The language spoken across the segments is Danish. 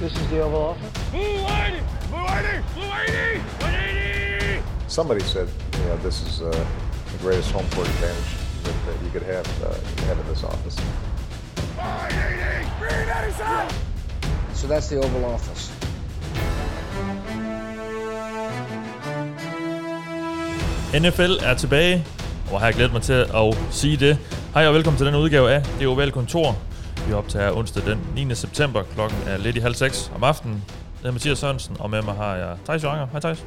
This is the Oval Office. Somebody said, you know, this is uh, the greatest home court advantage that, that you could have, uh, have in this office. So that's the Oval Office. NFL er tilbage, og har jeg glædet mig til at sige det. Hej og velkommen til den udgave af Det Ovale Kontor. Vi optager onsdag den 9. september. Klokken er lidt i halv seks om aftenen. Det er Mathias Sørensen, og med mig har jeg Thijs Joranger. Hej Thijs.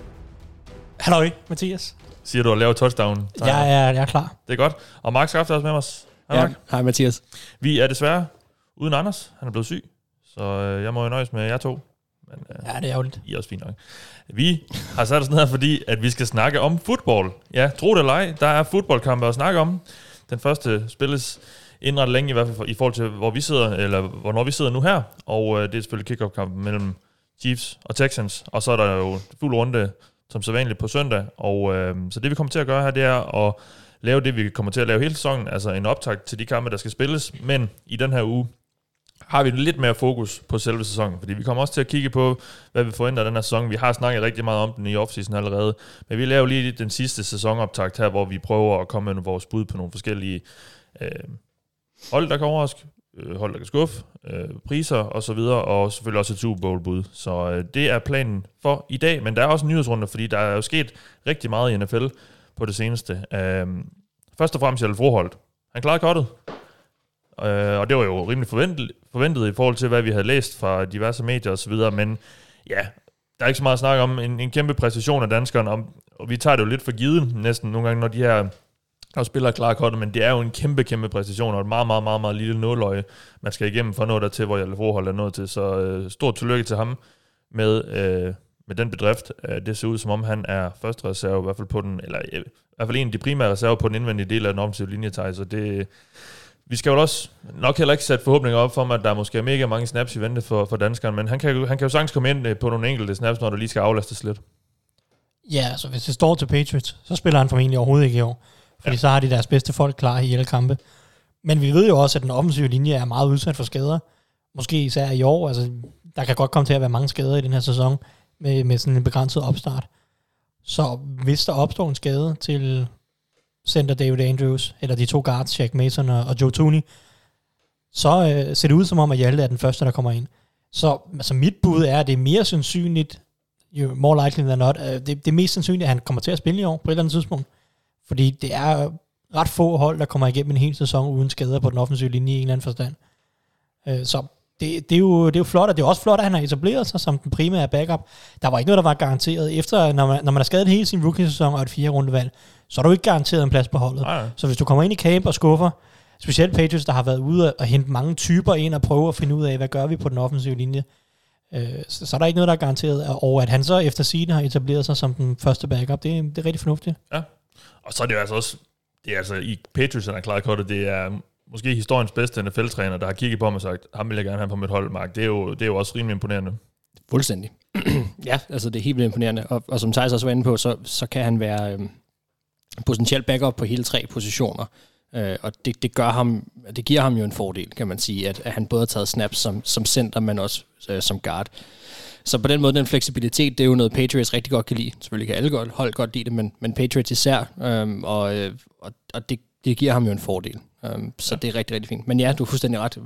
Halløj, Mathias. Siger du at lave touchdown? Jeg er, jeg er klar. Det er godt. Og Mark Skaft er også med os. Hej Mark. Hej Mathias. Vi er desværre uden Anders. Han er blevet syg. Så øh, jeg må jo nøjes med jer to. Men, øh, Ja, det er ærgerligt. I er også fint nok. Vi har sat os ned her, fordi at vi skal snakke om fodbold. Ja, tro det eller ej, der er fodboldkampe at snakke om. Den første spilles indrettet længe, i hvert fald for- i forhold til, hvor vi sidder, eller hvornår vi sidder nu her. Og øh, det er selvfølgelig kick-off-kampen mellem Chiefs og Texans. Og så er der jo fuld runde, som sædvanligt på søndag. Og øh, så det vi kommer til at gøre her, det er at lave det, vi kommer til at lave hele sæsonen, altså en optakt til de kampe, der skal spilles. Men i den her uge, har vi lidt mere fokus på selve sæsonen, fordi vi kommer også til at kigge på, hvad vi forventer af den her sæson. Vi har snakket rigtig meget om den i offseason allerede, men vi laver lige den sidste sæsonoptakt her, hvor vi prøver at komme med vores bud på nogle forskellige øh, hold, der kan overraske, øh, hold, der kan skuffe, øh, priser og så videre, og selvfølgelig også et Super Bowl-bud. Så øh, det er planen for i dag, men der er også en nyhedsrunde, fordi der er jo sket rigtig meget i NFL på det seneste. Øh, først og fremmest Hjalte Froholt. Han klarede kottet. Øh, og det var jo rimelig forventet, forventet i forhold til, hvad vi havde læst fra diverse medier osv., men ja, der er ikke så meget at snakke om. En, en kæmpe præstation af danskeren, om, og vi tager det jo lidt for givet næsten nogle gange, når de her og spiller klar men det er jo en kæmpe, kæmpe præstation, og et meget, meget, meget, meget lille nåløje, man skal igennem for at nå dertil, hvor Jalle Froholt er nået til. Så øh, stort tillykke til ham med, øh, med den bedrift. Øh, det ser ud som om, han er første reserve, i hvert fald på den, eller øh, i hvert fald en af de primære reserver på den indvendige del af den offensive linje, så det, vi skal jo også nok heller ikke sætte forhåbninger op for, at der er måske mega mange snaps i vente for, for danskeren, men han kan, han kan jo sagtens komme ind øh, på nogle enkelte snaps, når der lige skal aflastes lidt. Ja, altså hvis det står til Patriots, så spiller han formentlig overhovedet ikke i år. Fordi Ja. så har de deres bedste folk klar i alle kampe. Men vi ved jo også, at den offensive linje er meget udsat for skader. Måske især i år. Altså, der kan godt komme til at være mange skader i den her sæson med, med sådan en begrænset opstart. Så hvis der opstår en skade til center David Andrews, eller de to guards, Jack Mason og, og Joe Tooney, så øh, ser det ud som om, at Hjalte er den første, der kommer ind. Så altså mit bud er, at det er mere sandsynligt, jo more likely than not, øh, det, det er mest sandsynligt, at han kommer til at spille i år på et eller andet tidspunkt. Fordi det er ret få hold, der kommer igennem en hel sæson uden skader på den offensive linje i en eller anden forstand. Øh, Så det, det, er jo, det er jo flot, og det er også flot, at han har etableret sig som den primære backup. Der var ikke noget, der var garanteret. Efter, når man, når man har skadet hele sin rookie-sæson og et fire rundevalg, så er du ikke garanteret en plads på holdet. Nej. Så hvis du kommer ind i camp og skuffer, specielt Patriots, der har været ude og hente mange typer ind og prøve at finde ud af, hvad gør vi på den offensive linje, øh, så, så er der ikke noget, der er garanteret. Og at han så efter sine har etableret sig som den første backup, det, det er rigtig fornuftigt. Og så er det jo altså også, det er altså i Patriots, han har klaret kortet, det er måske historiens bedste NFL-træner, der har kigget på ham og sagt, ham vil jeg gerne have på mit hold, Mark. Det er jo, det er jo også rimelig imponerende. Fuldstændig. ja, altså det er helt vildt imponerende. Og, og som Thijs også var inde på, så, så kan han være øhm, potentielt backup på hele tre positioner. Øh, og det, det, gør ham, det giver ham jo en fordel, kan man sige, at, at han både har taget snaps som, som center, men også øh, som guard. Så på den måde, den fleksibilitet, det er jo noget, Patriots rigtig godt kan lide. Selvfølgelig kan alle godt, hold godt lide det, men, men Patriots især. Øhm, og øh, og, og det, det giver ham jo en fordel. Øhm, så ja. det er rigtig, rigtig fint. Men ja, du er fuldstændig ret.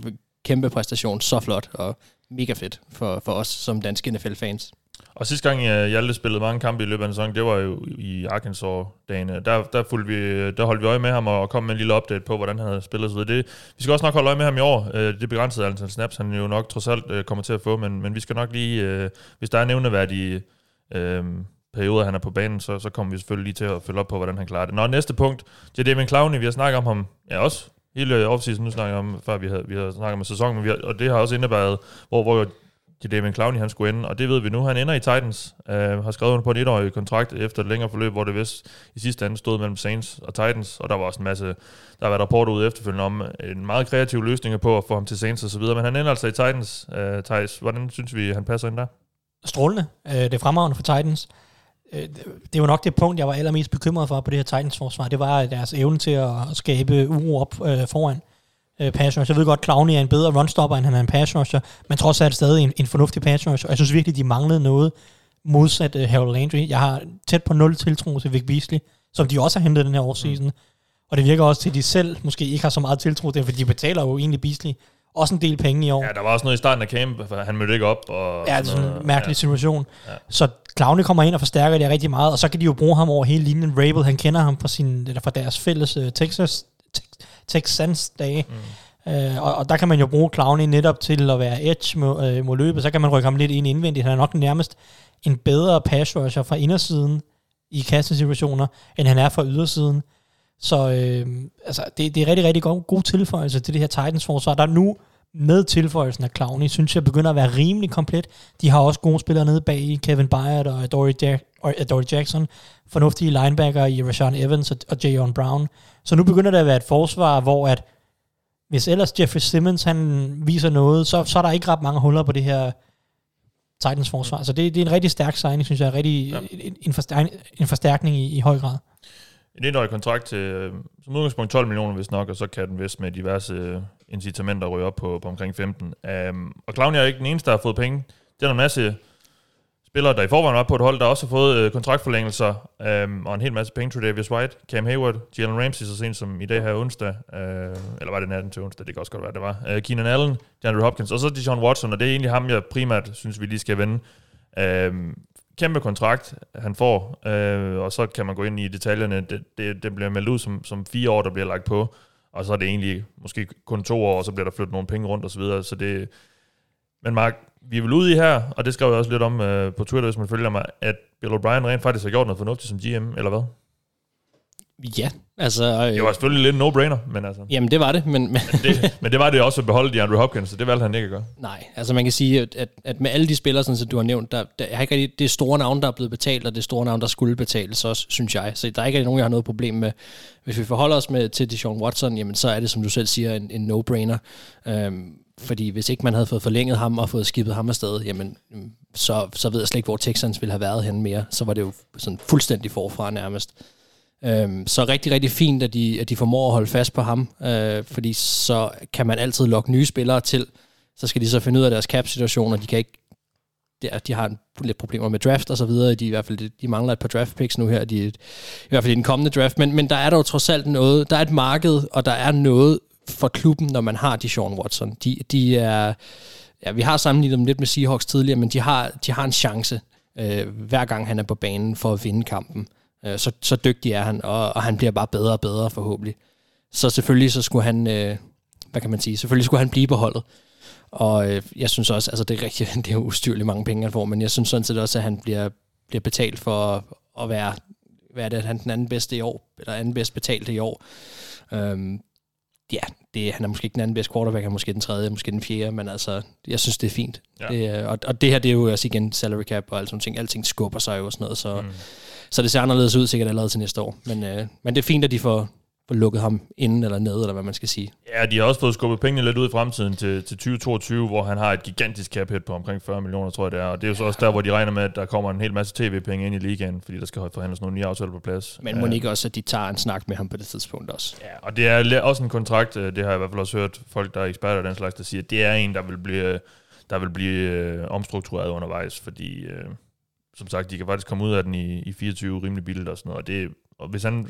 Kæmpe præstation, så flot og mega fedt for, for os som danske NFL-fans. Og sidste gang, Hjalte spillede mange kampe i løbet af en sæson, det var jo i Arkansas-dagene. Der, der, fulgte vi, der holdt vi øje med ham og kom med en lille update på, hvordan han havde spillet. Så det, vi skal også nok holde øje med ham i år. Øh, det begrænsede antal snaps, han jo nok trods alt øh, kommer til at få, men, men vi skal nok lige, øh, hvis der er nævneværdige øh, perioder, han er på banen, så, så kommer vi selvfølgelig lige til at følge op på, hvordan han klarer det. Nå, næste punkt, det er Damien Clowney. Vi har snakket om ham, ja også hele offseason, nu snakker jeg om, før vi havde, vi havde snakket om sæsonen, men vi har, og det har også indebæret, hvor, hvor til David Clowney, han skulle ende, og det ved vi nu. Han ender i Titans, øh, har skrevet under på en etårig kontrakt efter et længere forløb, hvor det vist i sidste ende stod mellem Saints og Titans, og der var også en masse, der har været rapporter ud efterfølgende om en meget kreativ løsning på at få ham til Saints og så videre, men han ender altså i Titans. Øh, Thijs, hvordan synes vi, han passer ind der? Strålende. Øh, det er fremragende for Titans. Øh, det- det var nok det punkt, jeg var allermest bekymret for på det her Titans-forsvar. Det var deres evne til at skabe uro op øh, foran øh, pass rusher. Jeg ved godt, Clowney er en bedre runstopper, end han er en pass rusher, men trods alt stadig en, en fornuftig pass rusher. Og jeg synes virkelig, de manglede noget modsat uh, Harold Landry. Jeg har tæt på nul tiltro til Vic Beasley, som de også har hentet den her årseason. Mm. Og det virker også til, at de selv måske ikke har så meget tiltro til, for de betaler jo egentlig Beasley også en del penge i år. Ja, der var også noget i starten af camp, for han mødte ikke op. Og ja, det er sådan en mærkelig ja. situation. Ja. Så Clowney kommer ind og forstærker det rigtig meget, og så kan de jo bruge ham over hele linjen. Rabel, han kender ham fra, sin, eller fra deres fælles uh, Texas, Tex- Texans dage. Mm. Uh, og, og, der kan man jo bruge Clowney netop til at være edge mod, uh, mod løbet, så kan man rykke ham lidt ind indvendigt. Han er nok nærmest en bedre pass rusher fra indersiden i kastesituationer, end han er fra ydersiden. Så øh, altså, det, det er rigtig, rigtig god, god tilføjelse til det her Titans-forsvar. Der er nu med tilføjelsen af Clowney, synes jeg begynder at være rimelig komplet. De har også gode spillere nede bag i Kevin Byard og Dory, Jack, og Dory Jackson. Fornuftige linebacker i Rashawn Evans og, og Jayon Brown. Så nu begynder det at være et forsvar, hvor at hvis ellers Jeffrey Simmons han viser noget, så, så er der ikke ret mange huller på det her Titans forsvar. Så det, det er en rigtig stærk signing, synes jeg. Rigtig, ja. en, en, forstærkning, en forstærkning i, i høj grad. En etårig kontrakt til, øh, som udgangspunkt 12 millioner, hvis nok, og så kan den vist med diverse incitament at ryge op på, på omkring 15. Um, øhm, og Clowney er ikke den eneste, der har fået penge. Det er en masse spillere, der i forvejen var på et hold, der også har fået øh, kontraktforlængelser, um, og en hel masse penge. til Davis White, Cam Hayward, Jalen Ramsey, så sent som i dag her onsdag, uh, eller var det natten til onsdag, det kan også godt være, det var. Uh, Keenan Allen, DeAndre Hopkins, og så Deshaun Watson, og det er egentlig ham, jeg primært synes, vi lige skal vende. Um, kæmpe kontrakt, han får, øh, og så kan man gå ind i detaljerne. Det, det, det bliver meldt ud som, som fire år, der bliver lagt på, og så er det egentlig måske kun to år, og så bliver der flyttet nogle penge rundt og så videre. Så det, men Mark, vi er vel ude i her, og det skrev jeg også lidt om øh, på Twitter, hvis man følger mig, at Bill O'Brien rent faktisk har gjort noget fornuftigt som GM, eller hvad? Ja, altså... Øh, Det var selvfølgelig lidt en no-brainer, men altså... Jamen, det var det, men... men Men det, men det var det også at beholde de Andrew Hopkins, så det valgte han ikke at gøre. Nej, altså man kan sige, at, at, at med alle de spillere, sådan, som du har nævnt, der, der er ikke rigtig det store navn, der er blevet betalt, og det store navn, der skulle betales også, synes jeg. Så der er ikke rigtig nogen, jeg har noget problem med. Hvis vi forholder os med til Deshaun Watson, jamen så er det, som du selv siger, en, en no-brainer. Øhm, fordi hvis ikke man havde fået forlænget ham og fået skibet ham afsted, jamen, så, så ved jeg slet ikke, hvor Texans ville have været henne mere. Så var det jo sådan fuldstændig forfra nærmest. Øhm, så rigtig, rigtig fint, at de, at de formår at holde fast på ham, øh, fordi så kan man altid lokke nye spillere til. Så skal de så finde ud af deres cap-situation, og de kan ikke der, de har en, lidt problemer med draft og så videre. De, i hvert fald, de mangler et par draft picks nu her, de, i hvert fald i den kommende draft. Men, men der er dog trods alt noget, der er et marked, og der er noget for klubben, når man har de Sean Watson. De, de er, ja, vi har sammenlignet dem lidt med Seahawks tidligere, men de har, de har en chance, øh, hver gang han er på banen for at vinde kampen. Øh, så, så dygtig er han, og, og han bliver bare bedre og bedre forhåbentlig. Så selvfølgelig så skulle han, øh, hvad kan man sige, selvfølgelig skulle han blive på holdet. Og øh, jeg synes også, altså det er rigtigt, det er jo ustyrligt mange penge, han får, men jeg synes sådan set også, at han bliver, bliver betalt for at være, hvad er det, han den anden bedste i år, eller anden bedst betalte i år. Øhm, ja, det, han er måske ikke den anden bedste quarterback, han er måske den tredje, måske den fjerde, men altså, jeg synes, det er fint. Ja. Det, og, og det her, det er jo også igen salary cap og alt sådan ting. Alting skubber sig jo og sådan noget, så, Mm. Så det ser anderledes ud sikkert allerede til næste år. Men, øh, men det er fint, at de får, får lukket ham inden eller ned, eller hvad man skal sige. Ja, de har også fået skubbet pengene lidt ud i fremtiden til, til 2022, hvor han har et gigantisk cap hit på omkring 40 millioner, tror jeg det er. Og det er jo så også der, hvor de regner med, at der kommer en hel masse tv-penge ind i ligaen, fordi der skal forhandles nogle nye aftaler på plads. Men må ikke også, at de tager en snak med ham på det tidspunkt også? Ja, og det er også en kontrakt, øh, det har jeg i hvert fald også hørt folk, der er eksperter og den slags, der siger, at det er en, der vil blive, der vil blive øh, omstruktureret undervejs, fordi øh, som sagt, de kan faktisk komme ud af den i, i 24 rimelig billigt og sådan noget, og det og hvis han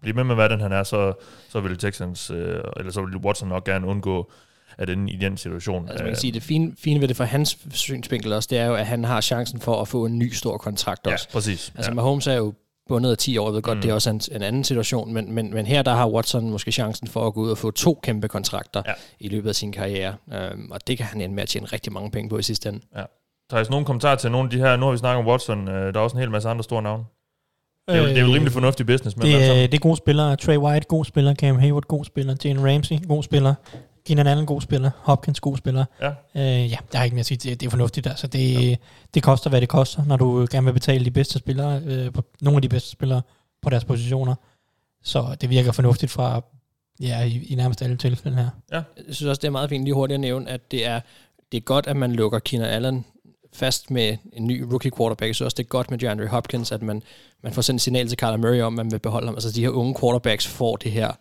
bliver med med, hvad den han er, så, så vil Texans, øh, eller så vil Watson nok gerne undgå at ende i den situation. Altså man kan sige, det fine, fine ved det fra hans synsvinkel også, det er jo, at han har chancen for at få en ny stor kontrakt ja, også. præcis. Altså ja. Mahomes er jo bundet af 10 år, jeg ved godt, Mm. mm. det er også en, en anden situation, men, men, men her der har Watson måske chancen for at gå ud og få to kæmpe kontrakter Ja. ja. i løbet af sin karriere, øhm, og det kan han ende med at tjene rigtig mange penge på i sidste ende. Thijs, nogle kommentarer til nogle af de her, nu har vi snakket om Watson, øh, der er også en hel masse andre store navne. Det er, jo, det er jo rimelig fornuftig business med Det, er, sammen. det er gode spillere. Trey White, god spiller. Cam Hayward, god spiller. Jalen Ramsey, god spiller. Keenan Allen, god spiller. Hopkins, god spiller. Ja. Øh, ja, der er ikke mere at sige. Det, det er fornuftigt. Altså, det, ja. det koster, hvad det koster, når du gerne vil betale de bedste spillere, øh, på, nogle af de bedste spillere på deres positioner. Så det virker fornuftigt fra ja, i, i nærmest alle tilfælde her. Jeg synes også, det er meget fint lige hurtigt at nævne, at det er, det er godt, at man lukker Keenan Allen fast med en ny rookie quarterback. Jeg synes også, det er godt med DeAndre Hopkins, at man, man får sendt et signal til Kyler Murray om, at man vil beholde ham. Altså de her unge quarterbacks får det her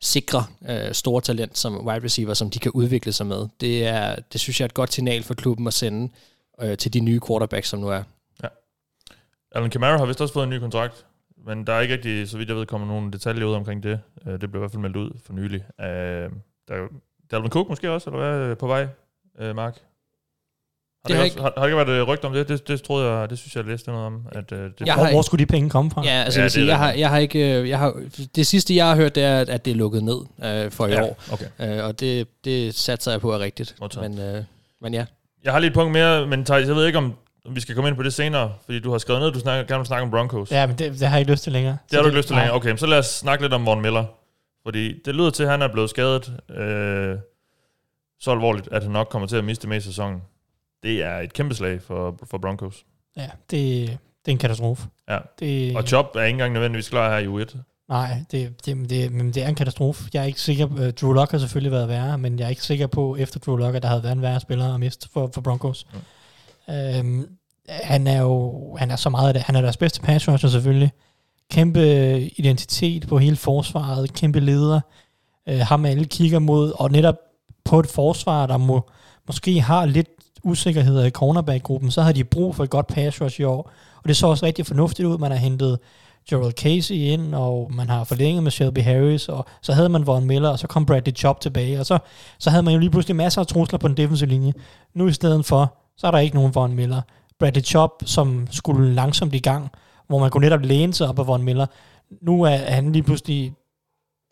sikre øh, store talent som wide receiver, som de kan udvikle sig med. Det, er, det synes jeg er et godt signal for klubben at sende øh, til de nye quarterbacks, som nu er. Ja. Alan Kamara har vist også fået en ny kontrakt, men der er ikke rigtig, så vidt jeg ved, kommer nogen detaljer ud omkring det. Øh, det blev i hvert fald meldt ud for nylig. Øh, der er Dalvin Cook måske også, eller hvad, på vej, øh, Mark? Har det, har, ikke, har, har ikke været rygt om det? det? Det troede jeg, det synes jeg, jeg læste noget om. At, uh, det jeg hvor, hvor skulle de penge komme fra? Ja, altså ja, jeg, sige, jeg, har, jeg har ikke, jeg har, det sidste jeg har hørt, det er, at det er lukket ned uh, for i ja, år. Okay. Uh, og det, det satser jeg på er rigtigt. Men, uh, men ja. Jeg har lige et punkt mere, men Thijs, jeg ved ikke, om vi skal komme ind på det senere, fordi du har skrevet ned, du snakker, gerne vil snakke om Broncos. Ja, men det, det har jeg ikke lyst til længere. Det har du ikke lyst til længere? Okay, så lad os snakke lidt om Von Miller. Fordi det lyder til, at han er blevet skadet øh, så alvorligt, at han nok kommer til at miste mest sæsonen det er et kæmpe slag for, for Broncos. Ja, det, det er en katastrofe. Ja. Det, og Chop er ikke engang nødvendigvis klar her i U1. Nej, det, det, det, men det er en katastrofe. Jeg er ikke sikker, uh, Drew Lock har selvfølgelig været værre, men jeg er ikke sikker på, efter Drew Lock, at der havde været en værre spiller at miste for, for Broncos. Mm. Øhm, han er jo han er så meget af det. Han er deres bedste pass rusher selvfølgelig. Kæmpe identitet på hele forsvaret, kæmpe leder. Uh, ham alle kigger mod, og netop på et forsvar, der må, måske har lidt usikkerheder i cornerback-gruppen, så har de brug for et godt pass rush i år. Og det så også rigtig fornuftigt ud. Man har hentet Gerald Casey ind, og man har forlænget med Shelby Harris, og så havde man Von Miller, og så kom Bradley Chop tilbage, og så, så havde man jo lige pludselig masser af trusler på den defensive linje. Nu i stedet for, så er der ikke nogen Von Miller. Bradley Chop, som skulle langsomt i gang, hvor man kunne netop læne sig op af Von Miller. Nu er han lige pludselig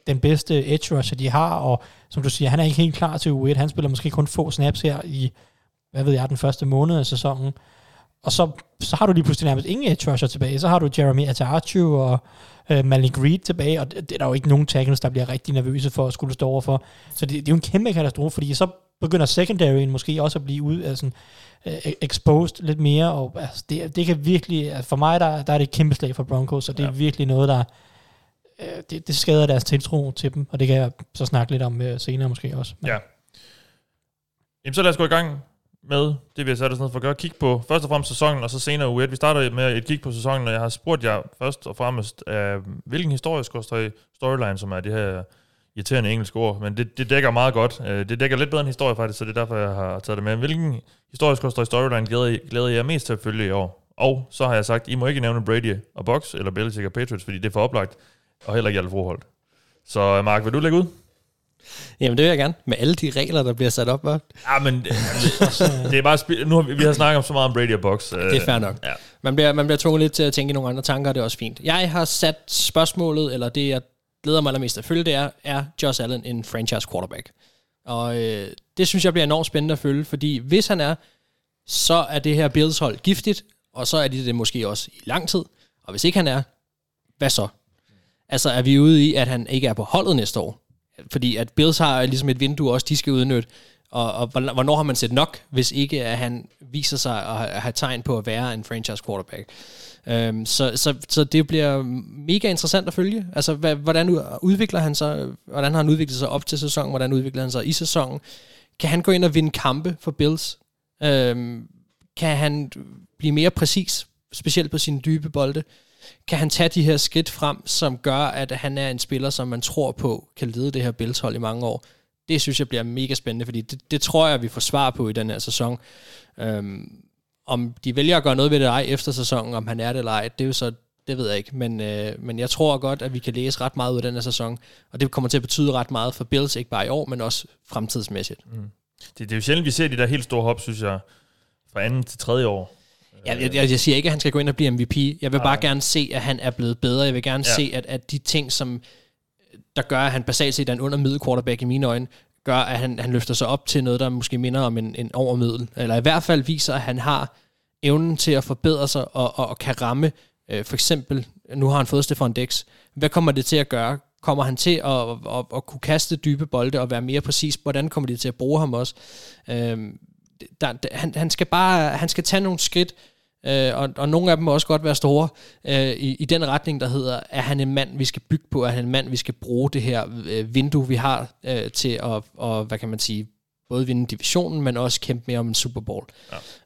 den bedste edge rusher, de har, og som du siger, han er ikke helt klar til U1. Han spiller måske kun få snaps her i hvad ved jeg, den første måned af sæsonen. Og så, så har du lige pludselig nærmest ingen edge rusher tilbage. Så har du Jeremy Atachu og øh, Malik Reed tilbage, og det, det er der jo ikke nogen tackles, der bliver rigtig nervøse for at skulle stå overfor. Så det, det er jo en kæmpe katastrofe, fordi så begynder secondaryen måske også at blive ud, altså, exposed lidt mere, og altså, det, det kan virkelig, for mig der, der er det et kæmpe slag for Broncos, og det ja. er virkelig noget, der øh, det, det skader deres tiltro til dem, og det kan jeg så snakke lidt om øh, senere måske også. Men. Ja. Jamen så lad os gå i gang med det, vi har sat os ned for at gøre. Kig på først og fremmest sæsonen, og så senere u Vi starter med et kig på sæsonen, og jeg har spurgt jer først og fremmest, uh, hvilken historisk storyline, som er det her irriterende engelske ord, men det, det dækker meget godt. Uh, det dækker lidt bedre en historie faktisk, så det er derfor, jeg har taget det med. Hvilken historisk storyline glæder, I, glæder jeg mest til at følge i år? Og så har jeg sagt, I må ikke nævne Brady og Box, eller Belichick og Patriots, fordi det er for oplagt, og heller ikke alle forhold. Så øh, Mark, vil du lægge ud? Jamen det vil jeg gerne, med alle de regler, der bliver sat op. Hva? Ja, men det, det er bare, spil- nu har vi, vi har snakket om så meget om Brady og Box. Det er fair nok. Ja. Man, bliver, man bliver tvunget lidt til at tænke i nogle andre tanker, og det er også fint. Jeg har sat spørgsmålet, eller det jeg glæder mig allermest at følge, det er, er Josh Allen en franchise quarterback? Og øh, det synes jeg bliver enormt spændende at følge, fordi hvis han er, så er det her Bills hold giftigt, og så er de det måske også i lang tid. Og hvis ikke han er, hvad så? Altså er vi ude i, at han ikke er på holdet næste år? Fordi at Bills har ligesom et vindue også, de skal udnytte. Og, og hvornår har man set nok, hvis ikke at han viser sig at have tegn på at være en franchise quarterback? Øhm, så, så, så det bliver mega interessant at følge. Altså, hvad, hvordan udvikler han sig? Hvordan har han udviklet sig op til sæsonen? Hvordan udvikler han sig i sæsonen? Kan han gå ind og vinde kampe for Bills? Øhm, kan han blive mere præcis, specielt på sine dybe bolde? Kan han tage de her skridt frem, som gør, at han er en spiller, som man tror på, kan lede det her Bills-hold i mange år. Det synes jeg bliver mega spændende, fordi det, det tror jeg, vi får svar på i den her sæson. Øhm, om de vælger at gøre noget ved det ej efter sæsonen, om han er det eller ej, det er jo så, det ved jeg ikke. Men, øh, men jeg tror godt, at vi kan læse ret meget ud af den her sæson, og det kommer til at betyde ret meget for Bills, ikke bare i år, men også fremtidsmæssigt. Mm. Det, det er jo sjældent, vi ser de der helt store hop, synes jeg, fra anden til tredje år. Jeg, jeg, jeg, siger ikke, at han skal gå ind og blive MVP. Jeg vil bare gerne se, at han er blevet bedre. Jeg vil gerne ja. se, at, at de ting, som der gør, at han basalt set er en undermiddel quarterback i mine øjne, gør, at han, han løfter sig op til noget, der måske minder om en, en overmiddel. Eller i hvert fald viser, at han har evnen til at forbedre sig og, og, og kan ramme. Øh, for eksempel, nu har han fået Stefan Dix. Hvad kommer det til at gøre? Kommer han til at, at, at, at kunne kaste dybe bolde og være mere præcis? Hvordan kommer de til at bruge ham også? Øh, der, han, han skal bare han skal tage nogle skridt, øh, og, og nogle af dem må også godt være store, øh, i, i den retning, der hedder, er han en mand, vi skal bygge på, er han en mand, vi skal bruge det her øh, vindue, vi har øh, til at, og, hvad kan man sige, både vinde divisionen, men også kæmpe mere om en Super Bowl.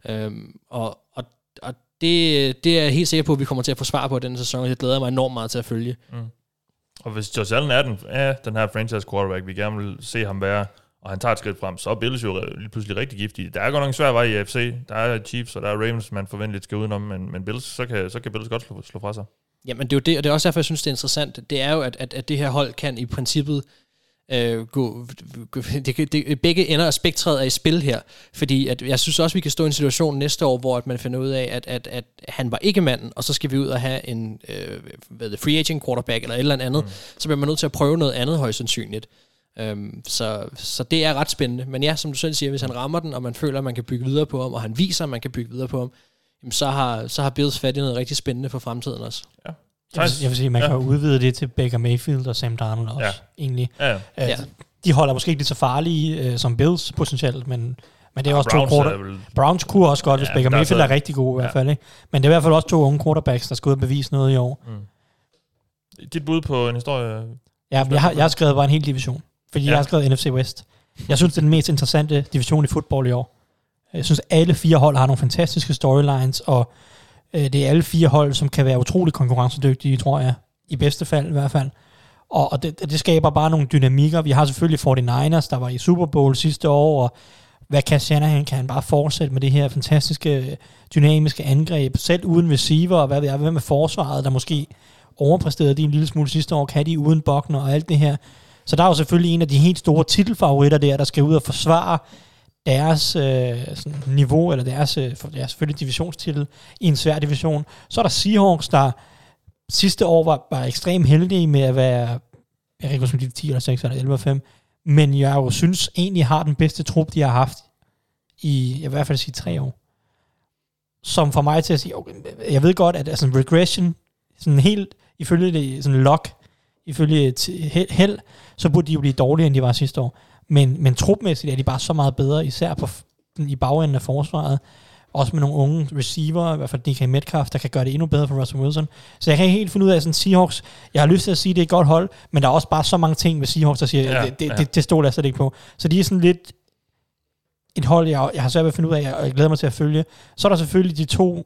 Ja. Øhm, og, og, og det, det er jeg helt sikker på, at vi kommer til at få svar på den sæson, og jeg glæder mig enormt meget til at følge. Mm. Og hvis Josh Allen er den, er den her franchise quarterback, vi gerne vil se ham være, og han tager et skridt frem, så er Bills jo lige pludselig rigtig giftige. Der er godt nok en svær vej i AFC. Der er Chiefs, og der er Ravens, man forventeligt skal udenom, men, men Bills, så kan, så kan Bills godt slå, slå fra sig. Jamen det er jo det, og det er også derfor, jeg synes, det er interessant. Det er jo, at, at, at det her hold kan i princippet øh, gå, gå det, det, begge ender af spektret er i spil her. Fordi at jeg synes også, vi kan stå i en situation næste år, hvor at man finder ud af, at, at, at han var ikke manden, og så skal vi ud og have en øh, hvad det, free agent quarterback eller et eller andet. Mm. Så bliver man nødt til at prøve noget andet højst sandsynligt. Um, så, så det er ret spændende. Men ja, som du selv siger, hvis han rammer den, og man føler, at man kan bygge videre på ham, og han viser, at man kan bygge videre på ham, jamen så har, så har Bills fat i noget rigtig spændende for fremtiden også. Ja. Jeg vil, jeg vil sige, man ja. kan udvide det til Baker Mayfield og Sam Darnold også, Ja. egentlig. Ja, ja. Ja. De holder måske ikke lige så farlige uh, som Bills potentielt, men, men det er også Browns to er quarter. vel- Browns kunne også godt, hvis Ja, Baker der er Mayfield så- er rigtig god i hvert Ja. fald. Ikke? Men det er i hvert fald også to unge quarterbacks, der skal ud og bevise noget i år. Dit bud på en historie? Ja, jeg har, jeg har skrevet bare en hel division, fordi ja. Jeg har skrevet NFC West. Jeg synes, det er den mest interessante division i fodbold i år. Jeg synes, alle fire hold har nogle fantastiske storylines, og øh, det er alle fire hold, som kan være utrolig konkurrencedygtige, tror jeg. I bedste fald i hvert fald. Og, og det, det skaber bare nogle dynamikker. Vi har selvfølgelig 49ers, der var i Super Bowl sidste år, og hvad kan Shanahan? Kan han bare fortsætte med det her fantastiske, dynamiske angreb, selv uden receiver, og hvad ved jeg, hvad med forsvaret, der måske overpræsterede de en lille smule sidste år, kan de uden Bogner og alt det her. Så der er jo selvfølgelig en af de helt store titelfavoritter der, der skal ud og forsvare deres øh, sådan, niveau, eller deres, øh, deres selvfølgelig divisionstitel i en svær division. Så er der Seahawks, der sidste år var, var ekstremt heldige med at være, jeg ved ikke, 10 eller 6 eller 11 eller 5, men jeg jo synes egentlig har den bedste trup, de har haft i, jeg vil i hvert fald sige, tre år. Som for mig til at sige, okay, jeg ved godt, at altså, regression, sådan helt, ifølge det, sådan lock, ifølge held, så burde de jo blive dårligere, end de var sidste år. Men, men trupmæssigt er de bare så meget bedre, især på, i bagenden af forsvaret. Også med nogle unge receiver, i hvert fald DK Metcalf, der kan gøre det endnu bedre for Russell Wilson. Så jeg kan ikke helt finde ud af sådan Seahawks. Jeg har lyst til at sige, at det er et godt hold, men der er også bare så mange ting ved Seahawks, der siger, Ja, det, det, ja. det, det stoler jeg slet ikke på. Så de er sådan lidt et hold, jeg, jeg har svært ved at finde ud af, og jeg glæder mig til at følge. Så er der selvfølgelig de to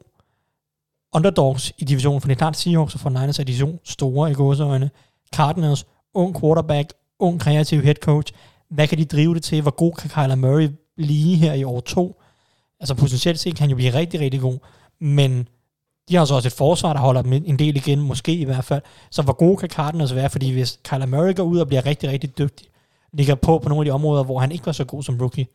underdogs i divisionen, for det er klart, Seahawks og 49ers er division store i gåseøjne. Cardinals, ung quarterback, ung kreativ head coach. Hvad kan de drive det til? Hvor god kan Kyler Murray blive her i år to? Altså potentielt set kan han jo blive rigtig, rigtig god. Men de har så også et forsvar, der holder dem en del igen, måske i hvert fald. Så hvor gode kan Cardinals være? Fordi hvis Kyler Murray går ud og bliver rigtig, rigtig dygtig, ligger på på nogle af de områder, hvor han ikke var så god som rookie,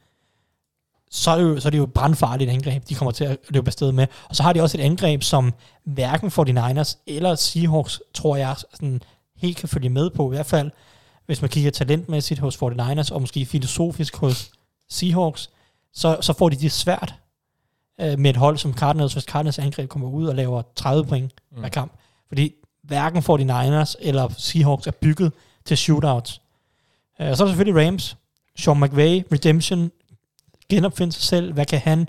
så er det jo, så er det jo et brandfarligt angreb, de kommer til at løbe afsted med. Og så har de også et angreb, som hverken 49ers eller Seahawks, tror jeg, sådan helt kan følge med på. I hvert fald, hvis man kigger talentmæssigt hos 49ers, og måske filosofisk hos Seahawks, så, så får de det svært øh, med et hold som Cardinals, hvis Cardinals angreb kommer ud og laver 30 point mm. hver kamp. Fordi hverken 49ers eller Seahawks er bygget til shootouts. Øh, og så er der selvfølgelig Rams. Sean McVay, Redemption, genopfinde sig selv. Hvad kan han?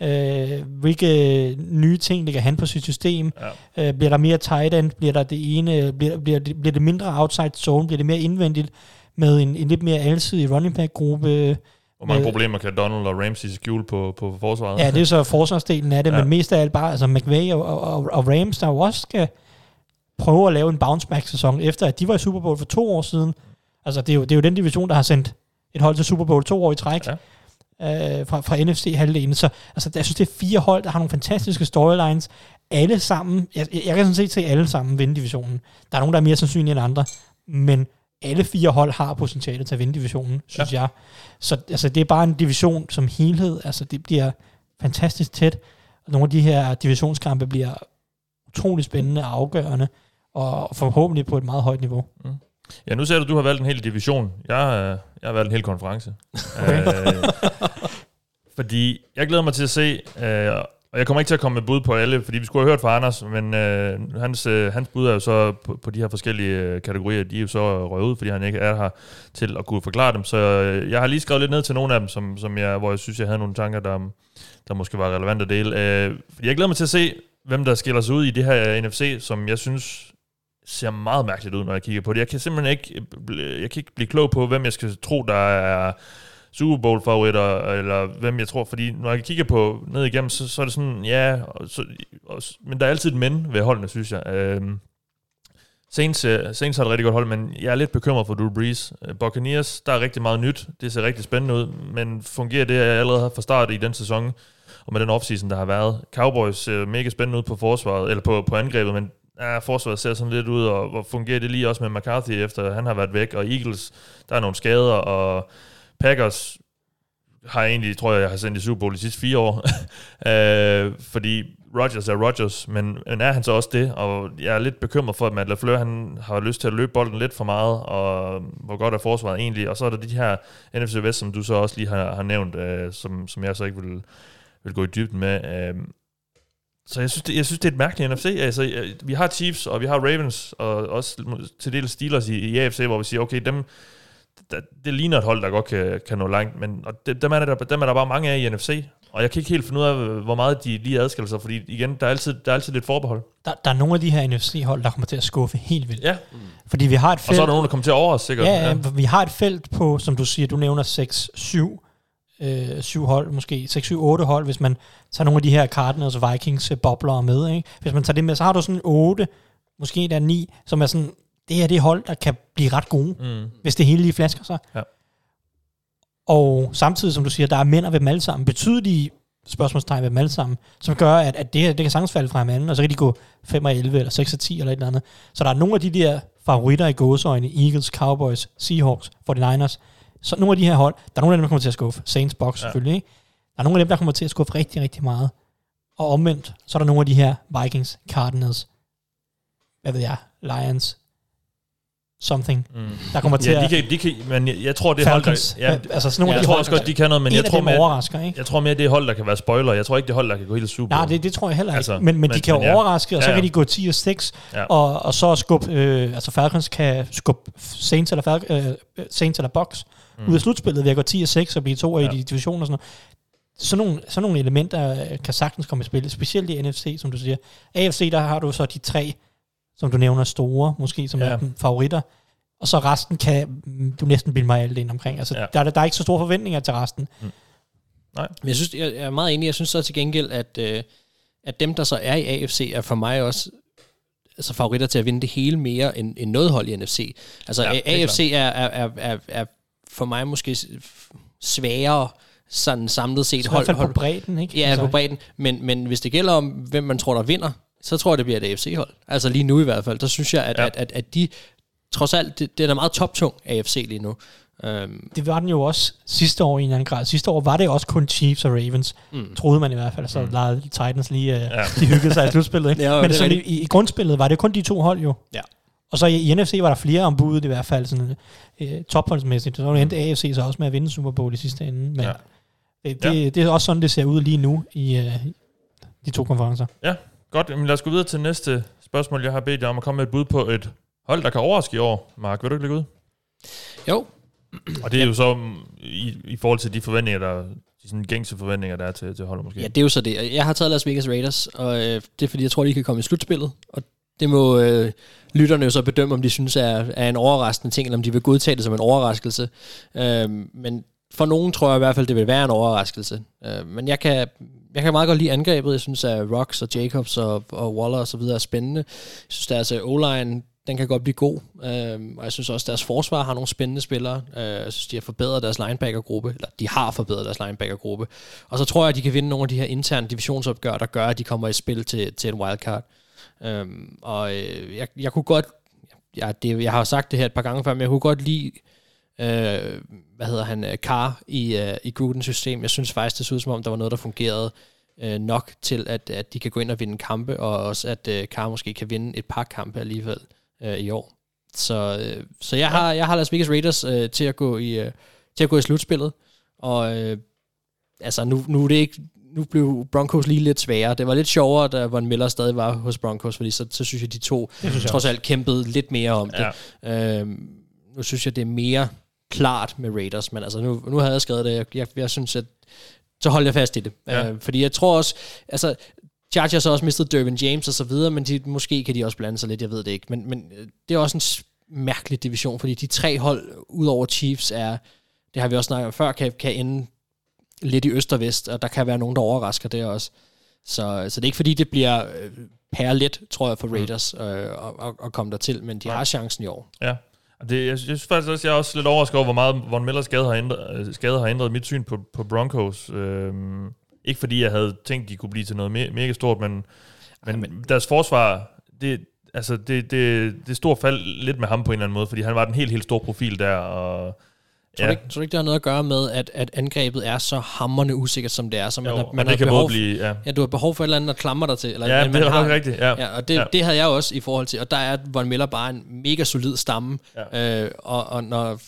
Øh, hvilke nye ting lægger han på sit system? Ja. Øh, bliver der mere tight end? Bliver der det ene? Bliver, bliver, det, bliver det mindre outside zone? Bliver det mere indvendigt med en, en lidt mere alsidig running back gruppe? Hvor mange Øh, problemer kan Donald og Ramsey skjule på, på forsvaret? Ja, det er så forsvarsdelen af det, ja. Ja. men mest af alt bare altså McVay og, og, og Rams, der jo også skal prøve at lave en bounce-back-sæson, efter at de var i Super Bowl for to år siden. Altså, det er jo, det er jo den division, der har sendt et hold til Super Bowl to år i træk. Ja. Øh, fra, fra NFC-halvdelen. Så altså, jeg synes, det er fire hold, der har nogle fantastiske storylines. Alle sammen, jeg, jeg kan sådan set se alle sammen vinde divisionen. Der er nogen, der er mere sandsynlige end andre, men alle fire hold har potentiale til at vinde divisionen, synes ja. jeg. Så altså, det er bare en division som helhed. Altså, det bliver fantastisk tæt. Og nogle af de her divisionskampe bliver utrolig spændende og afgørende, og forhåbentlig på et meget højt niveau. Ja, nu ser du, du har valgt en hel division. Jeg, øh, jeg har valgt en hel konference. Okay. Øh, fordi jeg glæder mig til at se, øh, og jeg kommer ikke til at komme med bud på alle, fordi vi skulle have hørt fra Anders, men øh, hans, øh, hans bud er jo så på, på de her forskellige øh, kategorier, de er jo så røget ud, fordi han ikke er her til at kunne forklare dem. Så øh, jeg har lige skrevet lidt ned til nogle af dem, som, som jeg, hvor jeg synes, jeg havde nogle tanker, der, der måske var relevante at dele. Øh, jeg glæder mig til at se, hvem der skiller sig ud i det her øh, NFC, som jeg synes ser meget mærkeligt ud, når jeg kigger på det. Jeg kan simpelthen ikke, øh, jeg kan ikke blive klog på, hvem jeg skal tro, der er Super Bowl favoritter, eller hvem jeg tror, fordi når jeg kigger på ned igennem, så, så er det sådan, ja, og så, og, men der er altid et men ved holdene, synes jeg. Øhm, Saints, øh, Saints har et rigtig godt hold, men jeg er lidt bekymret for Drew Brees. Øh, Buccaneers, der er rigtig meget nyt. Det ser rigtig spændende ud, men fungerer det allerede fra start i den sæson, og med den offseason, der har været. Cowboys ser mega spændende ud på forsvaret, eller på, på angrebet, men ja, forsvaret ser sådan lidt ud, og hvor fungerer det lige også med McCarthy, efter han har været væk, og Eagles, der er nogle skader, og Packers har jeg egentlig, tror jeg, jeg har sendt i Super Bowl de sidste fire år, øh, fordi Rodgers er Rodgers, men, men er han så også det? Og jeg er lidt bekymret for, at Matt LaFleur, han har lyst til at løbe bolden lidt for meget, og hvor godt er forsvaret egentlig? Og så er der de her NFC West, som du så også lige har, har nævnt, øh, som, som jeg så ikke vil, vil gå i dybden med. Øh, så jeg synes, det, jeg synes, det er et mærkeligt NFC. Altså, vi har Chiefs, og vi har Ravens, og også til del Steelers i, i AFC, hvor vi siger, okay, dem, det ligner et hold, der godt kan, kan nå langt, men og dem, er der, dem er der bare mange af i NFC, og jeg kan ikke helt finde ud af, hvor meget de lige adskiller sig, fordi igen, der er altid, der er altid lidt forbehold. Der, der er nogle af de her NFC-hold, der kommer til at skuffe helt vildt. Ja. Fordi vi har et felt... Og så er der nogen, der kommer til at overraske, sikkert. Ja, ja, vi har et felt på, som du siger, du nævner 6-7 øh, syv hold, måske 6-7-8 hold, hvis man tager nogle af de her Cardinals Vikings øh, bobler med. Ikke? Hvis man tager det med, så har du sådan 8, måske der 9, som er sådan, det er det hold, der kan blive ret gode, mm. hvis det hele lige flasker sig. Ja. Og samtidig, som du siger, der er mænd ved dem alle sammen, betydelige spørgsmålstegn ved dem alle sammen, som gør, at, at det, det kan sagtens falde fra hinanden, og så kan de gå 5 og 11 eller 6 og 10 eller et eller andet. Så der er nogle af de der favoritter i gåseøjne, Eagles, Cowboys, Seahawks, 49ers, så nogle af de her hold, der er nogle af dem, der kommer til at skuffe. Saints Box ja. selvfølgelig, ikke? Der er nogle af dem, der kommer til at skuffe rigtig, rigtig meget. Og omvendt, så er der nogle af de her Vikings, Cardinals, hvad ved jeg, Lions, something, mm. der kommer til ja, de kan, de kan, men jeg, jeg tror, det Falcons, hold, der, ja, altså sådan nogle ja, af de tror også godt, de kan noget, men jeg tror, overrasker, ikke? jeg tror mere, det er hold, der kan være spoiler. Jeg tror ikke, det er hold, der kan gå helt super. Nej, det, det tror jeg heller ikke. Altså, men, men, men, de kan jo ja. overraske, og så ja, ja. kan de gå 10 og 6, ja. og, og så skubbe, øh, altså Falcons kan skubbe Saints eller, Fal- øh, Saints eller Box mm. ud af slutspillet ved at gå 10 og 6 og blive to ja. i de divisioner og sådan noget. Sådan nogle, sådan nogle elementer øh, kan sagtens komme i spil, specielt i NFC, som du siger. AFC, der har du så de tre, som du nævner, store, måske som ja. er favoritter og så resten kan du næsten bilde mig alt ind omkring. Altså, ja. der, der er ikke så store forventninger til resten. Mm. Nej. Men jeg synes, jeg er meget enig. Jeg synes så til gengæld, at, øh, at dem, der så er i AFC, er for mig også altså favoritter til at vinde det hele mere end, end noget hold i NFC. Altså ja, AFC er, er, er, er, er for mig måske sværere sådan samlet set. Så hold, hold, på bredden, ikke? Ja, altså. på bredden. Men, men hvis det gælder om, hvem man tror, der vinder, så tror jeg, det bliver et AFC-hold. Altså lige nu i hvert fald. Der synes jeg, at, ja. at, at, at de trods alt, det, det er meget toptung AFC lige nu. Um, det var den jo også sidste år i en anden grad. Sidste år var det også kun Chiefs og Ravens, mm. troede man i hvert fald. Så mm. lavede Titans lige, uh, ja. de hyggede sig i slutspillet. Ikke? ja, Men så i, i, grundspillet var det kun de to hold jo. Ja. Og så i, i NFC var der flere ombud i hvert fald, sådan, uh, topholdsmæssigt. Så endte AFC så også med at vinde Super Bowl i sidste ende. Men ja. det, det, ja. det er også sådan, det ser ud lige nu i uh, de to konferencer. Ja, godt. Jamen, lad os gå videre til næste spørgsmål. Jeg har bedt jer om at komme med et bud på et hold, der kan overraske i år. Mark, vil du ikke lægge ud? Jo. Og det er jo så mm, i, i forhold til de forventninger, der de sådan gængse forventninger, der er til, til holdet måske. Ja, det er jo så det. Jeg har taget Las Vegas Raiders, og øh, det er fordi, jeg tror, de kan komme i slutspillet. Og det må øh, lytterne jo så bedømme, om de synes er, er en overraskende ting, eller om de vil godtage det som en overraskelse. Øh, men for nogen tror jeg i hvert fald, det vil være en overraskelse. Øh, men jeg kan, jeg kan meget godt lide angrebet. Jeg synes, at Rocks og Jacobs og, og Waller og så videre er spændende. Jeg synes, deres øh, O-line den kan godt blive god. Øh, og jeg synes også, at deres forsvar har nogle spændende spillere. Øh, jeg synes, de har forbedret deres linebackergruppe, eller de har forbedret deres linebackergruppe. Og så tror jeg, at de kan vinde nogle af de her interne divisionsopgør, der gør, at de kommer i spil til, til en wildcard. Øh, og øh, jeg, jeg kunne godt, jeg, det, jeg har sagt det her et par gange før, men jeg kunne godt lide, øh, hvad hedder han, øh, Car i, øh, i Grudens system. Jeg synes faktisk, det så ud som om, der var noget, der fungerede øh, nok til, at, at de kan gå ind og vinde kampe, og også at øh, Carr måske kan vinde et par kampe alligevel øh, i år. Så, øh, så jeg, har, jeg har Las Vegas Raiders øh, til, at gå i, øh, til at gå i slutspillet. Og øh, altså, nu, nu er det ikke nu blev Broncos lige lidt sværere. Det var lidt sjovere, da Von Miller stadig var hos Broncos, fordi så, så synes jeg, de to trods alt kæmpede lidt mere om det. Ja. Øhm, nu synes jeg, det er mere klart med Raiders, men altså nu, nu havde jeg skrevet det. Jeg, jeg, jeg synes, at så holder jeg fast i det. Ja. Øh, fordi jeg tror også, altså Chargers har også mistet Dervin James og så videre, men de, måske kan de også blande sig lidt, jeg ved det ikke. Men, men øh, det er også en mærkelig division, fordi de tre hold, ud over Chiefs, er, det har vi også snakket om før, kan, kan ende lidt i øst og vest, og der kan være nogen, der overrasker det også. Så, så det er ikke fordi, det bliver øh, pærlet, tror jeg, for Raiders øh, at, at, komme der til, men de Nej. har chancen i år. Ja. Og Det, jeg, jeg synes faktisk også, jeg er også lidt overrasket over, hvor meget Von Millers skade har ændret, øh, skade har ændret mit syn på, på Broncos. Øhm, ikke fordi jeg havde tænkt, de kunne blive til noget me- mega stort, men, men, men deres forsvar, det, altså det, det, det stort fald lidt med ham på en eller anden måde, fordi han var den helt, helt store profil der, og Tror, ja. du ikke, tror du ikke, det har noget at gøre med, at, at angrebet er så hammerne usikkert, som det er? Så man jo, har, man det har kan behov, blive... Ja, Ja, du har behov for et eller andet at klamre dig til. Eller, ja det er nok rigtigt. Ja. Ja, og det, Ja. det havde jeg også i forhold til, og der er Von Miller bare en mega solid stamme, Ja. øh, og, og når,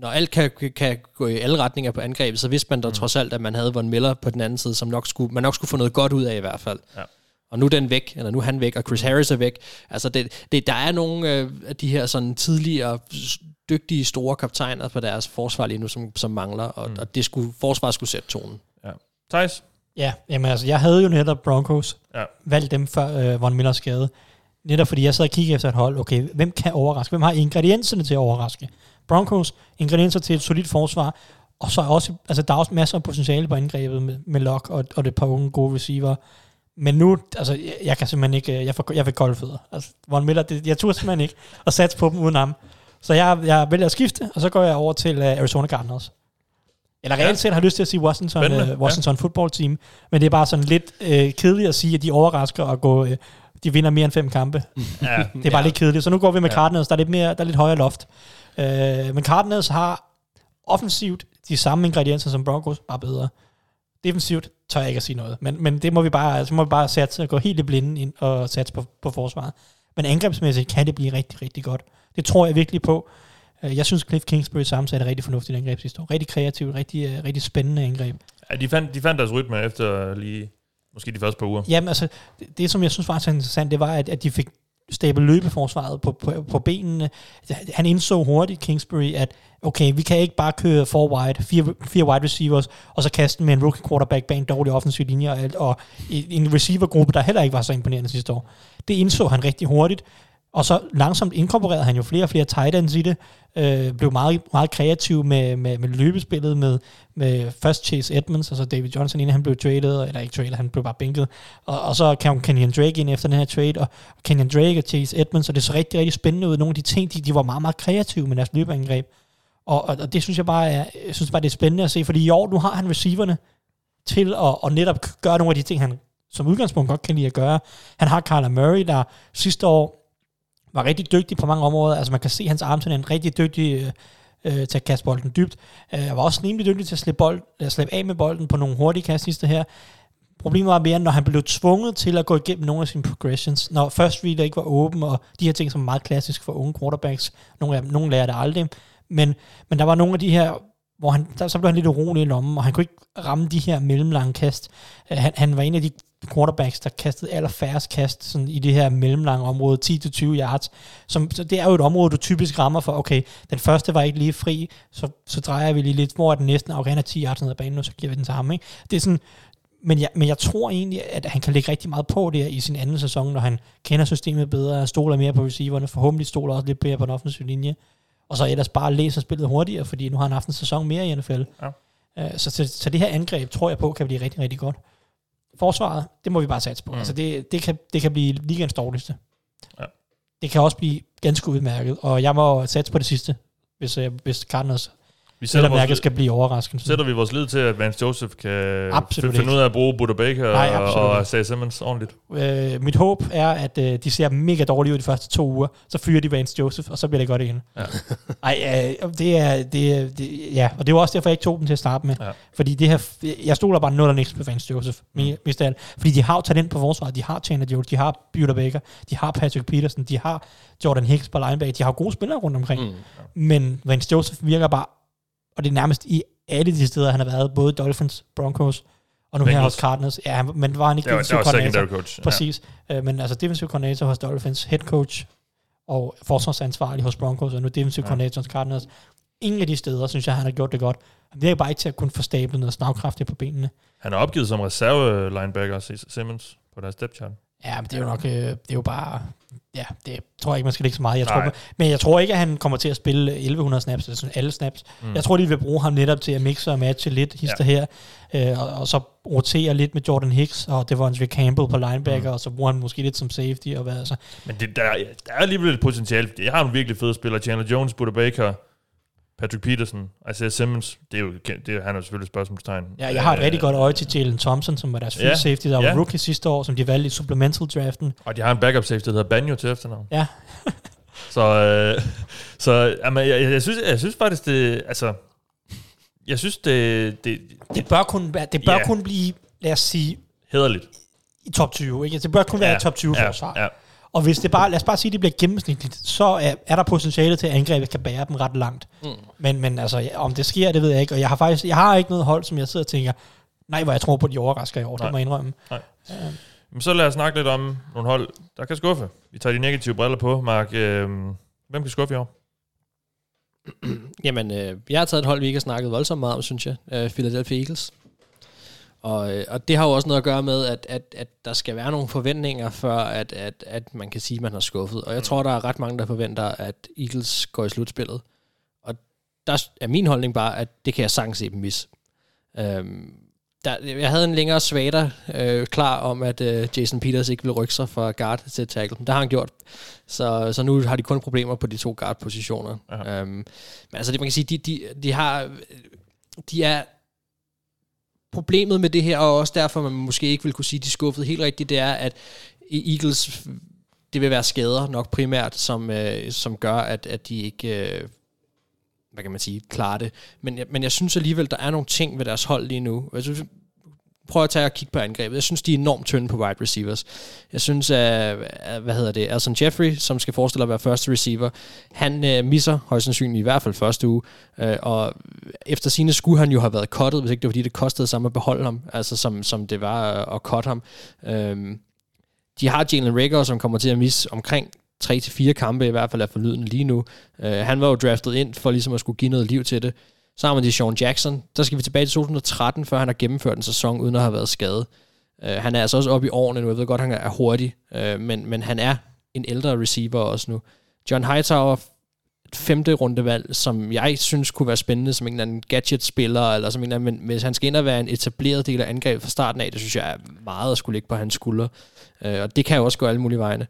når alt kan, kan gå i alle retninger på angrebet, så vidste man da mm. trods alt, at man havde Von Miller på den anden side, som nok skulle, man nok skulle få noget godt ud af i hvert fald. Ja. Og nu er den væk, eller nu er han væk, og Chris Harris er væk. Altså, det, det, der er nogle øh, af de her sådan tidligere dygtige store kaptajner på deres forsvar lige nu, som, som mangler, og, mm. og det skulle, forsvaret skulle sætte tonen. ja. Thijs? Ja, jamen altså, jeg havde jo netop Broncos Ja. valgt dem før øh, Von Millers skade. Netop fordi jeg sad og kiggede efter et hold, okay, hvem kan overraske? Hvem har ingredienserne til at overraske? Broncos, ingredienser til et solidt forsvar, og så også, altså der er også masser af potentiale på angrebet med, med Locke og, og det par unge gode receiver. Men nu, altså, jeg, jeg kan simpelthen ikke, øh, jeg får, jeg fik kolde fødder. Altså, Von Miller, det, jeg turde simpelthen ikke at satse på dem uden ham. Så jeg, jeg vælger at skifte, og så går jeg over til uh, Arizona Cardinals. Eller reelt Ja. set har lyst til at sige Washington, Spændende, uh, Washington football team, men det er bare sådan lidt øh, kedeligt at sige, at de overrasker og gå, øh, de vinder mere end fem kampe. Ja. Det er bare Ja. lidt kedeligt. Så nu går vi med Ja. Cardinals, der er lidt, mere, der er lidt højere loft. Øh, men Cardinals har offensivt de samme ingredienser som Broncos, bare bedre. Defensivt tør jeg ikke at sige noget. Men, men det må vi bare, altså må vi bare satse og gå helt i blinde ind og satse på, på forsvaret. Men angrebsmæssigt kan det blive rigtig, rigtig godt. Det tror jeg virkelig på. Øh, Jeg synes, Cliff Kingsbury sammensat er rigtig fornuftigt angreb sidste år. Rigtig kreativt, rigtig, øh, rigtig spændende angreb. ja de, fandt, de fandt deres rytme efter lige, måske de første par uger. Jamen altså, det, det som jeg synes var så interessant, det var, at, at de fik stable løbeforsvaret på, på, på benene. Altså, han indså hurtigt, Kingsbury, at okay, vi kan ikke bare køre four wide, fire, fire wide receivers, og så kaste med en rookie quarterback bag en dårlig offensiv linje, og, alt, og en receivergruppe, der heller ikke var så imponerende sidste år. Det indså han rigtig hurtigt, og så langsomt inkorporerede han jo flere og flere tight ends i det, øh, blev meget, meget kreativ med, med, med løbespillet, med, med først Chase Edmonds, altså David Johnson, inden han blev traded, eller ikke traded, han blev bare bænket, og, og så kom Kenyon Drake ind efter den her trade, og Kenyon Drake og Chase Edmonds, og det så rigtig, rigtig spændende ud. Nogle af de ting, de, de var meget, meget kreative med deres løbeangreb. Og, og, og det synes jeg bare er, jeg synes bare, det er spændende at se, fordi i år, nu har han receiverne til at, at netop gøre nogle af de ting, han som udgangspunkt godt kan lide at gøre. Han har Carla Murray, der sidste år var rigtig dygtig på mange områder. Altså man kan se hans armtræning, en rigtig dygtig øh, øh til at kaste bolden dybt. Øh, var også rimelig dygtig til at slippe, bold, at slippe af med bolden på nogle hurtige kast sidste her. Problemet var mere, når han blev tvunget til at gå igennem nogle af sine progressions, når first reader ikke var åben, og de her ting, som er meget klassisk for unge quarterbacks, nogle, af dem, nogle lærer det aldrig, men, men der var nogle af de her, hvor han, der, så blev han lidt urolig i lommen, og han kunne ikke ramme de her mellemlange kast. Øh, han, han var en af de quarterbacks, der kastede allerfærrest kast sådan i det her mellemlange område, 10-20 yards. Som, så det er jo et område, du typisk rammer for, okay, den første var ikke lige fri, så, så drejer vi lige lidt, hvor er den næste, okay, han er 10 yards ned ad banen, og så giver vi den til ham. Ikke? Det er sådan, men jeg, men jeg tror egentlig, at han kan lægge rigtig meget på det i sin anden sæson, når han kender systemet bedre, stoler mere på receiverne, forhåbentlig stoler også lidt mere på den offensive linje, og så ellers bare læser spillet hurtigere, fordi nu har han haft en sæson mere i NFL. Ja. Uh, så, så, så det her angreb, tror jeg på, kan blive rigtig, rigtig godt. Forsvaret, det må vi bare satse på. Mm. Altså det, det, kan, det kan blive ligands dårligste. Ja. Det kan også blive ganske udmærket, og jeg må satse på det sidste, hvis, uh, hvis Cardinals Vi sætter, vores, mærket lid- skal blive overraskende. sætter vi vores lid til, at Vance Joseph kan Absolut finde ud af at bruge Buda Baker Nej, og, absolut og ikke. Isaiah Simmons ordentligt. Øh, mit håb er, at øh, de ser mega dårlige ud de første to uger, så fyrer de Vance Joseph, og så bliver det godt igen. Ja. Ej, øh, det er, det, er- det, ja, og det var også derfor, jeg ikke tog dem til at starte med. Ja. Fordi det her, jeg stoler bare nul og niks på Vance Joseph, Mm. mest af alt. Fordi de har jo talent på forsvaret, de har Chandler Jones, de har Buda Baker, de har Patrick Peterson, de har Jordan Hicks på linebacker, de har gode spillere rundt omkring. Mm. Mm. Men Vance Joseph virker bare, og det er nærmest i alle de steder, han har været, både Dolphins, Broncos, og nu her Bengals. hos Cardinals. Ja, men var han ikke Det det defensiv koordinator? coach. Præcis. Ja. Men altså defensiv koordinator hos Dolphins, head coach og forsvarsansvarlig hos Broncos, og nu defensiv Ja. koordinator hos Cardinals. Ingen af de steder, synes jeg, han har gjort det godt. Han virker bare ikke til at kunne få stablet noget snavkraftigt på benene. Han har opgivet som reserve linebacker Simmons på deres depth chart. Ja, men det er jo nok, øh, det er jo bare, ja, det tror jeg ikke, man skal lægge så meget. Jeg Nej. tror, men jeg tror ikke, at han kommer til at spille 1100 snaps, altså sådan alle snaps. Mm. Jeg tror, de vil bruge ham netop til at mixe og matche lidt hister ja. her, øh, og, og, så rotere lidt med Jordan Hicks og Devontae Campbell på linebacker, mm. og så bruger han måske lidt som safety og hvad altså. Men det, der, der er alligevel et potentiale. Jeg har nogle virkelig fede spillere. Chandler Jones, Buda Baker, Patrick Peterson, Isaiah Simmons. Det er jo, det er, han er selvfølgelig spørgsmålstegn. Ja, jeg har et Øh, rigtig godt øje til Jalen Thompson, som var deres free Ja. safety, der var Ja. rookie sidste år, som de valgte i supplemental draften. Og de har en backup safety, der hedder Banjo til efternavn. Ja. så øh, så jamen, jeg, jeg, jeg, synes, jeg synes faktisk, det... Altså, jeg synes, det, det Det bør kun, være- det bør Ja. kun blive, lad os sige, hederligt. i top 20. Ikke? Det bør kun være Ja, et top 20 ja, forsvar. ja. Og hvis det bare, lad os bare sige, at det bliver gennemsnitligt, så er, er der potentiale til, at angrebet kan bære dem ret langt. Mm. Men, men altså, ja, om det sker, det ved jeg ikke. Og jeg har faktisk jeg har ikke noget hold, som jeg sidder og tænker, nej, hvor jeg tror på, at de overrasker i år. Det Nej. må jeg indrømme. Men så lad os snakke lidt om nogle hold, der kan skuffe. Vi tager de negative briller på, Mark. Øh, hvem kan skuffe i år? Jamen, øh, jeg har taget et hold, vi ikke har snakket voldsomt meget om, synes jeg. Øh, Philadelphia Eagles. Og, øh, og det har jo også noget at gøre med, at, at, at der skal være nogle forventninger, før at, at, at man kan sige, at man har skuffet. Og jeg tror, der er ret mange, der forventer, at Eagles går i slutspillet. Og der er min holdning bare, at det kan jeg sagtens se dem mis. Øhm, der, jeg havde en længere svater øh, klar om, at øh, Jason Peters ikke ville rykke sig fra guard til tackle. Det har han gjort. Så, så nu har de kun problemer på de to guard-positioner. Øhm, men altså, det man kan sige, de, de, de har... De er problemet med det her, og også derfor, man måske ikke vil kunne sige, at de skuffede skuffet helt rigtigt, det er, at Eagles, det vil være skader nok primært, som, øh, som gør, at, at de ikke, øh, hvad kan man sige, klarer det. Men, men jeg synes alligevel, der er nogle ting ved deres hold lige nu. Jeg synes, prøv at tage og kigge på angrebet. Jeg synes, de er enormt tynde på wide receivers. Jeg synes, at, hvad hedder det, Alson Jeffrey, som skal forestille at være første receiver, han øh, misser højst sandsynligt i hvert fald første uge, øh, og efter sine skulle han jo have været cuttet, hvis ikke det var fordi, det kostede samme at beholde ham, altså som, som det var øh, at kotte ham. Øh, de har Jalen Rager, som kommer til at misse omkring 3-4 kampe, i hvert fald er forlyden lige nu. Øh, han var jo draftet ind for ligesom at skulle give noget liv til det. Så har man de Sean Jackson. Der skal vi tilbage til 2013, før han har gennemført en sæson, uden at have været skadet. Øh, han er altså også oppe i årene nu. Jeg ved godt, han er hurtig, øh, men, men han er en ældre receiver også nu. John Hightower, et femte rundevalg, som jeg synes kunne være spændende som en eller anden gadget-spiller, eller som en eller anden, men hvis han skal ind og være en etableret del af angrebet fra starten af, det synes jeg er meget at skulle ligge på hans skuldre. Øh, og det kan jo også gå alle mulige vegne.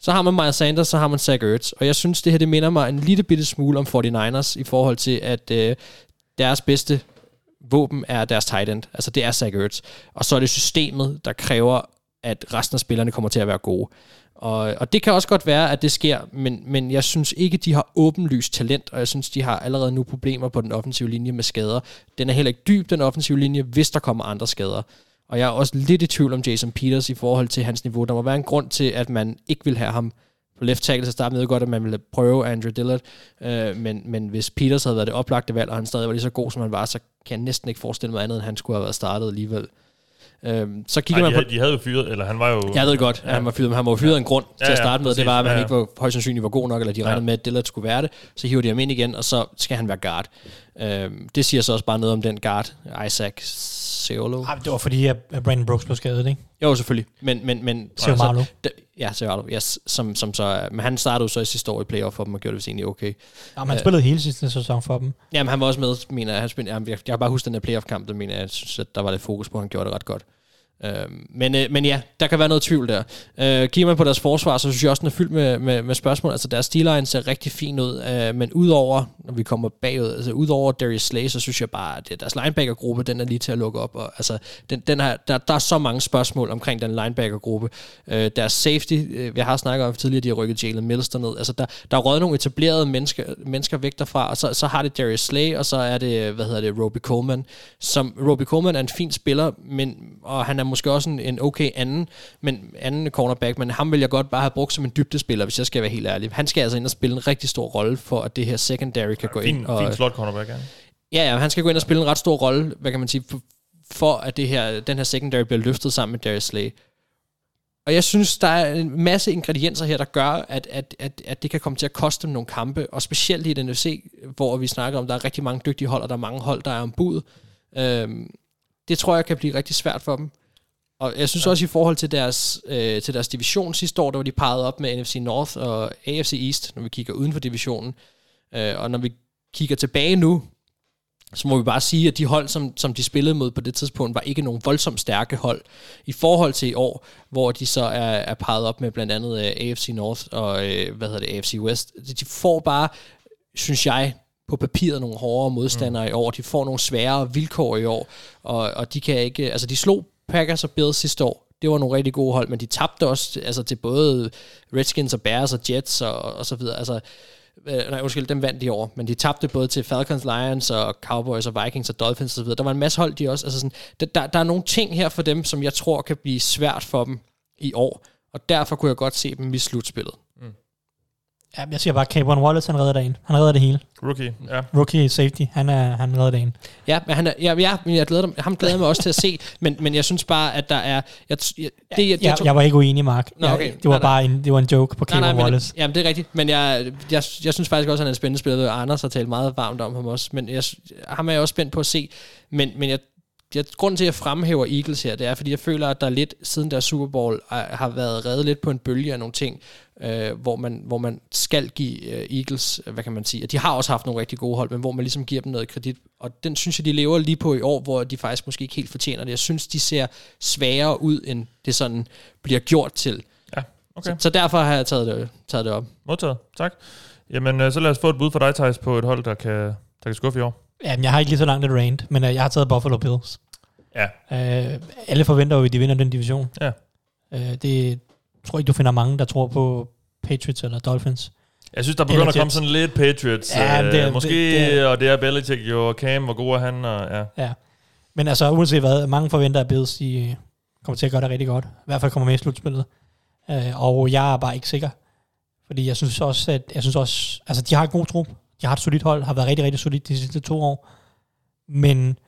Så har man Miles Sanders, så har man Zach Ertz, og jeg synes, det her det minder mig en lille bitte smule om 49ers i forhold til, at øh, deres bedste våben er deres tight end. Altså det er Zach Ertz. Og så er det systemet, der kræver, at resten af spillerne kommer til at være gode. Og, og det kan også godt være, at det sker, men, men jeg synes ikke, de har åbenlyst talent, og jeg synes, de har allerede nu problemer på den offensive linje med skader. Den er heller ikke dyb, den offensive linje, hvis der kommer andre skader. Og jeg er også lidt i tvivl om Jason Peters i forhold til hans niveau. Der må være en grund til, at man ikke vil have ham på left tackle, så startede med godt, at man ville prøve Andrew Dillard, øh, men, men hvis Peters havde været det oplagte valg, og han stadig var lige så god, som han var, så kan jeg næsten ikke forestille mig andet, end han skulle have været startet alligevel. Øh, så kigger Ej, man de, på... havde, de havde jo fyret, eller han var jo... Jeg ved godt, at han var fyret, men han var fyret af en grund Ja, til at ja, starte med. præcis. Det var, at han Ja, ikke var højst sandsynligt var god nok, eller de regnede Ja. med, at Dillard skulle være det. Så hiver de ham ind igen, og så skal han være guard. Øhm, det siger så også bare noget om den guard, Isaac Seolo. Ej, det var fordi, at Brandon Brooks blev skadet, ikke? Jo, selvfølgelig. Men, men, men Seumalo. d- ja, Seumalo, yes, som, som så, men han startede så i sidste år i playoff for dem, og gjorde det vist egentlig okay. Ja, men han Øh. spillede hele sidste sæson for dem. Jamen, han var også med, mener jeg. Han spil, jamen, jeg, jeg kan bare huske den der playoff-kamp, der mener jeg, jeg synes, at der var lidt fokus på, at han gjorde det ret godt. Øh, men, øh, men ja, der kan være noget tvivl der. Øh, kigger man på deres forsvar, så synes jeg også, den er fyldt med, med, med spørgsmål. Altså, deres D-line ser rigtig fin ud, øh, men udover, når vi kommer bagud, altså udover Darius Slay, så synes jeg bare, at øh, deres linebacker-gruppe, den er lige til at lukke op. Og, altså, den, den her, der, der er så mange spørgsmål omkring den linebacker-gruppe. Øh, deres safety, øh, jeg har snakket om tidligere, de har rykket Jalen Mills derned. Altså, der, der er røget nogle etablerede mennesker, mennesker væk derfra, og så, så har det Darius Slay, og så er det, hvad hedder det, Roby Coleman. Som, Roby Coleman er en fin spiller, men, og han er måske også en, en okay anden, men anden cornerback, men ham vil jeg godt bare have brugt som en dybdespiller, hvis jeg skal være helt ærlig. Han skal altså ind og spille en rigtig stor rolle, for at det her secondary kan gå fin, ind. Og, fin slot cornerback, ja. Ja, ja, han skal gå ind og spille en ret stor rolle, hvad kan man sige, for, for at det her, den her secondary bliver løftet sammen med Darius Slay. Og jeg synes, der er en masse ingredienser her, der gør, at, at, at, at det kan komme til at koste dem nogle kampe, og specielt i den NFC, hvor vi snakker om, der er rigtig mange dygtige hold, og der er mange hold, der er ombud. Øhm, det tror jeg kan blive rigtig svært for dem. Og jeg synes ja. også i forhold til deres, øh, til deres division sidste år, der var de peget op med NFC North og AFC East, når vi kigger uden for divisionen. Øh, og når vi kigger tilbage nu, så må vi bare sige, at de hold, som, som de spillede mod på det tidspunkt, var ikke nogen voldsomt stærke hold i forhold til i år, hvor de så er, er peget op med blandt andet øh, AFC North og uh, hvad hedder det, AFC West. De får bare, synes jeg, på papiret nogle hårdere modstandere mm. i år. De får nogle sværere vilkår i år, og, og de kan ikke, altså de slog Packers og Bills sidste år. Det var nogle rigtig gode hold, men de tabte også altså til både Redskins og Bears og Jets og, og så videre. Altså, øh, nej, undskyld, dem vandt de over, men de tabte både til Falcons, Lions og Cowboys og Vikings og Dolphins og så videre. Der var en masse hold, de også, altså sådan, der, der er nogle ting her for dem, som jeg tror kan blive svært for dem i år, og derfor kunne jeg godt se dem i slutspillet. Ja, jeg siger bare, Cameron Wallace, han redder dagen. Han redder det hele. Rookie, ja. Rookie safety, han, er, han redder dagen. Ja, men han er, ja, ja, men jeg glæder, ham glæder mig også til at se, men, men jeg synes bare, at der er... Jeg, jeg, det, jeg, jeg, jeg var ikke uenig, Mark. Nå, okay. Jeg, det var nej, bare en, det var en joke på Cameron Wallace. Ja, det er rigtigt, men jeg, jeg, jeg synes faktisk også, at han er en spændende spiller, og Anders har talt meget varmt om ham også, men jeg, ham er jeg også spændt på at se, men, men jeg, jeg, grunden til, at jeg fremhæver Eagles her, det er, fordi jeg føler, at der lidt siden der Super Bowl har været reddet lidt på en bølge af nogle ting, øh, hvor, man, hvor man skal give øh, Eagles, øh, hvad kan man sige, og de har også haft nogle rigtig gode hold, men hvor man ligesom giver dem noget kredit, og den synes jeg, de lever lige på i år, hvor de faktisk måske ikke helt fortjener det. Jeg synes, de ser sværere ud, end det sådan bliver gjort til. Ja, okay. Så, så derfor har jeg taget det, taget det op. Modtaget, tak. Jamen, øh, så lad os få et bud for dig, Thijs, på et hold, der kan, der kan skuffe i år. Jamen, jeg har ikke lige så langt et rant, men uh, jeg har taget Buffalo Bills. Ja. Uh, alle forventer jo, at de vinder den division. Ja. Uh, det tror ikke, du finder mange, der tror på Patriots eller Dolphins. Jeg synes, der begynder at komme sådan lidt Patriots. Ja, det, er, måske, det, det, og det er Belichick jo, og Cam, hvor god er han, og ja. Ja, men altså uanset hvad, mange forventer, at Bills de kommer til at gøre det rigtig godt. I hvert fald kommer med i slutspillet. Uh, og jeg er bare ikke sikker. Fordi jeg synes også, at jeg synes også, altså de har et god trup. De har et solidt hold, har været rigtig, rigtig solidt de sidste to år. Men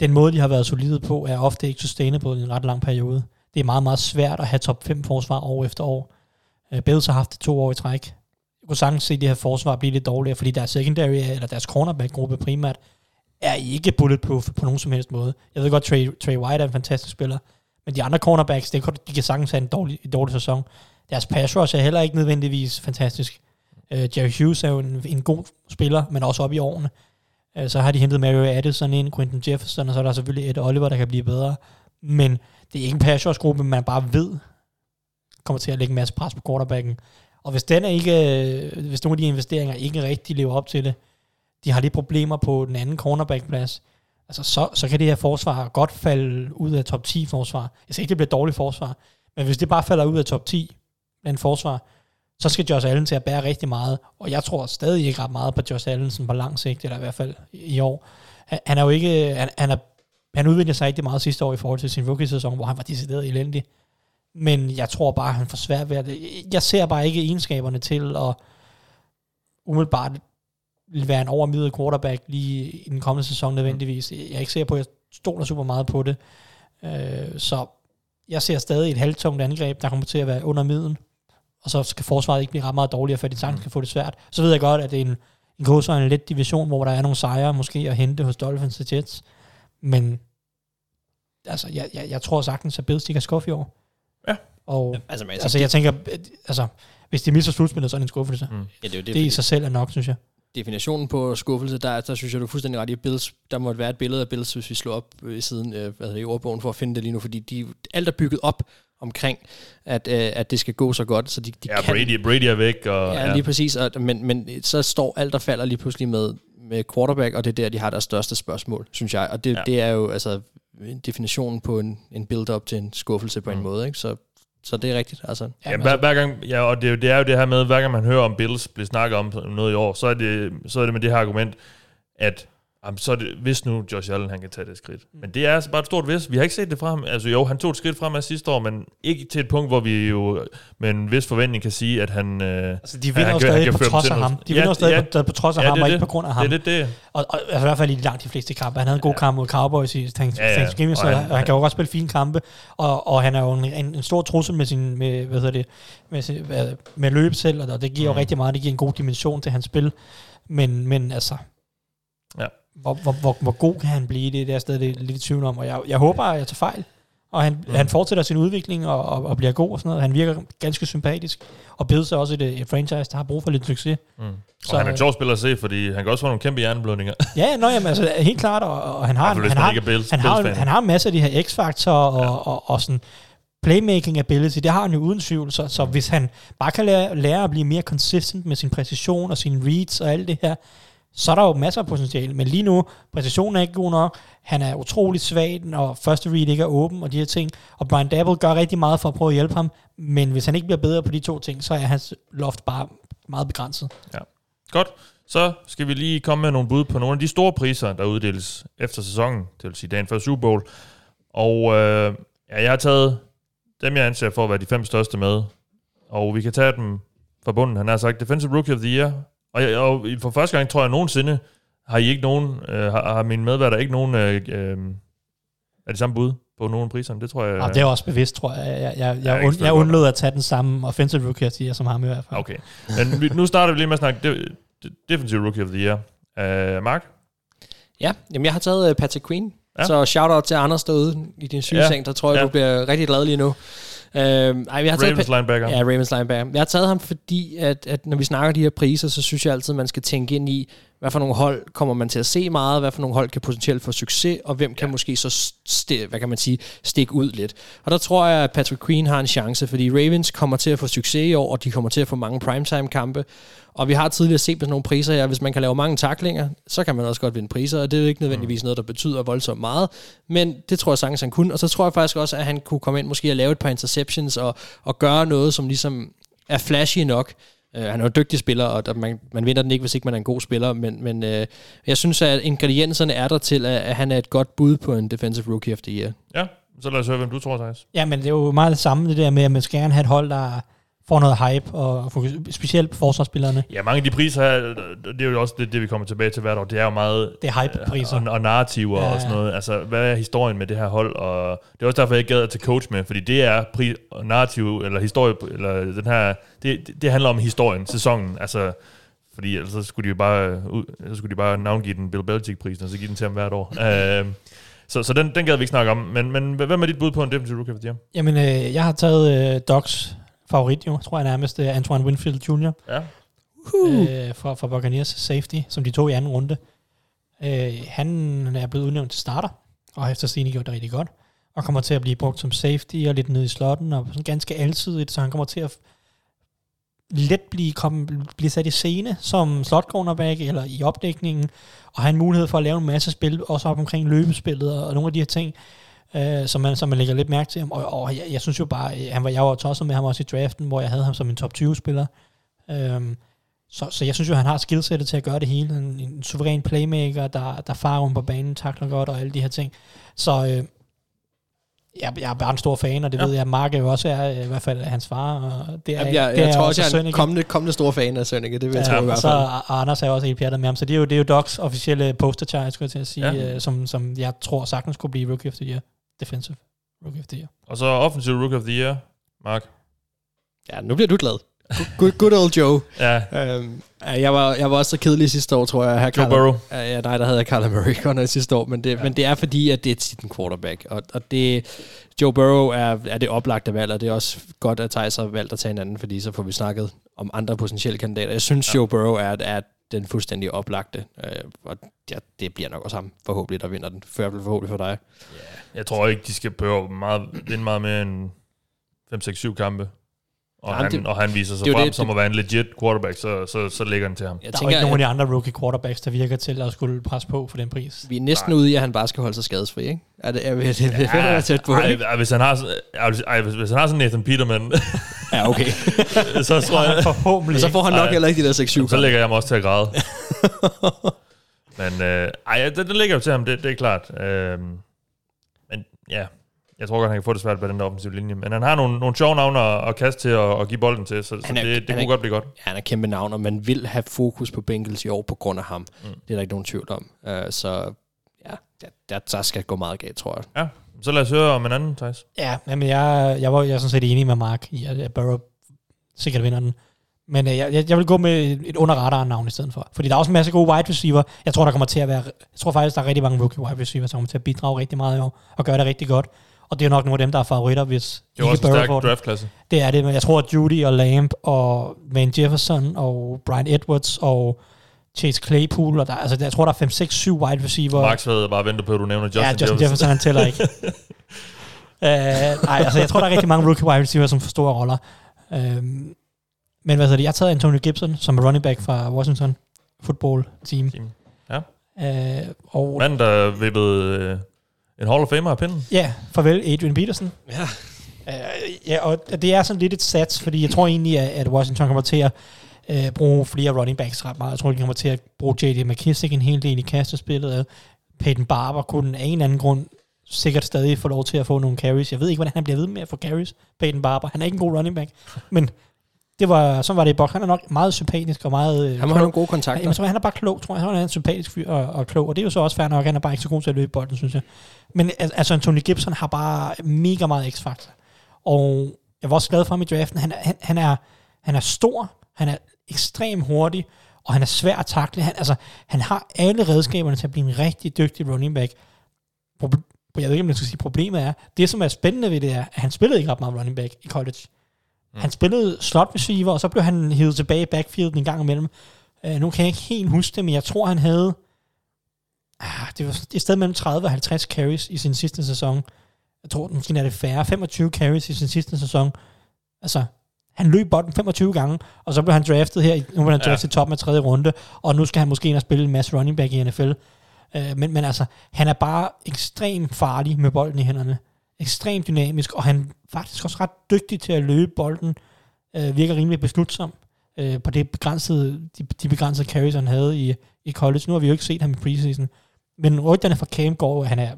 den måde, de har været solide på, er ofte ikke sustainable i en ret lang periode. Det er meget, meget svært at have top 5 forsvar år efter år. Øh, Bills har haft det to år i træk. Jeg kunne sagtens se det her forsvar blive lidt dårligere, fordi deres secondary, eller deres cornerback-gruppe primært, er ikke bulletproof på nogen som helst måde. Jeg ved godt, Trey, Trey White er en fantastisk spiller, men de andre cornerbacks, det, de kan sagtens have en dårlig, en dårlig sæson. Deres pass rush er heller ikke nødvendigvis fantastisk. Uh, Jerry Hughes er jo en, en god spiller, men også op i årene. Uh, så har de hentet Mario Addison ind, Quentin Jefferson, og så er der selvfølgelig et Oliver, der kan blive bedre. Men det er ikke en pass gruppe, man bare ved kommer til at lægge en masse pres på quarterbacken. Og hvis, den er ikke, øh, hvis nogle af de investeringer ikke rigtig lever op til det, de har lidt problemer på den anden cornerback-plads, altså så, så kan det her forsvar godt falde ud af top 10 forsvar. Jeg siger ikke, det bliver dårligt forsvar, men hvis det bare falder ud af top 10, den forsvar, så skal Josh Allen til at bære rigtig meget, og jeg tror stadig ikke ret meget på Josh Allen på lang sigt, eller i hvert fald i år. Han er jo ikke, han, han, er, han udviklede sig rigtig meget sidste år i forhold til sin rookie-sæson, hvor han var decideret elendig. Men jeg tror bare, han får svært ved at... Jeg ser bare ikke egenskaberne til at umiddelbart være en overmiddel quarterback lige i den kommende sæson nødvendigvis. Jeg er ikke sikker på, at jeg stoler super meget på det. Øh, så jeg ser stadig et halvtungt angreb, der kommer til at være under middelen. Og så skal forsvaret ikke blive ret meget dårligere, for de sagtens skal få det svært. Så ved jeg godt, at det er en, en god en let division, hvor der er nogle sejre måske at hente hos Dolphins og Jets. Men altså, jeg, jeg, jeg tror sagtens, at Bills kan skuffe i år. Ja. Og, ja, altså, altså, altså, jeg tænker, altså, hvis de misser slutspillet, så er det en skuffelse. Mm. Ja, det, er det, det i sig selv er nok, synes jeg. Definitionen på skuffelse, der, der synes jeg, du er fuldstændig ret i Bills. Der må være et billede af Bills, hvis vi slår op i siden øh, hvad hedder, i ordbogen for at finde det lige nu, fordi de, alt er bygget op omkring, at, øh, at det skal gå så godt, så de, de ja, kan... Brady, Brady er væk. Og, ja, ja, lige præcis. Og, men, men så står alt, der falder lige pludselig med, med quarterback, og det er der, de har deres største spørgsmål, synes jeg. Og det, ja. det er jo altså definitionen på en, en build-up til en skuffelse på mm. en måde. Ikke? Så så det er rigtigt. Altså. Ja, hver, hver gang, ja, og det, det er jo det her med, hver gang man hører om Bills blive snakket om noget i år, så er det, så er det med det her argument, at Jamen, så er det, hvis nu Josh Allen han kan tage det skridt. Mm. Men det er altså bare et stort hvis. Vi har ikke set det frem. Altså jo, han tog et skridt frem af sidste år, men ikke til et punkt, hvor vi jo med en vis forventning kan sige, at han øh, Altså de vinder jo stadig på trods af ham. De vinder jo stadig ja, på, på trods af ja, ham, og ikke på grund af ham. Det er det, det. Og, og altså, i hvert fald i langt de fleste kampe. Han havde en god ja. kamp mod Cowboys i Thanksgiving, ja, ja. så han, han kan jo også spille fine kampe. Og, og han er jo en, en, en stor trussel med sin, med, hvad hedder det, med, sin, med løb selv, og det giver mm. jo rigtig meget. Det giver en god dimension til hans spil. Men, men altså, hvor, hvor, hvor, hvor god kan han blive, det er der stadig lidt i tvivl om, og jeg, jeg håber, at jeg tager fejl, og han, mm. han fortsætter sin udvikling og, og, og bliver god og sådan noget. Han virker ganske sympatisk, og Bills er også et, et franchise, der har brug for lidt succes. Mm. Så, og han er en sjov spiller at se, fordi han kan også få nogle kæmpe hjerneblødninger. ja, nå, jamen, altså, helt klart, og, og han har, han, man har, er Bills- han, har, han har en masse af de her x-faktorer og, Ja. og, og, og sådan playmaking ability, det har han jo uden tvivl, så, så hvis han bare kan lære, lære at blive mere consistent med sin præcision og sine reads og alt det her, så er der jo masser af potentiale, men lige nu, præcisionen er ikke god nok, han er utrolig svag, og første read ikke er åben, og de her ting, og Brian Dabble gør rigtig meget for at prøve at hjælpe ham, men hvis han ikke bliver bedre på de to ting, så er hans loft bare meget begrænset. Ja. Godt. Så skal vi lige komme med nogle bud på nogle af de store priser, der uddeles efter sæsonen, det vil sige dagen før Super Bowl. Og øh, ja, jeg har taget dem, jeg anser for at være de fem største med. Og vi kan tage dem fra bunden. Han har sagt Defensive Rookie of the Year. Og, jeg, og for første gang, tror jeg nogensinde, har I ikke nogen, øh, har, har mine medværter ikke nogen øh, øh, er de samme bud på nogle af priserne? Det tror jeg... Og det er også bevidst, tror jeg. Jeg, jeg, jeg, Ja, jeg, und, jeg undlod at tage den samme offensive rookie, jeg siger, som ham i hvert fald. Okay. Men vi, nu starter vi lige med at snakke de, de, Defensive Rookie of the Year. Uh, Mark? Ja, jamen jeg har taget uh, Patrick Queen. Ja. Ja. Så shout-out til Anders derude i din sygeseng, ja. der tror jeg, Ja. du bliver rigtig glad lige nu. Uh, ej, jeg har taget Ravens linebacker. Ja, Ravens linebacker. Jeg har taget ham, fordi at, at når vi snakker de her priser, så synes jeg altid, man skal tænke ind i, hvad for nogle hold kommer man til at se meget, hvad for nogle hold kan potentielt få succes, og hvem kan måske så, sti, hvad kan man sige, stikke ud lidt. Og der tror jeg, at Patrick Queen har en chance, fordi Ravens kommer til at få succes i år, og de kommer til at få mange primetime-kampe. Og vi har tidligere set med sådan nogle priser her, hvis man kan lave mange taklinger, så kan man også godt vinde priser, og det er jo ikke nødvendigvis noget, der betyder voldsomt meget, men det tror jeg sagtens, han kunne. Og så tror jeg faktisk også, at han kunne komme ind måske og lave et par interceptions, og, og gøre noget, som ligesom er flashy nok. Uh, han er jo en dygtig spiller, og der, man, man vinder den ikke, hvis ikke man er en god spiller, men, men uh, jeg synes, at ingredienserne er der til, at, at han er et godt bud på en Defensive Rookie of the Year. Ja, så lad os høre, hvem du tror, Thijs. Ja, men det er jo meget det samme, det der med, at man skal gerne have et hold, der får noget hype, og specielt på forsvarsspillerne. Ja, mange af de priser her, det er jo også det, det vi kommer tilbage til hvert år. Det er jo meget Det er hype-priser. og, og narrativer Ja. og sådan noget. Altså, hvad er historien med det her hold? Og det er også derfor, jeg gad at tage coach med, fordi det er pri- narrativ, eller historie, eller den her, det, det, handler om historien, sæsonen. Altså, fordi ellers så skulle de jo bare, så skulle de bare navngive den Bill Belichick-prisen, og så give den til ham hvert år. uh, så, så den, den gad vi ikke snakke om. Men, men hvem er dit bud på en defensive rookie of the year? Jamen, øh, jeg har taget øh, Docs favorit jo, tror jeg nærmest, er Antoine Winfield Jr. Ja. øh, fra, fra Buccaneers safety, som de tog i anden runde. Øh, han er blevet udnævnt til starter, og har efter sigende gjort det rigtig godt, og kommer til at blive brugt som safety og lidt nede i slotten, og sådan ganske alsidigt, så han kommer til at let blive, komme, blive sat i scene som slot cornerback eller i opdækningen, og have en mulighed for at lave en masse spil, også op omkring løbespillet og nogle af de her ting, øh, som, man, som man lægger lidt mærke til. Og, og jeg, jeg synes jo bare, øh, han var, jeg var tosset med ham også i draften, hvor jeg havde ham som en top 20-spiller. Øhm, så, så jeg synes jo, han har skillsettet til at gøre det hele. En, en suveræn playmaker, der, der farer rundt på banen, takler godt og alle de her ting. Så øh, jeg, jeg er bare en stor fan, og det Ja. ved jeg, at Mark jo også er, øh, i hvert fald hans far. Og det er, Jamen, jeg, det jeg tror også, jeg er en kommende, kommende stor fan af Sønneke, det vil jeg Ja, tro i og hvert så fald. og Anders er også helt pjattet med ham, så det er jo, det er jo Docs officielle poster child, skulle jeg til at sige, ja. øh, som, som jeg tror sagtens kunne blive Rookie of the Year. Defensive Rookie of the Year. Og så offensive rookie of the year, Mark. Ja, nu bliver du glad. Good, good, old Joe. Ja, Øhm, ja, jeg, var, jeg var også så kedelig sidste år, tror jeg. Her Joe Burrow. Ja, nej, der havde jeg Kyler Murray under sidste år, men det, Ja. men det er fordi, at det er tit en quarterback. Og, og det, Joe Burrow er, er det oplagte valg, og det er også godt, at Thijs har valgt at tage en anden, fordi så får vi snakket om andre potentielle kandidater. Jeg synes, ja. Joe Burrow er, er den fuldstændig oplagte, øh, og ja, det bliver nok også ham forhåbentlig, der vinder den. Før forhåbentlig for dig. Jeg tror ikke, de skal behøve meget, vinde meget mere end 5-6-7 kampe. Og, Jamen, han, det- og han viser sig det er frem det- som at være en legit quarterback, så, så, så ligger den til ham. Jeg Der er jo tænker, ikke nogen af de andre rookie quarterbacks, der virker til at skulle presse på for den pris. vi er næsten Nej. ude i, at han bare skal holde sig skadesfri, ikke? Er det, er, det, det, det er tæt på, ej, ej, hvis han har, sådan- ej, hvis, hvis, han har sådan Nathan Peterman, Ja, okay. så tror jeg, Forhåbentlig. Så får han nok Ej. heller ikke de der 6-7 så lægger jeg mig også til at græde. men øh, ej, den, den ligger jo til ham, det, det er klart. Øh, men ja, jeg tror godt, han kan få det svært på den der offensive linje. Men han har nogle, nogle sjove navne at, at kaste til og, og give bolden til, så, er- det, det kunne er- godt blive godt. Ja, han er kæmpe navn, og man vil have fokus på Bengals i år på grund af ham. Mm. Det er der ikke nogen tvivl om. Uh, så ja, der, der, der skal gå meget galt, tror jeg. Ja, så lad os høre om en anden, Thijs. Ja, men jeg, jeg, var, jeg er sådan set enig med Mark i, at Burrow sikkert vinder den. Men øh, jeg, jeg- vil gå med et- et under radaren navn i stedet for. Fordi der er også en masse gode wide receiver. Jeg tror, der kommer til at være... Jeg tror faktisk, der er rigtig mange rookie wide receiver, som kommer til at bidrage rigtig meget i år og gøre det rigtig godt. Og det er nok nogle af dem, der er favoritter, hvis Det er også en stærk draftklasse. Det er det, men jeg tror, at Judy og Lamb og Van Jefferson og Brian Edwards og Chase Claypool, og der, altså, jeg tror, der er 5, 6, 7 wide receiver. Max havde bare ventet på, at du nævner Justin, ja, Justin Jefferson, han tæller ikke. uh, nej, altså jeg tror, der er rigtig mange rookie wide receiver, som får store roller. Uh, men hvad hedder det? Jeg har taget Antonio Gibson, som er running back fra Washington football team. Team. Ja. Uh, og Manden, der vippede øh, en Hall of Famer af pinden. ja, farvel Adrian Peterson. Ja. Uh, ja, og det er sådan lidt et sats, fordi jeg tror egentlig, at, Washington kommer til at uh, bruge flere running backs ret meget. Jeg tror, de kommer til at bruge J.D. McKissick en hel del i kastespillet. Peyton Barber kunne af en eller anden grund sikkert stadig få lov til at få nogle carries. Jeg ved ikke, hvordan han bliver ved med at få carries, Peyton Barber. Han er ikke en god running back, men det var, sådan var det i Bok. Han er nok meget sympatisk og meget... øh, Han må have nogle gode kontakter. Ja, men han er bare klog, tror jeg. Han er en sympatisk fyr og, og klog, og det er jo så også fair nok. Han er bare ikke så god til at løbe bolden, synes jeg. Men al- altså, Anthony Gibson har bare mega meget x-faktor. Og jeg var også glad for ham i draften. Han, er- han, han, er, han er stor, han er ekstremt hurtig, og han er svær at takle. Han, altså, han har alle redskaberne til at blive en rigtig dygtig running back. Proble- jeg ved ikke, om jeg skal sige, problemet er, det som er spændende ved det er, at han spillede ikke ret meget running back i college. Mm. Han spillede slot receiver, og så blev han hævet tilbage i backfielden en gang imellem. Uh, nu kan jeg ikke helt huske det, men jeg tror, han havde ah, det var et sted mellem 30 og 50 carries i sin sidste sæson. Jeg tror, måske er det færre. 25 carries i sin sidste sæson. Altså, han løb bolden 25 gange, og så blev han draftet her. Nu blev han Ja. draftet i toppen af tredje runde, og nu skal han måske ind og spille en masse running back i NFL. Uh, men, men altså, han er bare ekstremt farlig med bolden i hænderne. Ekstremt dynamisk, og han er faktisk også ret dygtig til at løbe bolden. Uh, virker rimelig beslutsom uh, på det begrænsede, de, de begrænsede carries, han havde i, i college. Nu har vi jo ikke set ham i preseason. Men rygterne fra Cam går, at han er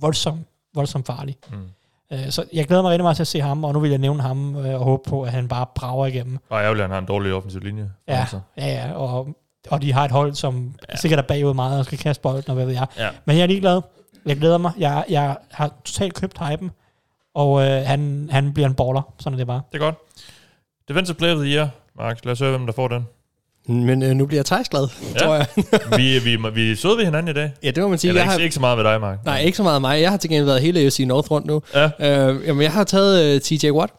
voldsom, voldsom farlig. Mm. Uh, så jeg glæder mig rigtig meget til at se ham, og nu vil jeg nævne ham uh, og håbe på, at han bare brager igennem. Og ærgerligt, at han har en dårlig offensiv linje. Ja, Altså. ja, ja og, og de har et hold, som ja. sikkert er bagud meget og skal kaste bolden, og hvad ved jeg. Ja. Men jeg er ligeglad. Jeg glæder mig. Jeg, jeg har totalt købt hypen, og øh, han, han bliver en baller. Sådan er det bare. Det er godt. Defensive Player of the Year, Mark. Lad os høre, hvem der får den. Men øh, nu bliver Thijs glad, Ja. tror jeg. vi, vi, vi søde ved hinanden i dag. ja, det må man sige. Eller Jeg ikke, har, ikke så meget ved dig, Mark. nej, ikke så meget af mig. Jeg har til gengæld været hele AFC North rundt nu. Ja. Øh, jamen, jeg har taget uh, TJ Watt.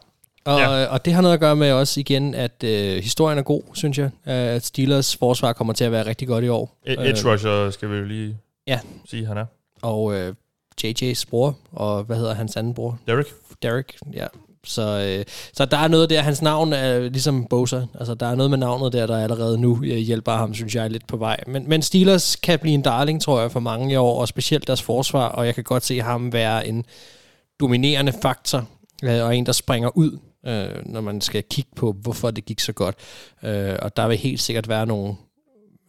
Og, Ja. ja. og det har noget at gøre med også igen, at øh, historien er god, synes jeg. Uh, at Steelers forsvar kommer til at være rigtig godt i år. E- Edge rusher skal vi jo lige Ja. sige, han er. Og øh, JJ's bror, og hvad hedder hans anden bror? Derek. Derek, ja. Så, øh, så der er noget der, hans navn er ligesom Bosa. Altså, der er noget med navnet der, der allerede nu øh, hjælper ham, synes jeg, lidt på vej. Men, men Steelers kan blive en darling, tror jeg, for mange i år, og specielt deres forsvar, og jeg kan godt se ham være en dominerende faktor, øh, og en, der springer ud, øh, når man skal kigge på, hvorfor det gik så godt. Øh, og der vil helt sikkert være nogle,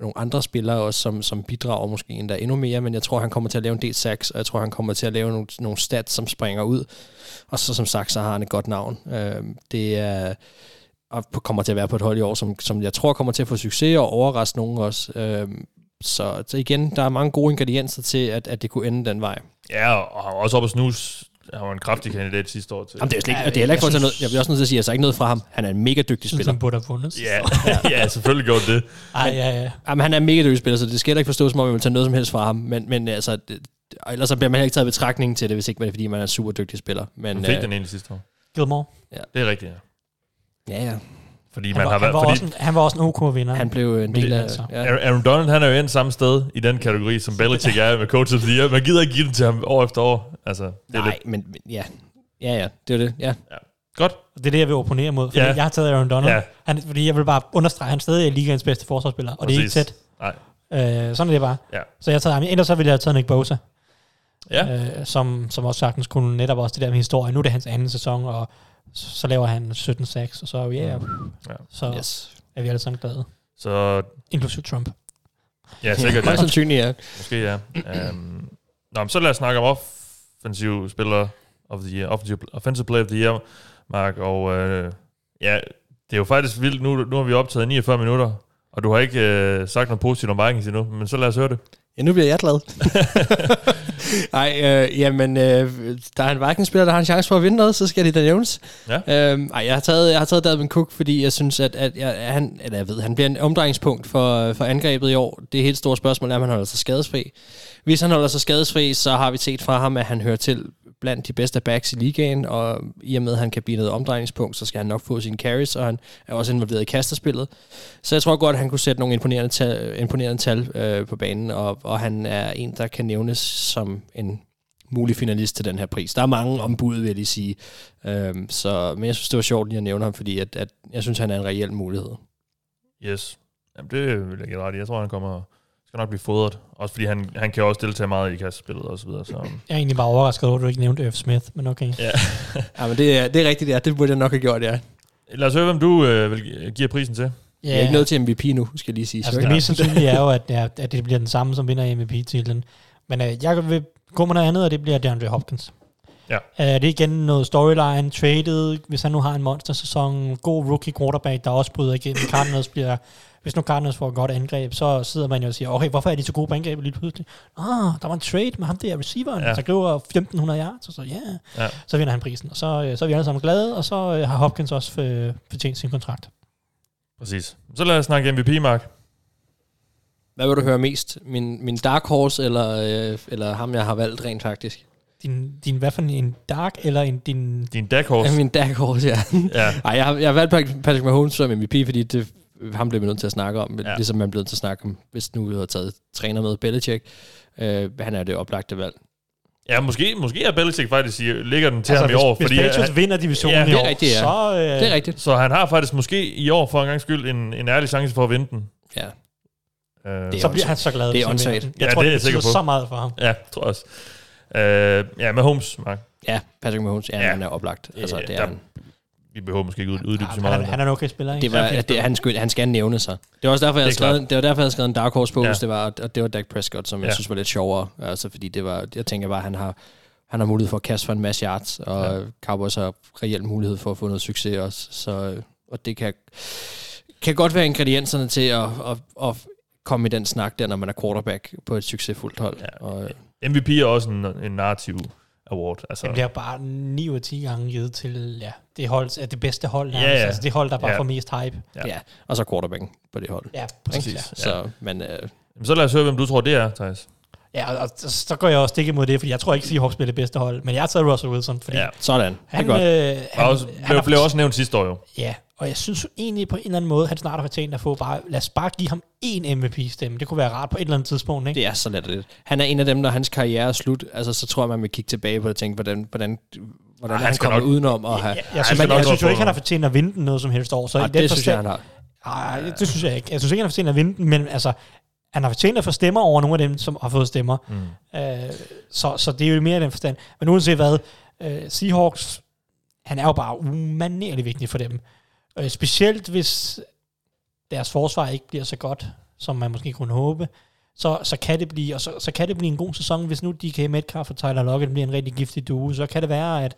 nogle andre spillere også, som, som bidrager måske endda endnu mere, men jeg tror, han kommer til at lave en del sacks, og jeg tror, han kommer til at lave nogle, nogle stats, som springer ud. Og så som sagt, så har han et godt navn. Øh, det er og kommer til at være på et hold i år, som, som jeg tror kommer til at få succes og overraske nogen også. Øh, så, så igen, der er mange gode ingredienser til, at, at det kunne ende den vej. Ja, og også op at snus. Han var en kraftig kandidat sidste år til. Jamen, det er jo slet ikke, Ja, ja, det er heller ikke for at tage noget, jeg vil også nødt til at sige, at jeg så ikke noget fra ham. Han er en mega dygtig Synes, spiller. han burde have vundet. Ja, ja, selvfølgelig gjorde det. Ej, ja, ja. Jamen, han er en mega dygtig spiller, så det skal heller ikke forstås, som om jeg vil tage noget som helst fra ham. Men, men altså, det, og ellers så bliver man heller ikke taget betragtning til det, hvis ikke det er, fordi man er en super dygtig spiller. Men, Han fik øh, den egentlig sidste år. Gilmore. Det er rigtigt, ja. ja, ja. Fordi Han, man var, har han, været... var Fordi også en, han var også en OK-vinder. Han blev en del det- af... altså. Ja. Aaron Donald, han er jo endt samme sted i den kategori, som Belichick er med Coach of the Year. Man gider ikke give den til ham år efter år. Altså, det er Nej, lidt men, ja. Ja, ja, det er det. Ja. godt. Det er det, jeg vil opponere mod. Fordi Ja. ja. jeg har taget Aaron Donald. Ja. Ja. Han, fordi jeg vil bare understrege, at han stadig er ligaens bedste forsvarsspiller. Og det er ikke Præcis. tæt. Nej. Øh, sådan er det bare. Ja. Så jeg har taget ham. Ellers så ville jeg have taget Nick Bosa. Ja. øh, som, som også sagtens kunne netop også det der med historie. Nu er det hans anden sæson, og så, så laver han 17 sacks, og så, yeah, Ja. så Yes. er vi alle sammen glade. Så Inklusive Trump. ja, sikkert. Ja. sandsynligt, ja. Måske ja. Um, nå, men så lad os snakke om offensiv spiller of the year, offensive, offensive player of the year, Mark. Og øh, ja, det er jo faktisk vildt. Nu, nu har vi optaget 49 minutter, og du har ikke øh, sagt noget positivt om Vikings endnu, men så lad os høre det. Ja, nu bliver jeg glad. Nej, øh, jamen, øh, der er en Vikings-spiller, der har en chance for at vinde noget, så skal det da nævnes. Ja. Øhm, ej, jeg har taget, jeg har taget Dalvin Cook, fordi jeg synes, at, at jeg, han, eller jeg ved, han bliver en omdrejningspunkt for, for angrebet i år. Det helt store spørgsmål er, om han holder sig skadesfri. Hvis han holder sig skadesfri, så har vi set fra ham, at han hører til blandt de bedste backs i ligaen, og i og med, at han kan blive noget omdrejningspunkt, så skal han nok få sine carries, og han er også involveret i kasterspillet. Så jeg tror godt, at han kunne sætte nogle imponerende tal, imponerende tal øh, på banen, og, og han er en, der kan nævnes som en mulig finalist til den her pris. Der er mange ombud, vil jeg lige sige. Øhm, så, men jeg synes, det var sjovt lige at nævne ham, fordi at, at jeg synes, han er en reel mulighed. Yes. Jamen, det vil jeg give ret i. Jeg tror, han kommer skal nok blive fodret. Også fordi han, han kan også deltage meget i kastespillet og så videre. Så. Jeg er egentlig bare overrasket over, at du ikke nævnte F. Smith, men okay. Ja. ja, men det er, det er rigtigt, ja. Det burde jeg nok have gjort, ja. Lad os høre, hvem du øh, vil give prisen til. Ja. Jeg er ikke nødt til MVP nu, skal jeg lige sige. Altså, det mest sandsynlige er jo, at, ja, at det bliver den samme, som vinder MVP-titlen. Men øh, jeg vil gå med noget andet, og det bliver DeAndre Hopkins. Ja. Uh, det er igen noget storyline, traded, hvis han nu har en monster-sæson, god rookie quarterback, der også bryder igennem. Cardinals bliver, hvis nu Cardinals får et godt angreb, så sidder man jo og siger, okay, hvorfor er de så gode på angrebet lige pludselig? Ah, der var en trade med ham der receiveren, ja. der griber 1500 yards, og så ja, yeah. ja, så vinder han prisen. Og så, øh, så er vi alle sammen glade, og så øh, har Hopkins også fortjent sin kontrakt. Præcis. Så lad os snakke MVP, Mark. Hvad vil du høre mest? Min, min dark horse, eller, øh, eller ham, jeg har valgt rent faktisk? Din, din hvad for en dark, eller en, din... Din dark horse? Ja, min dark horse, ja. ja. Ej, jeg har, jeg har valgt Patrick Mahomes som MVP, fordi det, ham blev vi nødt til at snakke om, ja. ligesom man blev nødt til at snakke om, hvis nu vi havde taget træner med Belichick. Øh, han er det oplagte valg. Ja, måske, måske er Belichick faktisk ligger den til altså, ham hvis, i år. Hvis fordi Patriots han, vinder divisionen ja, i år, rigtigt, ja. så... Øh, det er rigtigt. Så han har faktisk måske i år for en gang skyld en, en ærlig chance for at vinde den. Ja. Øh, så bliver han så glad. Det er åndssvagt. Jeg ja, tror, det er jeg sikker på. så meget for ham. Ja, tror også. Uh, ja, Mahomes, Mark. Ja, Patrick Mahomes, ja, ja. han er oplagt. Altså, det er der, vi behøver måske ikke uddybe så meget. Han, han er en okay spiller, ikke? Det var, det, han, skulle, han skal nævne sig. Det var også derfor, jeg havde skrevet, det var derfor, jeg havde skrevet en Dark Horse post, ja. det var, og det var Dak Prescott, som ja. jeg synes var lidt sjovere. Altså, fordi det var, jeg tænker bare, han har, han har mulighed for at kaste for en masse yards, og ja. Cowboys har reelt mulighed for at få noget succes også. Så, og det kan, kan godt være ingredienserne til at, at, at komme i den snak der, når man er quarterback på et succesfuldt hold. Ja. Og, MVP er også en, en narrativ award. Altså. Det bliver bare 9 ud af 10 gange givet til ja, det, hold, det bedste hold, ja, ja. altså det hold, der bare ja. får mest hype. Ja. ja, og så quarterbacken på det hold. Ja, præcis. Ja. Så, men, øh, så lad os høre, hvem du tror, det er, Thijs. Ja, og så går jeg også stik imod det, fordi jeg tror ikke, Seahawks bliver det bedste hold. Men jeg har taget Russell Wilson, fordi... Ja, sådan. Han, det er godt. Øh, han, også, han blev, blev også nævnt sidste år jo. Ja, og jeg synes egentlig på en eller anden måde, han snart har fortjent at få bare, lad os bare give ham én MVP-stemme. Det kunne være rart på et eller andet tidspunkt, ikke? Det er så let. Han er en af dem, når hans karriere er slut, altså så tror jeg, man vil kigge tilbage på det og tænke, hvordan, hvordan, hvordan Ej, han kommer nok, udenom at have... Jeg, jeg, jeg, jeg, jeg synes jo ikke, han har fortjent at vinde den noget som helst år. Så Ej, det synes jeg, han har. Nej, det synes jeg ikke. Jeg synes ikke, han har fortjent at vinde den, men altså, han har fortjent at få stemmer over nogle af dem, som har fået stemmer. Mm. Øh, så, så det er jo mere den forstand. Men uanset hvad, øh, Seahawks, han er jo bare umanerligt vigtig for dem. Øh, specielt hvis deres forsvar ikke bliver så godt, som man måske kunne håbe, så, så kan det blive, og så, så kan det blive en god sæson, hvis nu DK Metcalf og Tyler Lockett bliver en rigtig giftig duo, så kan det være, at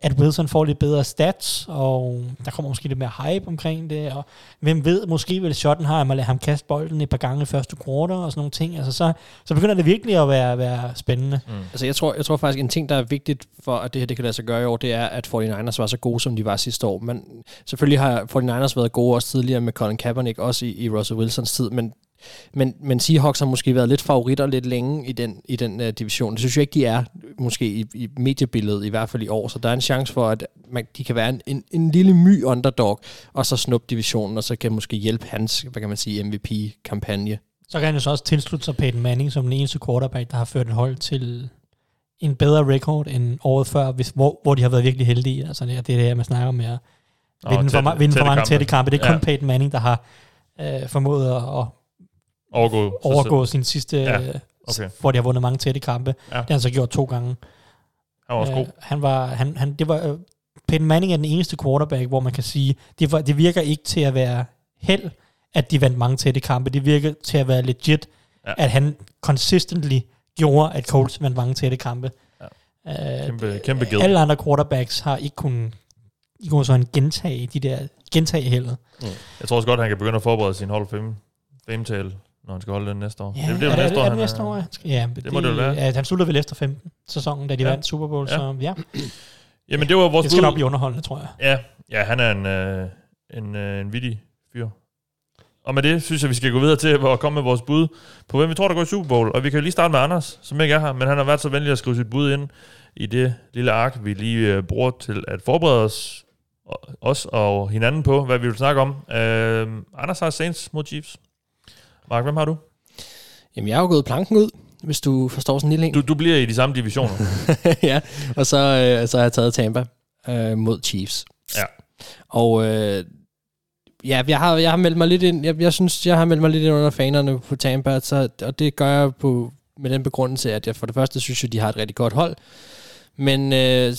at Wilson får lidt bedre stats, og der kommer måske lidt mere hype omkring det, og hvem ved, måske vil Schottenheimer lade ham kaste bolden et par gange i første quarter og sådan nogle ting. Altså, så, så begynder det virkelig at være, være spændende. Mm. Altså, jeg tror, jeg tror faktisk, en ting, der er vigtigt for, at det her det kan lade sig gøre i år, det er, at 49ers var så gode, som de var sidste år. Men selvfølgelig har 49ers været gode også tidligere med Colin Kaepernick, også i, i Russell Wilsons tid, men men, men Seahawks har måske været lidt favoritter lidt længe i den, i den uh, division. Det synes jeg ikke, de er, måske i, i mediebilledet, i hvert fald i år. Så der er en chance for, at man, de kan være en, en, en lille my underdog, og så snuppe divisionen, og så kan måske hjælpe hans, hvad kan man sige, MVP-kampagne. Så kan han jo så også tilslutte sig Peyton Manning som den eneste quarterback, der har ført et hold til en bedre record end året før, hvis, hvor, hvor de har været virkelig heldige. Altså det, er det her, man snakker om, at vinde for, vinde for mange tætte kampe. Det er kun ja. Peyton Manning, der har øh, formået at overgå, overgå sin sidste, ja, okay. hvor de har vundet mange tætte kampe. Ja. Det har han så gjort to gange. Han var også god. Uh, han var, han, han, det var, uh, Peyton Manning er den eneste quarterback, hvor man kan sige, det, var, det virker ikke til at være held, at de vandt mange tætte kampe. Det virker til at være legit, ja. at han consistently gjorde, at Colts vandt mange tætte kampe. Ja. Uh, kæmpe, kæmpe gæld. Alle andre quarterbacks har ikke kunnet i går så en gentage de der gentage heldet. Mm. Jeg tror også godt, at han kan begynde at forberede sin of Fame, fame tale når han skal holde den næste år. Ja, det, det er, næste år, er det næste år? Ja, det, det må det jo være. Ja, han sluttede vel efter 15 sæsonen, da de ja. vandt Super Bowl, ja. så ja. Jamen, det var vores Det skal bud. nok blive underholdende, tror jeg. Ja, ja han er en, øh, en, øh, en vittig fyr. Og med det synes jeg, vi skal gå videre til at komme med vores bud på, hvem vi tror, der går i Super Bowl. Og vi kan jo lige starte med Anders, som ikke er her, men han har været så venlig at skrive sit bud ind. i det lille ark, vi lige øh, bruger til at forberede os, os og hinanden på, hvad vi vil snakke om. Øh, Anders har Saints mod Chiefs. Mark, hvem har du? Jamen, jeg har jo gået planken ud, hvis du forstår sådan en lille en. Du, du bliver i de samme divisioner. ja, og så, øh, så har jeg taget Tampa øh, mod Chiefs. Ja. Og øh, ja, jeg har, jeg har meldt mig lidt ind, jeg, jeg synes, jeg har meldt mig lidt ind under fanerne på Tampa, så, og det gør jeg på, med den begrundelse, at jeg for det første synes, at de har et rigtig godt hold, men øh,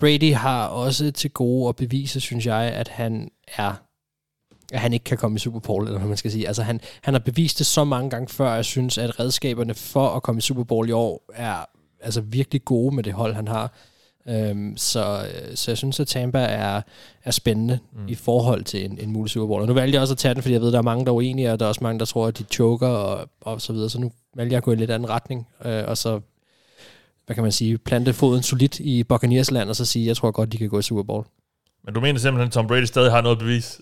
Brady har også til gode at bevise, synes jeg, at han er at han ikke kan komme i Super Bowl, eller hvad man skal sige. Altså han, han har bevist det så mange gange før, jeg synes, at redskaberne for at komme i Super Bowl i år er altså virkelig gode med det hold, han har. Øhm, så, så jeg synes, at Tampa er, er spændende mm. i forhold til en, en mulig Super Bowl. Og nu valgte jeg også at tage den, fordi jeg ved, at der er mange, der er uenige, og der er også mange, der tror, at de choker og, og så videre. Så nu valgte jeg at gå i en lidt anden retning, øh, og så hvad kan man sige, plante foden solidt i Buccaneers land, og så sige, jeg tror godt, de kan gå i Super Bowl. Men du mener simpelthen, at Tom Brady stadig har noget bevis?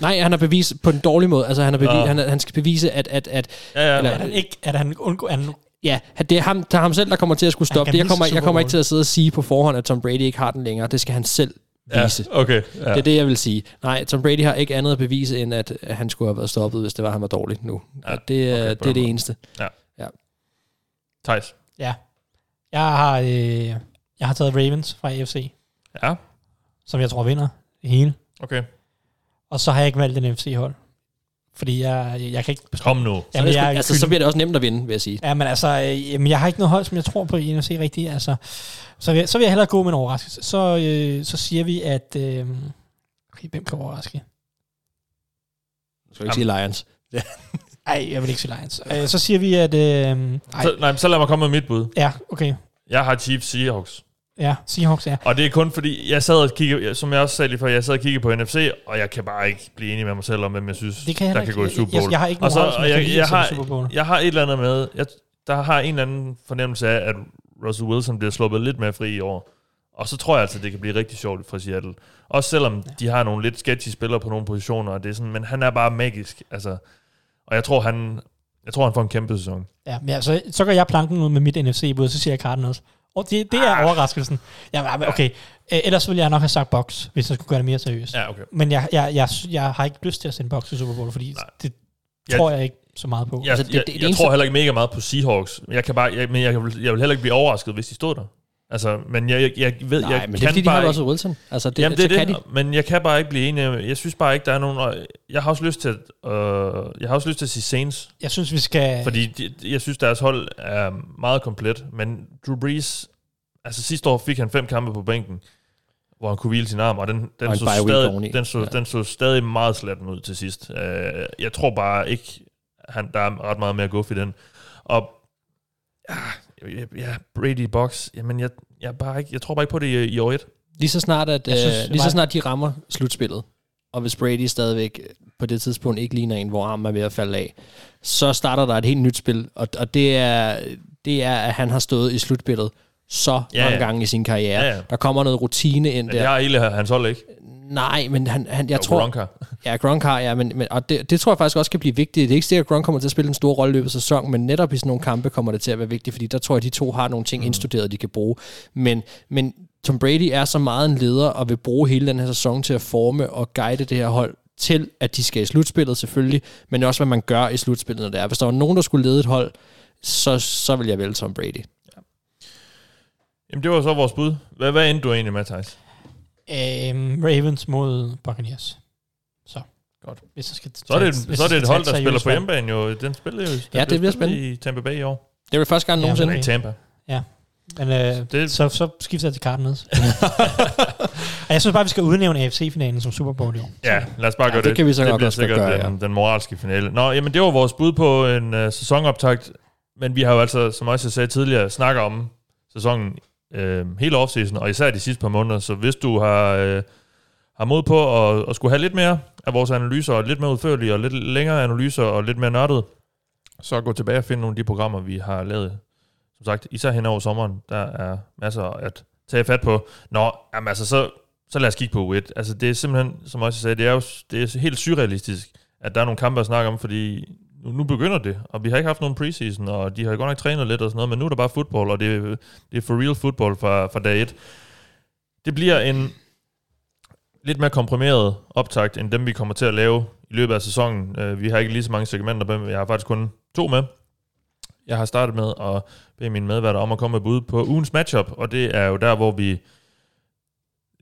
Nej, han har bevis på den dårlige måde. Altså, han, har bevis, Nå. han, han skal bevise, at... at, at Ja, ja. Eller- Er han ikke, at han undgår, han, ja, det er, ham, det er ham selv, der kommer til at skulle stoppe det. Jeg kommer, jeg kommer ikke til at sidde og sige på forhånd, at Tom Brady ikke har den længere. Det skal han selv vise. Ja, okay. Ja. Det er det, jeg vil sige. Nej, Tom Brady har ikke andet at bevise, end at at han skulle have været stoppet, hvis det var, han var dårlig nu. Ja, Ja, det, okay, det er det måde. eneste. Thijs. ja. Jeg har, øh, jeg har taget Ravens fra AFC, Ja, som jeg tror vinder det hele. okay. Og så har jeg ikke valgt en FC-hold. Fordi jeg, jeg kan ikke Kom nu. Så, Jamen, Jamen, jeg jeg, altså, så bliver det også nemt at vinde, vil jeg sige. Ja, men altså, øh, jamen, jeg har ikke noget hold, som jeg tror på i NFC rigtigt. Altså, så, vil jeg, så vil jeg hellere gå med en overraskelse. Så, øh, så siger vi, at... Øh, okay, hvem kan overraske? Du skal ikke sige Lions. Ej, jeg vil ikke sige Lions. Øh, så siger vi, at... Øh, ej, Så, nej, men så lad mig komme med mit bud. ja, okay. Jeg har Chiefs Seahawks. Ja, Seahawks, ja. Og det er kun fordi, jeg sad og kiggede, som jeg også sagde lige før, jeg sad og kiggede på NFC, og jeg kan bare ikke blive enig med mig selv om, hvem jeg synes, Det kan jeg der kan gå i ikke. Super Jeg- Bowl. jeg har ikke og så, og jeg jeg, jeg, har, Super Bowl. jeg har et eller andet med, jeg, der har en eller anden fornemmelse af, at Russell Wilson bliver sluppet lidt mere fri i år. Og så tror jeg altså, det kan blive rigtig sjovt fra Seattle. Også selvom ja. de har nogle lidt sketchy spillere på nogle positioner, og det er sådan, men han er bare magisk. Altså, og jeg tror, han, jeg tror, han får en kæmpe sæson. Ja, men altså, så går jeg planken ud med mit NFC-bud, så siger jeg Cardinals. Og det, det er Ah. overraskelsen. Ja, okay. Ellers ville jeg nok have sagt Box, hvis jeg skulle gøre det mere seriøst. Ja, okay. Men jeg, jeg, jeg, jeg har ikke lyst til at sende Box til Super Bowl, fordi Nej. det Jeg- tror jeg ikke så meget på. Jeg, Altså, altså, det- jeg, det- det jeg eneste- tror heller ikke mega meget på Seahawks. Jeg kan bare, jeg, men jeg, vil, jeg vil heller ikke blive overrasket, hvis de stod der. Altså, men jeg, jeg, jeg ved, Nej, jeg men det kan er fordi, de har også Wilson. Altså, det, Jamen, det er det, de. men jeg kan bare ikke blive enig. Jeg synes bare ikke, der er nogen... og Jeg har også lyst til at, øh, jeg har også lyst til at sige Saints, Jeg synes, vi skal... fordi de, jeg synes, deres hold er meget komplet. Men Drew Brees, altså sidste år fik han fem kampe på bænken, hvor han kunne hvile sin arm, og den, den, Og så, stadig, den, så, Ja. den så stadig meget slatten ud til sidst. Øh, jeg tror bare ikke, han, der er ret meget mere guf i den. Og ja, ja Brady Box, jamen jeg, jeg, er bare ikke, jeg tror bare ikke på det i, i år 1. Lige så snart, at, Jeg øh, synes, lige så snart de rammer slutspillet, og hvis Brady stadigvæk på det tidspunkt ikke ligner en, hvor armen er ved at falde af, så starter der et helt nyt spil, og, og det, er, det er, at han har stået i slutspillet så Ja, mange ja. gange i sin karriere. Ja, ja. Der kommer noget rutine ind Men der. det har hele hans hold ikke. Nej, men han, han, jeg Og tror... Gronk har. Ja, Gronk har, ja, men, men og det, det tror jeg faktisk også kan blive vigtigt. Det er ikke sikkert, at Gronk kommer til at spille en stor rolle i løbet af sæsonen, men netop i sådan nogle kampe kommer det til at være vigtigt, fordi der tror jeg, at de to har nogle ting mm. indstuderet, de kan bruge. Men, men Tom Brady er så meget en leder, og vil bruge hele den her sæson til at forme og guide det her hold til, at de skal i slutspillet selvfølgelig, men også hvad man gør i slutspillet, når det er. Hvis der var nogen, der skulle lede et hold, så, så vil jeg vælge Tom Brady. Jamen, det var så vores bud. Hvad, hvad endte du egentlig med, Thijs? Øhm, Ravens mod Buccaneers. Så. Godt. Hvis jeg skal Så er det, tage- hvis så er det et hold, der spiller på hjemmebane jo. Den spiller jo Ja, det bliver spændende. i Tampa Bay i år. Det er vel første gang Ja, nogensinde. I Tampa. Men øh, Det- så, så skifter jeg til Cardinals. og jeg synes bare, vi skal udnævne AFC-finalen som Super Bowl i år. Ja, lad os bare Ja, gøre det det. kan vi så det godt bliver sikkert gøre, den, den moralske finale. Nå, jamen det var vores bud på en uh, sæsonoptakt. Men vi har jo altså, som også jeg sagde tidligere, snakket om sæsonen øh, hele offseason, og især de sidste par måneder. Så hvis du har, øh, har mod på at, at skulle have lidt mere af vores analyser, og lidt mere udførlige, og lidt længere analyser, og lidt mere nørdet, så gå tilbage og find nogle af de programmer, vi har lavet. Som sagt, især hen over sommeren, der er masser at tage fat på. Nå, jamen altså, så, så lad os kigge på U1. Altså, det er simpelthen, som også jeg sagde, det er jo det er helt surrealistisk, at der er nogle kampe at snakke om, fordi nu, nu begynder det, og vi har ikke haft nogen preseason, og de har godt nok trænet lidt og sådan noget, men nu er der bare fodbold, og det, det er for real fodbold fra, fra dag et. Det bliver en lidt mere komprimeret optakt, end dem vi kommer til at lave i løbet af sæsonen. Øh, vi har ikke lige så mange segmenter men jeg har faktisk kun to med. Jeg har startet med at bede mine medværter om at komme med bud på ugens matchup, og det er jo der, hvor vi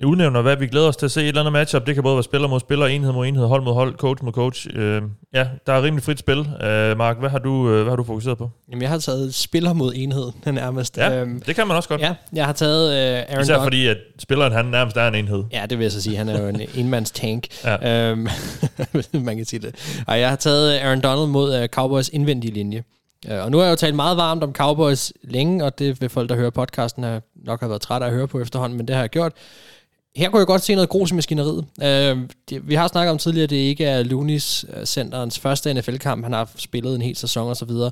udnævner, hvad vi glæder os til at se. Et eller andet matchup, det kan både være spiller mod spiller, enhed mod enhed, hold mod hold, coach mod coach. Øh, ja, der er rimelig frit spil. Øh, Mark, hvad har, du, øh, hvad har du fokuseret på? Jamen, jeg har taget spiller mod enhed nærmest. Ja, øhm, det kan man også godt. ja, jeg har taget øh, Aaron Især Donald. fordi, at spilleren han nærmest er en enhed. Ja, det vil jeg så sige. Han er jo en enmands tank. Ja. Øhm, man kan sige det. Og jeg har taget Aaron Donald mod uh, Cowboys indvendige linje. Uh, og nu har jeg jo talt meget varmt om Cowboys længe, og det vil folk, der hører podcasten, nok have været trætte af at høre på efterhånden, men det har jeg gjort. Her kunne jeg godt se noget grus i maskineriet. Øh, det, vi har snakket om tidligere, at det ikke er Lunis øh, centerens første NFL-kamp. Han har spillet en hel sæson og så videre.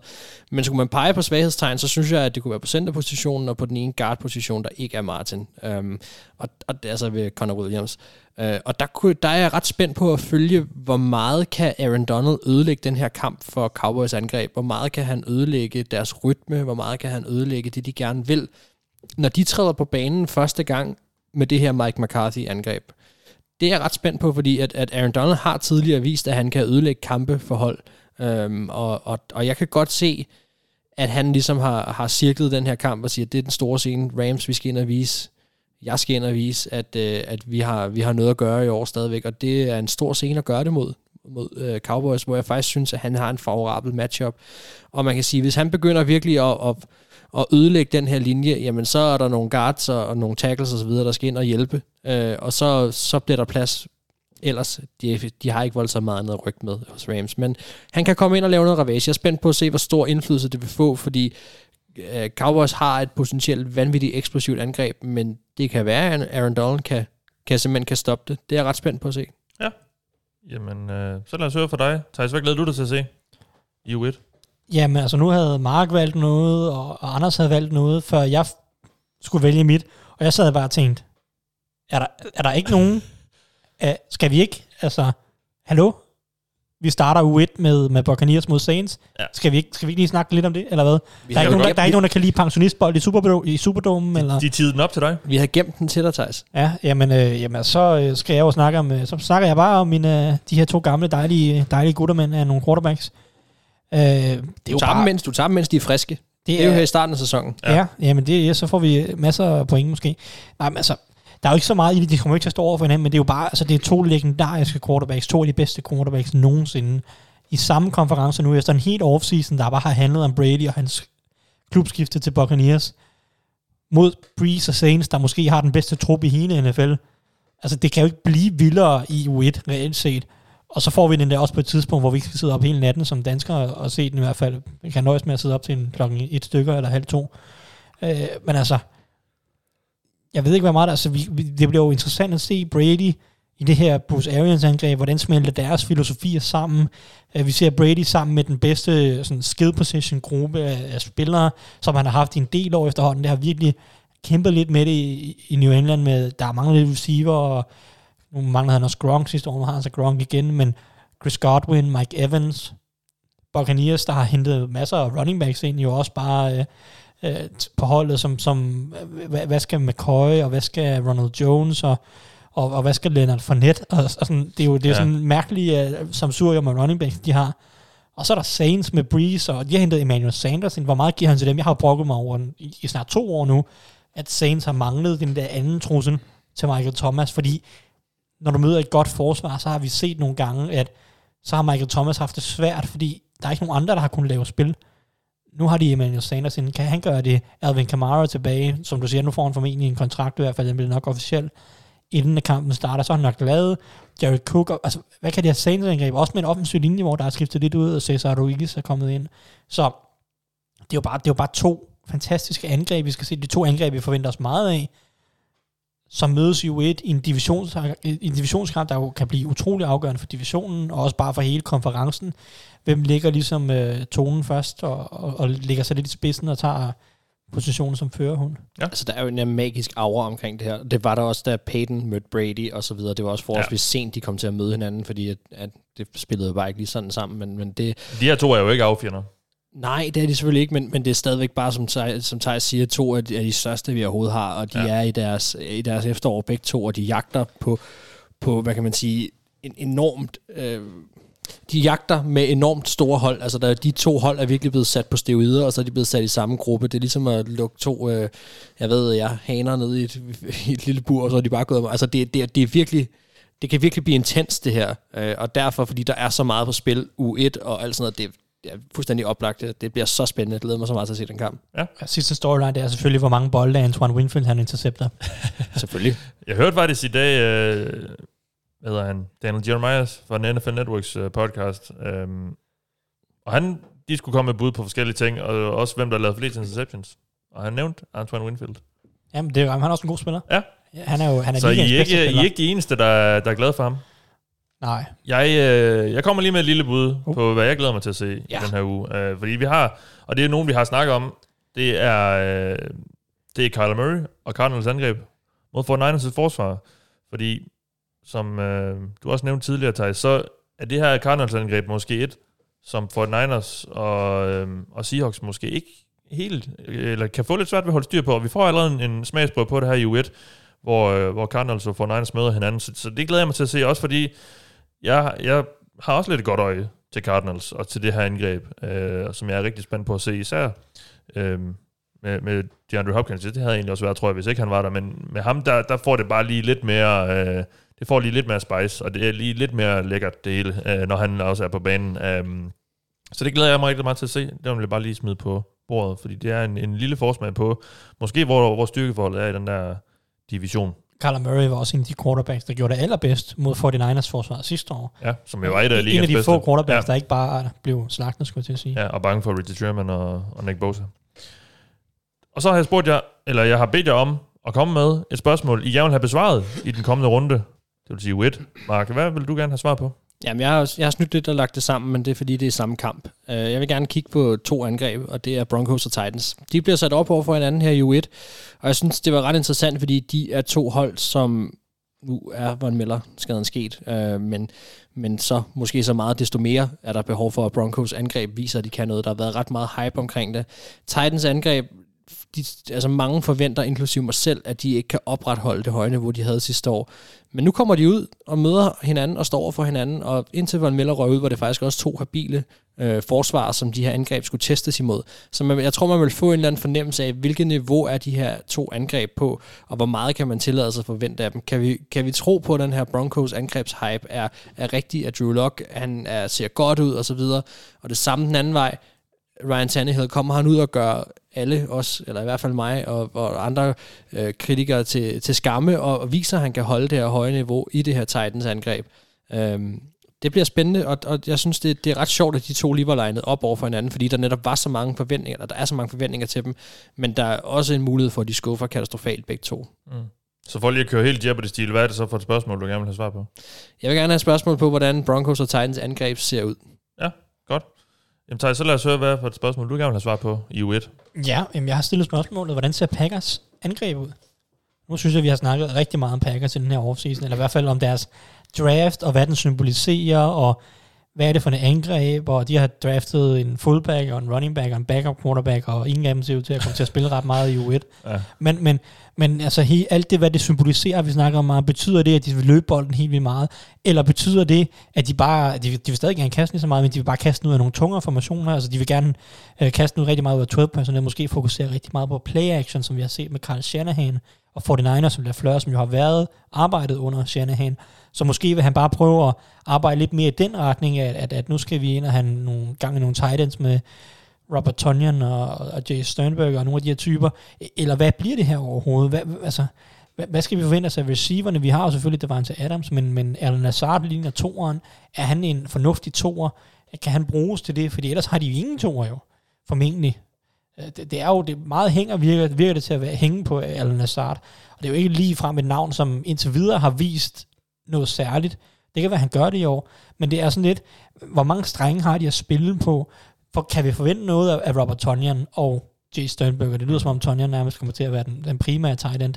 Men skulle man pege på svaghedstegn, så synes jeg, at det kunne være på centerpositionen og på den ene guard-position, der ikke er Martin. Øh, og, og det er altså ved Connor Williams. Øh, og der, kunne, der er jeg ret spændt på at følge, hvor meget kan Aaron Donald ødelægge den her kamp for Cowboys angreb? Hvor meget kan han ødelægge deres rytme? Hvor meget kan han ødelægge det, de gerne vil? Når de træder på banen første gang med det her Mike McCarthy-angreb. Det er jeg ret spændt på, fordi at, at Aaron Donald har tidligere vist, at han kan ødelægge kampe for hold. Øhm, og, og, og jeg kan godt se, at han ligesom har, har cirklet den her kamp og siger, at det er den store scene. Rams, vi skal ind og vise, jeg skal ind og vise, at, øh, at vi, har, vi har noget at gøre i år stadigvæk, og det er en stor scene at gøre det mod, mod øh, Cowboys, hvor jeg faktisk synes, at han har en favorabel matchup. Og man kan sige, hvis han begynder virkelig at, at, at ødelægge den her linje, jamen så er der nogle guards og, og nogle tackles osv., der skal ind og hjælpe, øh, og så, så bliver der plads ellers, de, de har ikke voldsomt meget andet ryg med hos Rams, men han kan komme ind og lave noget ravage. Jeg er spændt på at se, hvor stor indflydelse det vil få, fordi øh, Cowboys har et potentielt vanvittigt eksplosivt angreb, men det kan være, at Aaron Donald kan, kan simpelthen kan stoppe det. Det er jeg ret spændt på at se. Ja. Jamen, øh, så lad os høre fra dig. Thijs, hvad glæder du dig til at se i U1? Jamen, altså nu havde Mark valgt noget, og, og Anders havde valgt noget, før jeg f- skulle vælge mit. Og jeg sad bare og tænkte, er der, er der ikke nogen? Uh, skal vi ikke? Altså, hallo? Vi starter U1 med, med Buccaneers mod Saints. Ja. Skal, vi ikke, skal vi ikke lige snakke lidt om det, eller hvad? Vi Der er, ikke nogen, der, der er ikke nogen, der kan lide pensionistbold i, Superdome, i Superdome, eller? De tidede den op til dig. Vi har gemt den til dig, Thijs. Ja, jamen, øh, jamen så øh, skal jeg jo snakke om, øh, så snakker jeg bare om mine, øh, de her to gamle, dejlige, dejlige guttermænd af nogle quarterbacks. Øh, det er Du jo tager, dem, bare, mens, du tager dem, mens de er friske. Det er jo her i starten af sæsonen. Ja. Ja, ja jamen det, ja, så får vi masser af point måske. Nej, men altså, der er jo ikke så meget i det, de kommer ikke til at stå over for hinanden, men det er jo bare, altså det er to legendariske quarterbacks, to af de bedste quarterbacks nogensinde, i samme konference nu, efter en helt offseason, der bare har handlet om Brady og hans klubskifte til Buccaneers, mod Breeze og Saints, der måske har den bedste trup i hele NFL. Altså, det kan jo ikke blive vildere i U1, reelt set. Og så får vi den der også på et tidspunkt, hvor vi ikke skal sidde op hele natten som danskere og se den i hvert fald. Vi kan nøjes med at sidde op til en klokken et stykker eller halv to. Øh, men altså, jeg ved ikke, hvad meget der, altså, vi, vi, det bliver jo interessant at se Brady i det her Bruce Arians angreb, hvordan smelter deres filosofier sammen. Øh, vi ser Brady sammen med den bedste sådan, skill position gruppe af, af spillere, som han har haft i en del år efterhånden. Det har virkelig kæmpet lidt med det i, i New England, med der er mange receiver, og nu mangler han også Gronk sidste år, nu har han så Gronk igen, men Chris Godwin, Mike Evans, Buccaneers, der har hentet masser af running backs ind, jo også bare øh, øh, på holdet, som, som øh, hvad, hvad skal McCoy, og hvad skal Ronald Jones, og, og, og hvad skal Leonard Fournette, og, og sådan, det er jo, det er Ja. sådan mærkelige uh, samsurium af running backs, de har. Og så er der Saints med Breeze, og de har hentet Emmanuel Sanders ind. Hvor meget giver han til dem? Jeg har brokket mig over i, i snart to år nu, at Saints har manglet den der anden trussel til Michael Thomas, fordi når du møder et godt forsvar, så har vi set nogle gange, at så har Michael Thomas haft det svært, fordi der er ikke nogen andre, der har kunnet lave spil. Nu har de Emmanuel Sanders ind. Kan han gøre det? Alvin Kamara tilbage, som du siger, nu får han formentlig en kontrakt, i hvert fald den bliver nok officiel, inden kampen starter, så er han nok glad. Jared Cook, og- altså, hvad kan det have Sanders angreb? Også med en offensiv linje, hvor der er skiftet lidt ud, og Cesar Ruiz er kommet ind. Så det er jo bare, det er jo bare to fantastiske angreb, vi skal se. De to angreb, vi forventer os meget af, som mødes i U1 i en, divisions, i en divisionskamp, der jo kan blive utrolig afgørende for divisionen, og også bare for hele konferencen. Hvem ligger ligesom øh, tonen først, og, og, og ligger sig lidt i spidsen og tager positionen som førerhund. Ja. Altså, der er jo en magisk aura omkring det her. Det var der også, da Peyton mødte Brady og så videre. Det var også forholdsvis ja. sent, de kom til at møde hinanden, fordi at, at det spillede bare ikke lige sådan sammen. Men, men det, de her to er jo ikke affjender. Nej, det er de selvfølgelig ikke, men, men det er stadigvæk bare, som, som Thijs siger, to af de, af de største, vi overhovedet har, og de ja. er i deres, i deres efterår begge to, og de jagter på, på hvad kan man sige, en enormt... Øh, de jagter med enormt store hold. Altså, der, de to hold er virkelig blevet sat på steroider, og så er de blevet sat i samme gruppe. Det er ligesom at lukke to, øh, jeg ved, jeg haner ned i et, i et lille bur, og så er de bare gået... Altså, det, det, det er virkelig det kan virkelig blive intens, det her. Øh, og derfor, fordi der er så meget på spil, U1 og alt sådan noget, det, det er fuldstændig oplagt. Det bliver så spændende. Jeg glæder mig så meget til at se den kamp. Ja. Sidste storyline, det er selvfølgelig, hvor mange bolde Antoine Winfield han intercepter. selvfølgelig. Jeg hørte faktisk i dag, øh, hvad hedder han, Daniel Jeremias fra den NFL Networks øh, podcast, øh, og han, de skulle komme med bud på forskellige ting, og også hvem der lavede flest interceptions. Og han nævnte Antoine Winfield. Jamen, det er, han er også en god spiller. Ja. ja han er jo han er Så I er, ikke, I er ikke de eneste, der, der er glade for ham? Nej. Jeg, øh, jeg kommer lige med et lille bud uh. på, hvad jeg glæder mig til at se ja. den her uge. Øh, fordi vi har, og det er nogen, vi har snakket om, det er, øh, det er Kyler Murray og Cardinals angreb mod 49ers forsvar. Fordi, som øh, du også nævnte tidligere, Thijs, så er det her Cardinals angreb måske et, som 49ers og, øh, og Seahawks måske ikke helt, eller kan få lidt svært ved at holde styr på. Og vi får allerede en, en smagsprøve på det her i U1, hvor, øh, hvor Cardinals og 49ers møder hinanden. Så, så det glæder jeg mig til at se, også fordi jeg, jeg har også lidt et godt øje til Cardinals og til det her angreb, øh, som jeg er rigtig spændt på at se, især øh, med, med DeAndre Hopkins. Det havde egentlig også været, tror jeg, hvis ikke han var der, men med ham, der, der får det bare lige lidt mere... Øh, det får lige lidt mere spice, og det er lige lidt mere lækkert det hele, øh, når han også er på banen. Øh, så det glæder jeg mig rigtig meget til at se. Det vil jeg bare lige smide på bordet, fordi det er en, en lille forsmag på, måske hvor, hvor styrkeforholdet er i den der division. Kyler Murray var også en af de quarterbacks, der gjorde det allerbedst mod 49ers forsvar sidste år. Ja, som jo var et af En af de bedste. få quarterbacks, ja. der ikke bare blev slagtet, skulle jeg til at sige. Ja, og bange for Richard Sherman og, og Nick Bosa. Og så har jeg spurgt jer, eller jeg har bedt jer om at komme med et spørgsmål, I gerne vil have besvaret i den kommende runde. Det vil sige U1. Mark, hvad vil du gerne have svar på? Jamen, jeg har, jeg har snydt lidt og lagt det sammen, men det er fordi, det er samme kamp. Uh, jeg vil gerne kigge på to angreb, og det er Broncos og Titans. De bliver sat op over for hinanden her i U1, og jeg synes, det var ret interessant, fordi de er to hold, som nu er Von Miller skaden sket, uh, men, men så måske så meget desto mere er der behov for, at Broncos angreb viser, at de kan noget. Der har været ret meget hype omkring det. Titans angreb de, altså mange forventer, inklusive mig selv, at de ikke kan opretholde det høje niveau, de havde sidste år. Men nu kommer de ud og møder hinanden og står over for hinanden, og indtil Von Miller røg ud, var det faktisk også to habile øh, forsvar, som de her angreb skulle testes imod. Så man, jeg tror, man vil få en eller anden fornemmelse af, hvilket niveau er de her to angreb på, og hvor meget kan man tillade sig at forvente af dem. Kan vi, kan vi tro på, at den her Broncos angrebshype er, er rigtig, at Drew Lock han er, ser godt ud og så videre, og det samme den anden vej, Ryan Tannehill, kommer han ud og gør alle os, eller i hvert fald mig og, og andre øh, kritikere til, til skamme, og, og viser, at han kan holde det her høje niveau i det her Titans angreb. Øhm, det bliver spændende, og, og jeg synes, det, det er ret sjovt, at de to lige var legnet op over for hinanden, fordi der netop var så mange forventninger, eller der er så mange forventninger til dem, men der er også en mulighed for, at de skuffer katastrofalt begge to. Mm. Så for lige at køre helt Jeopardy-stil, hvad er det så for et spørgsmål, du gerne vil have svar på? Jeg vil gerne have et spørgsmål på, hvordan Broncos og Titans angreb ser ud. Jamen Thaj, så lad os høre, hvad for et spørgsmål, du gerne vil have svar på i U1. Ja, jamen, jeg har stillet spørgsmålet, hvordan ser Packers angreb ud? Nu synes jeg, vi har snakket rigtig meget om Packers i den her offseason, eller i hvert fald om deres draft, og hvad den symboliserer, og hvad er det for en angreb, og de har draftet en fullback og en running back og en backup quarterback, og ingen af dem ser ud til at komme til at spille ret meget i U1. Ja. Men, men, men altså he, alt det, hvad det symboliserer, vi snakker om, betyder det, at de vil løbe bolden helt vildt meget, eller betyder det, at de bare, de, de vil stadig gerne kaste lige så meget, men de vil bare kaste ud af nogle tungere formationer, altså de vil gerne øh, kaste ud rigtig meget ud af 12 personer, måske fokusere rigtig meget på play action, som vi har set med Carl Shanahan, og 49ers, som Lafleur, som jo har været arbejdet under Shanahan. Så måske vil han bare prøve at arbejde lidt mere i den retning, at, at, at nu skal vi ind og have nogle gange nogle tight ends med Robert Tonyan og, og Jay Sternberg og nogle af de her typer. E, eller hvad bliver det her overhovedet? Hvad, altså, hvad, hvad skal vi forvente os af receiverne? Vi har jo selvfølgelig Devante Adams, men, men Alan Lazard ligner toeren. Er han en fornuftig toer? Kan han bruges til det? Fordi ellers har de jo ingen toer jo, formentlig. E, det, det er jo det meget hænger, virker, virker det til at være, hænge på Alan Lazard. Og det er jo ikke lige frem et navn, som indtil videre har vist noget særligt. Det kan være, at han gør det i år, men det er sådan lidt, hvor mange strenge har de at spille på, for kan vi forvente noget af Robert Tonyan og Jay Sternberger. Det lyder som om Tonyan nærmest kommer til at være den, den primære tight end.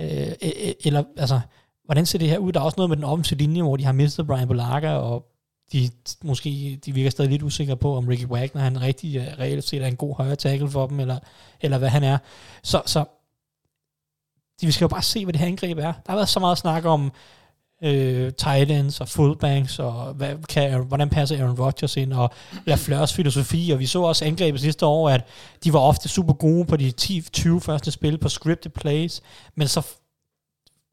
Øh, øh, øh, eller, altså, hvordan ser det her ud? Der er også noget med den offensive linje, hvor de har mistet Brian Bolaga, og de måske de virker stadig lidt usikre på, om Ricky Wagner han rigtig øh, reelt set er en god højre tackle for dem, eller, eller hvad han er. Så, så de, vi skal jo bare se, hvad det her angreb er. Der har været så meget snak om øh, tight ends og fullbacks, og hvad kan, hvordan passer Aaron Rodgers ind, og Lafleurs filosofi, og vi så også angrebet sidste år, at de var ofte super gode på de 10-20 første spil på scripted plays, men så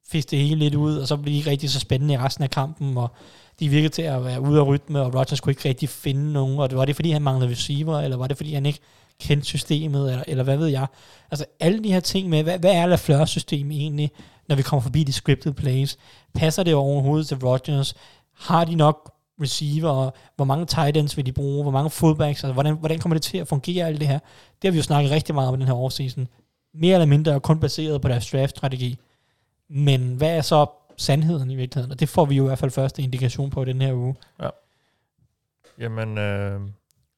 fik det hele lidt ud, og så blev de ikke rigtig så spændende i resten af kampen, og de virkede til at være ude af rytme, og Rodgers kunne ikke rigtig finde nogen, og det var det, fordi han manglede receiver, eller var det, fordi han ikke kendte systemet, eller, eller hvad ved jeg. Altså alle de her ting med, hvad, hvad er Lafleurs system egentlig, når vi kommer forbi de scripted plays? Passer det overhovedet til Rodgers? Har de nok receiver, hvor mange tight ends vil de bruge, hvor mange fullbacks, altså hvordan, hvordan kommer det til at fungere alt det her? Det har vi jo snakket rigtig meget om i den her offseason. Mere eller mindre kun baseret på deres draft-strategi. Men hvad er så sandheden i virkeligheden? Og det får vi jo i hvert fald første indikation på i den her uge. Ja. Jamen, øh,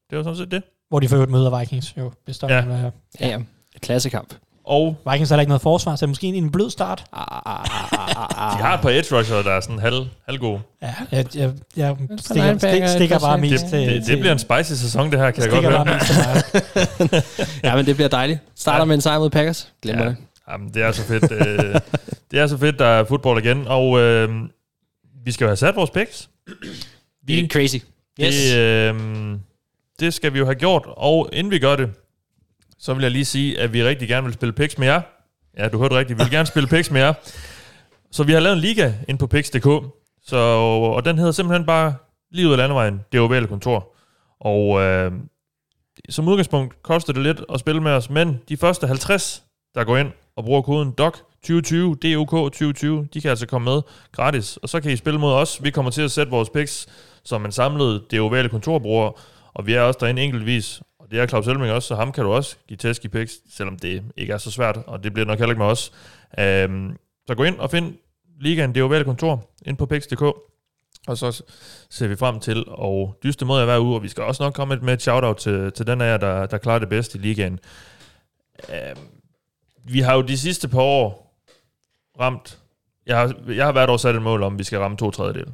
det var sådan set det. Hvor de for øvrigt møder Vikings jo. Det står Ja. ja. Ja, ja. Klassekamp. Og Vikings har ikke noget forsvar, så er måske en, en blød start. Ah, ah, ah, ah, ah. de har et par edge rusher, der er sådan halv, halvgode. Ja, jeg, jeg, jeg stikker, stik, stikker bare mest Det, til... det, det bliver en spicy sæson, det her, kan jeg godt bare høre. mig. ja, men det bliver dejligt. Starter Ja. med en sejr mod Packers. Glemmer Ja. det. Jamen, det er så fedt. øh, det er så fedt, der er fodbold igen. Og øh, vi skal jo have sat vores picks. Det er crazy. Yes. Det, øh, det skal vi jo have gjort. Og inden vi gør det, så vil jeg lige sige, at vi rigtig gerne vil spille picks med jer. Ja, du hørte rigtigt. Vi vil gerne spille picks med jer. Så vi har lavet en liga ind på picks.dk. Så, og den hedder simpelthen bare lige ud af landevejen, det ovale kontor. Og øh, som udgangspunkt koster det lidt at spille med os, men de første 50, der går ind og bruger koden DOC 2020, DOK 2020, de kan altså komme med gratis, og så kan I spille mod os. Vi kommer til at sætte vores picks som en samlet det ovale kontorbruger, og vi er også derinde enkeltvis, og det er Claus Elming også, så ham kan du også give tæsk i picks, selvom det ikke er så svært, og det bliver nok heller ikke med os. Øhm, så gå ind og find ligaen det ovale kontor ind på picks.dk, og så ser vi frem til at dyste mod jer hver uge, og vi skal også nok komme med et shout-out til, til den af jer, der, der klarer det bedst i ligaen. Øhm, vi har jo de sidste par år ramt, jeg har, jeg har hvert år sat et mål om, at vi skal ramme to tredjedel.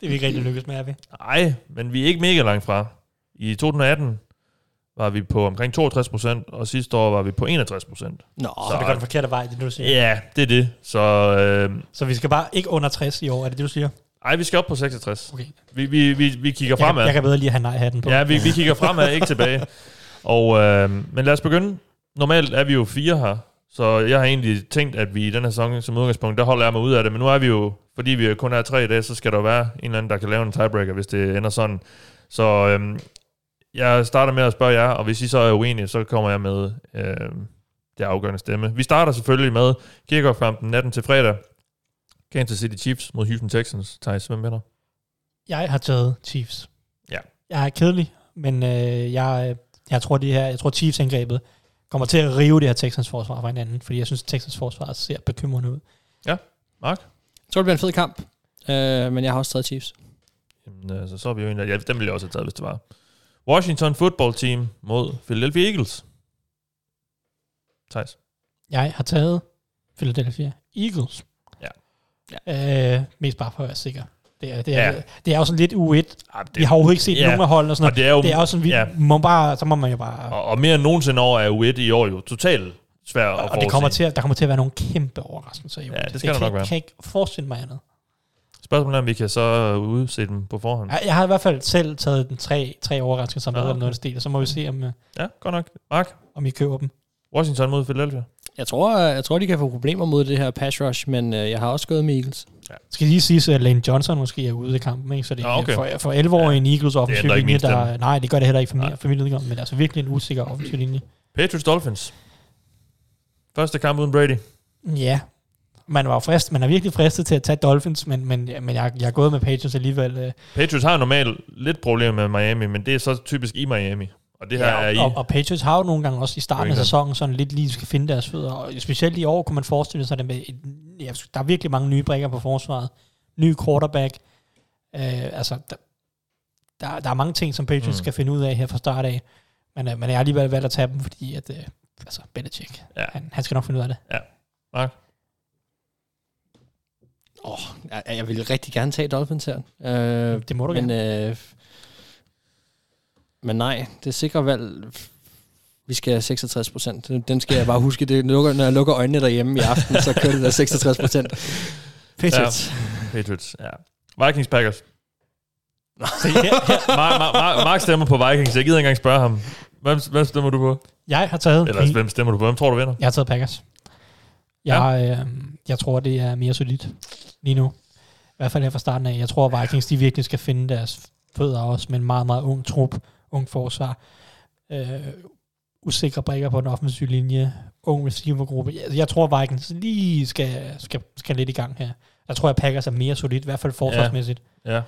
Det er vi ikke rigtig lykkes med, er vi? Nej, men vi er ikke mega langt fra. I 2018 var vi på omkring 62 procent, og sidste år var vi på 61 procent. Nå, Så det går den forkerte vej, det du siger. Ja, det er det. Så øh, Så vi skal bare ikke under 60 i år, er det det, du siger? ej, vi skal op på 66. Okay. Vi, vi, vi, vi kigger Jeg fremad. jeg kan bedre lige have nej-hatten på. Ja, vi, vi kigger fremad, ikke tilbage. Og, øh, men lad os begynde. Normalt er vi jo fire her, så jeg har egentlig tænkt, at vi i den her sæson som udgangspunkt, der holder jeg mig ud af det. Men nu er vi jo, fordi vi kun er tre i dag, så skal der jo være en eller anden, der kan lave en tiebreaker, hvis det ender sådan. Så øh, jeg starter med at spørge jer, og hvis I så er uenige, så kommer jeg med øh, det afgørende stemme. Vi starter selvfølgelig med kickoff-kampen natten til fredag. Kansas City Chiefs mod Houston Texans. Thijs, hvem vinder? Jeg har taget Chiefs. Ja. Jeg er kedelig, men øh, jeg, jeg tror, det her, jeg tror Chiefs-angrebet kommer til at rive det her Texans forsvar fra hinanden, fordi jeg synes, Texans forsvar ser bekymrende ud. Mark? Jeg tror, det bliver en fed kamp. Øh, men jeg har også taget Chiefs. Jamen, altså, så er vi jo egentlig... Ja, dem ville jeg også have taget, hvis det var. Washington Football Team mod Philadelphia Eagles. Thijs. Jeg har taget Philadelphia Eagles. Ja. Øh, mest bare for at være sikker. Det er, det er, Ja. ja. det er jo sådan lidt U1. Ah, Vi har overhovedet ikke set ja. ja. nogen af holdene og sådan Og noget. det er jo... Det er jo sådan, vi ja. ja. må bare, så må man jo bare... og, og mere end nogensinde over er U1 i år jo totalt svært at Og det kommer til, at- der kommer til at være nogle kæmpe overraskelser i år. Ja, det skal der kan, nok være. Jeg kan ikke forestille mig andet. Spørgsmålet er, om vi kan så udse dem på forhånd. Jeg, jeg har i hvert fald selv taget den tre, tre overraskelser med, Nå, eller okay. noget af stil, og så må vi se, om, øh, Ja, godt nok. Mark, om I køber dem. Washington mod Philadelphia. Jeg tror, jeg tror, de kan få problemer mod det her pass rush, men øh, jeg har også gået med Eagles. Skal lige sige, at Lane Johnson måske er ude i kampen, ikke? så det er Ah, okay. for, for 11 år en Eagles offensiv linje, min der, nej, det gør det heller ikke for, mig, for mit udgang, men det er altså virkelig en usikker offensiv linje. Patriots Dolphins. Første kamp uden Brady. Ja, man var frist, man er virkelig fristet til at tage Dolphins, men, men, men jeg, jeg er gået med Patriots alligevel. Øh, Patriots har normalt lidt problemer med Miami, men det er så typisk i Miami. Og det her ja, er i... og, og Patriots har jo nogle gange også i starten af sæsonen sådan lidt lige skal finde deres fødder, og specielt i år kunne man forestille sig det med, et, ja, der er virkelig mange nye brækker på forsvaret. Ny quarterback. Øh, altså, der, der, der er mange ting, som Patriots Mm. skal finde ud af her fra start af. Men, øh, men jeg har alligevel valgt at tage dem, fordi at, øh, altså, Belichick, Ja. han, han skal nok finde ud af det. Mark? Åh, jeg, jeg vil rigtig gerne tage Dolphins her. Øh, Det må du men, øh, men nej, det sikre valg... Vi skal have 66 procent. Den skal jeg bare huske. Det lukker, når jeg lukker øjnene derhjemme i aften, så kører det der 66 procent. Patriots. Patriots, ja. Vikings Packers. Mark, Mark, Mark, Mark stemmer på Vikings. Jeg gider ikke engang spørge ham. Hvem, hvem stemmer du på? Jeg har taget... Eller hvem stemmer du på? Hvem tror du vinder? Jeg har taget Packers. Jeg, ja. øh, jeg tror, det er mere solidt lige nu. I hvert fald her fra starten af. Jeg tror, Vikings de virkelig skal finde deres fødder også med en meget, meget ung trup, ung forsvar. Øh, usikre brækker på den offensive linje, ung receivergruppe. Jeg, jeg tror, Vikings lige skal, skal, skal lidt i gang her. Jeg tror, at Packers er mere solidt, i hvert fald forsvarsmæssigt. Ja.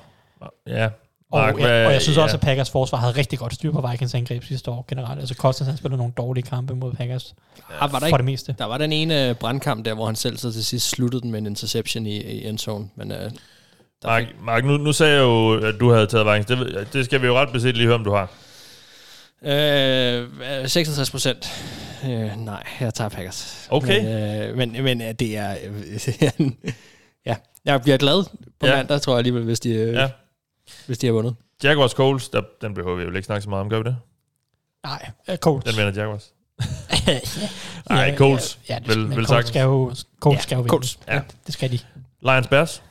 Ja. Og, ja, og jeg synes ja. også, at Packers forsvar havde rigtig godt styr på Vikings angreb sidste år generelt. Altså Cousins han spillede nogle dårlige kampe mod Packers Ah, var der, for ikke, det meste. der var den ene øh, brandkamp der, hvor han selv så til sidst sluttede den med en interception i, i endzone. Men øh, Mark, Mark nu, nu sagde jeg jo, at du havde taget Vikings. Det, det skal vi jo ret beset lige høre, om du har. Øh, 66 procent. Øh, nej, jeg tager Packers. Okay. Men, øh, men, men øh, det er... Øh, ja, jeg bliver glad på Ja. ja. mandag, tror jeg alligevel, hvis de, øh, Ja. Ja. hvis de har vundet. Jaguars Coles, der, den behøver vi jo ikke snakke så meget om, gør vi det? Nej, uh, Colts. Den vinder Jaguars. ja, Nej, Colts. Ja, det, Vel- vel Colts sagtens. skal jo, Colts Ja, skal jo vinde. Colts. Ja. Det skal de. Lions Bears?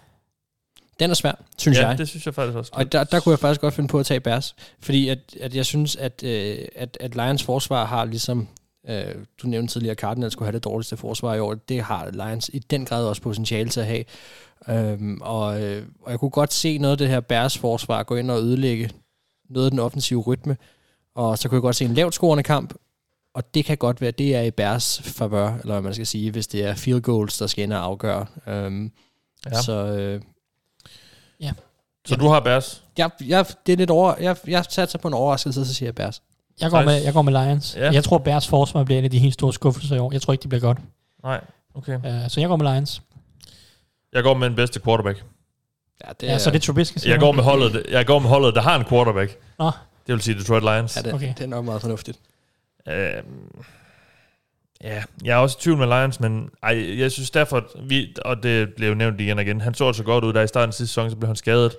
Den er svær, synes ja, jeg. det synes jeg faktisk også. Og der, der kunne jeg faktisk godt finde på at tage Bears, fordi at, at jeg synes, at, øh, at, at Lions forsvar har ligesom, øh, du nævnte tidligere, at Cardinals skulle have det dårligste forsvar i år, det har Lions i den grad også potentiale til at have. Øhm, og, øh, og jeg kunne godt se noget af det her Bears forsvar gå ind og ødelægge noget af den offensive rytme, og så kunne jeg godt se en lavt scorende kamp, og det kan godt være, det er i Bears favør, eller hvad man skal sige, hvis det er field goals, der skal ind og afgøre. Øhm, Ja. ja. Så øh, Så du har Bears? jeg, jeg, det er lidt over, jeg, jeg satser på en overraskelse, så siger jeg Bears. Jeg går, med, jeg går med Lions. Ja. Jeg tror, Bears forsvar bliver en af de helt store skuffelser i år. Jeg tror ikke, det bliver godt. Nej, okay. Uh, så jeg går med Lions. Jeg går med den bedste quarterback. Ja, det Ja, så det er Trubisky. Jeg går med holdet, jeg går med holdet, der har en quarterback. Nå. Det vil sige Detroit Lions. Ja, det, Okay. det er nok meget fornuftigt. Øhm, ja, jeg er også i tvivl med Lions, men ej, jeg synes derfor, vi, og det blev jo nævnt igen og igen, han så så godt ud, der i starten af sidste sæson, så blev han skadet.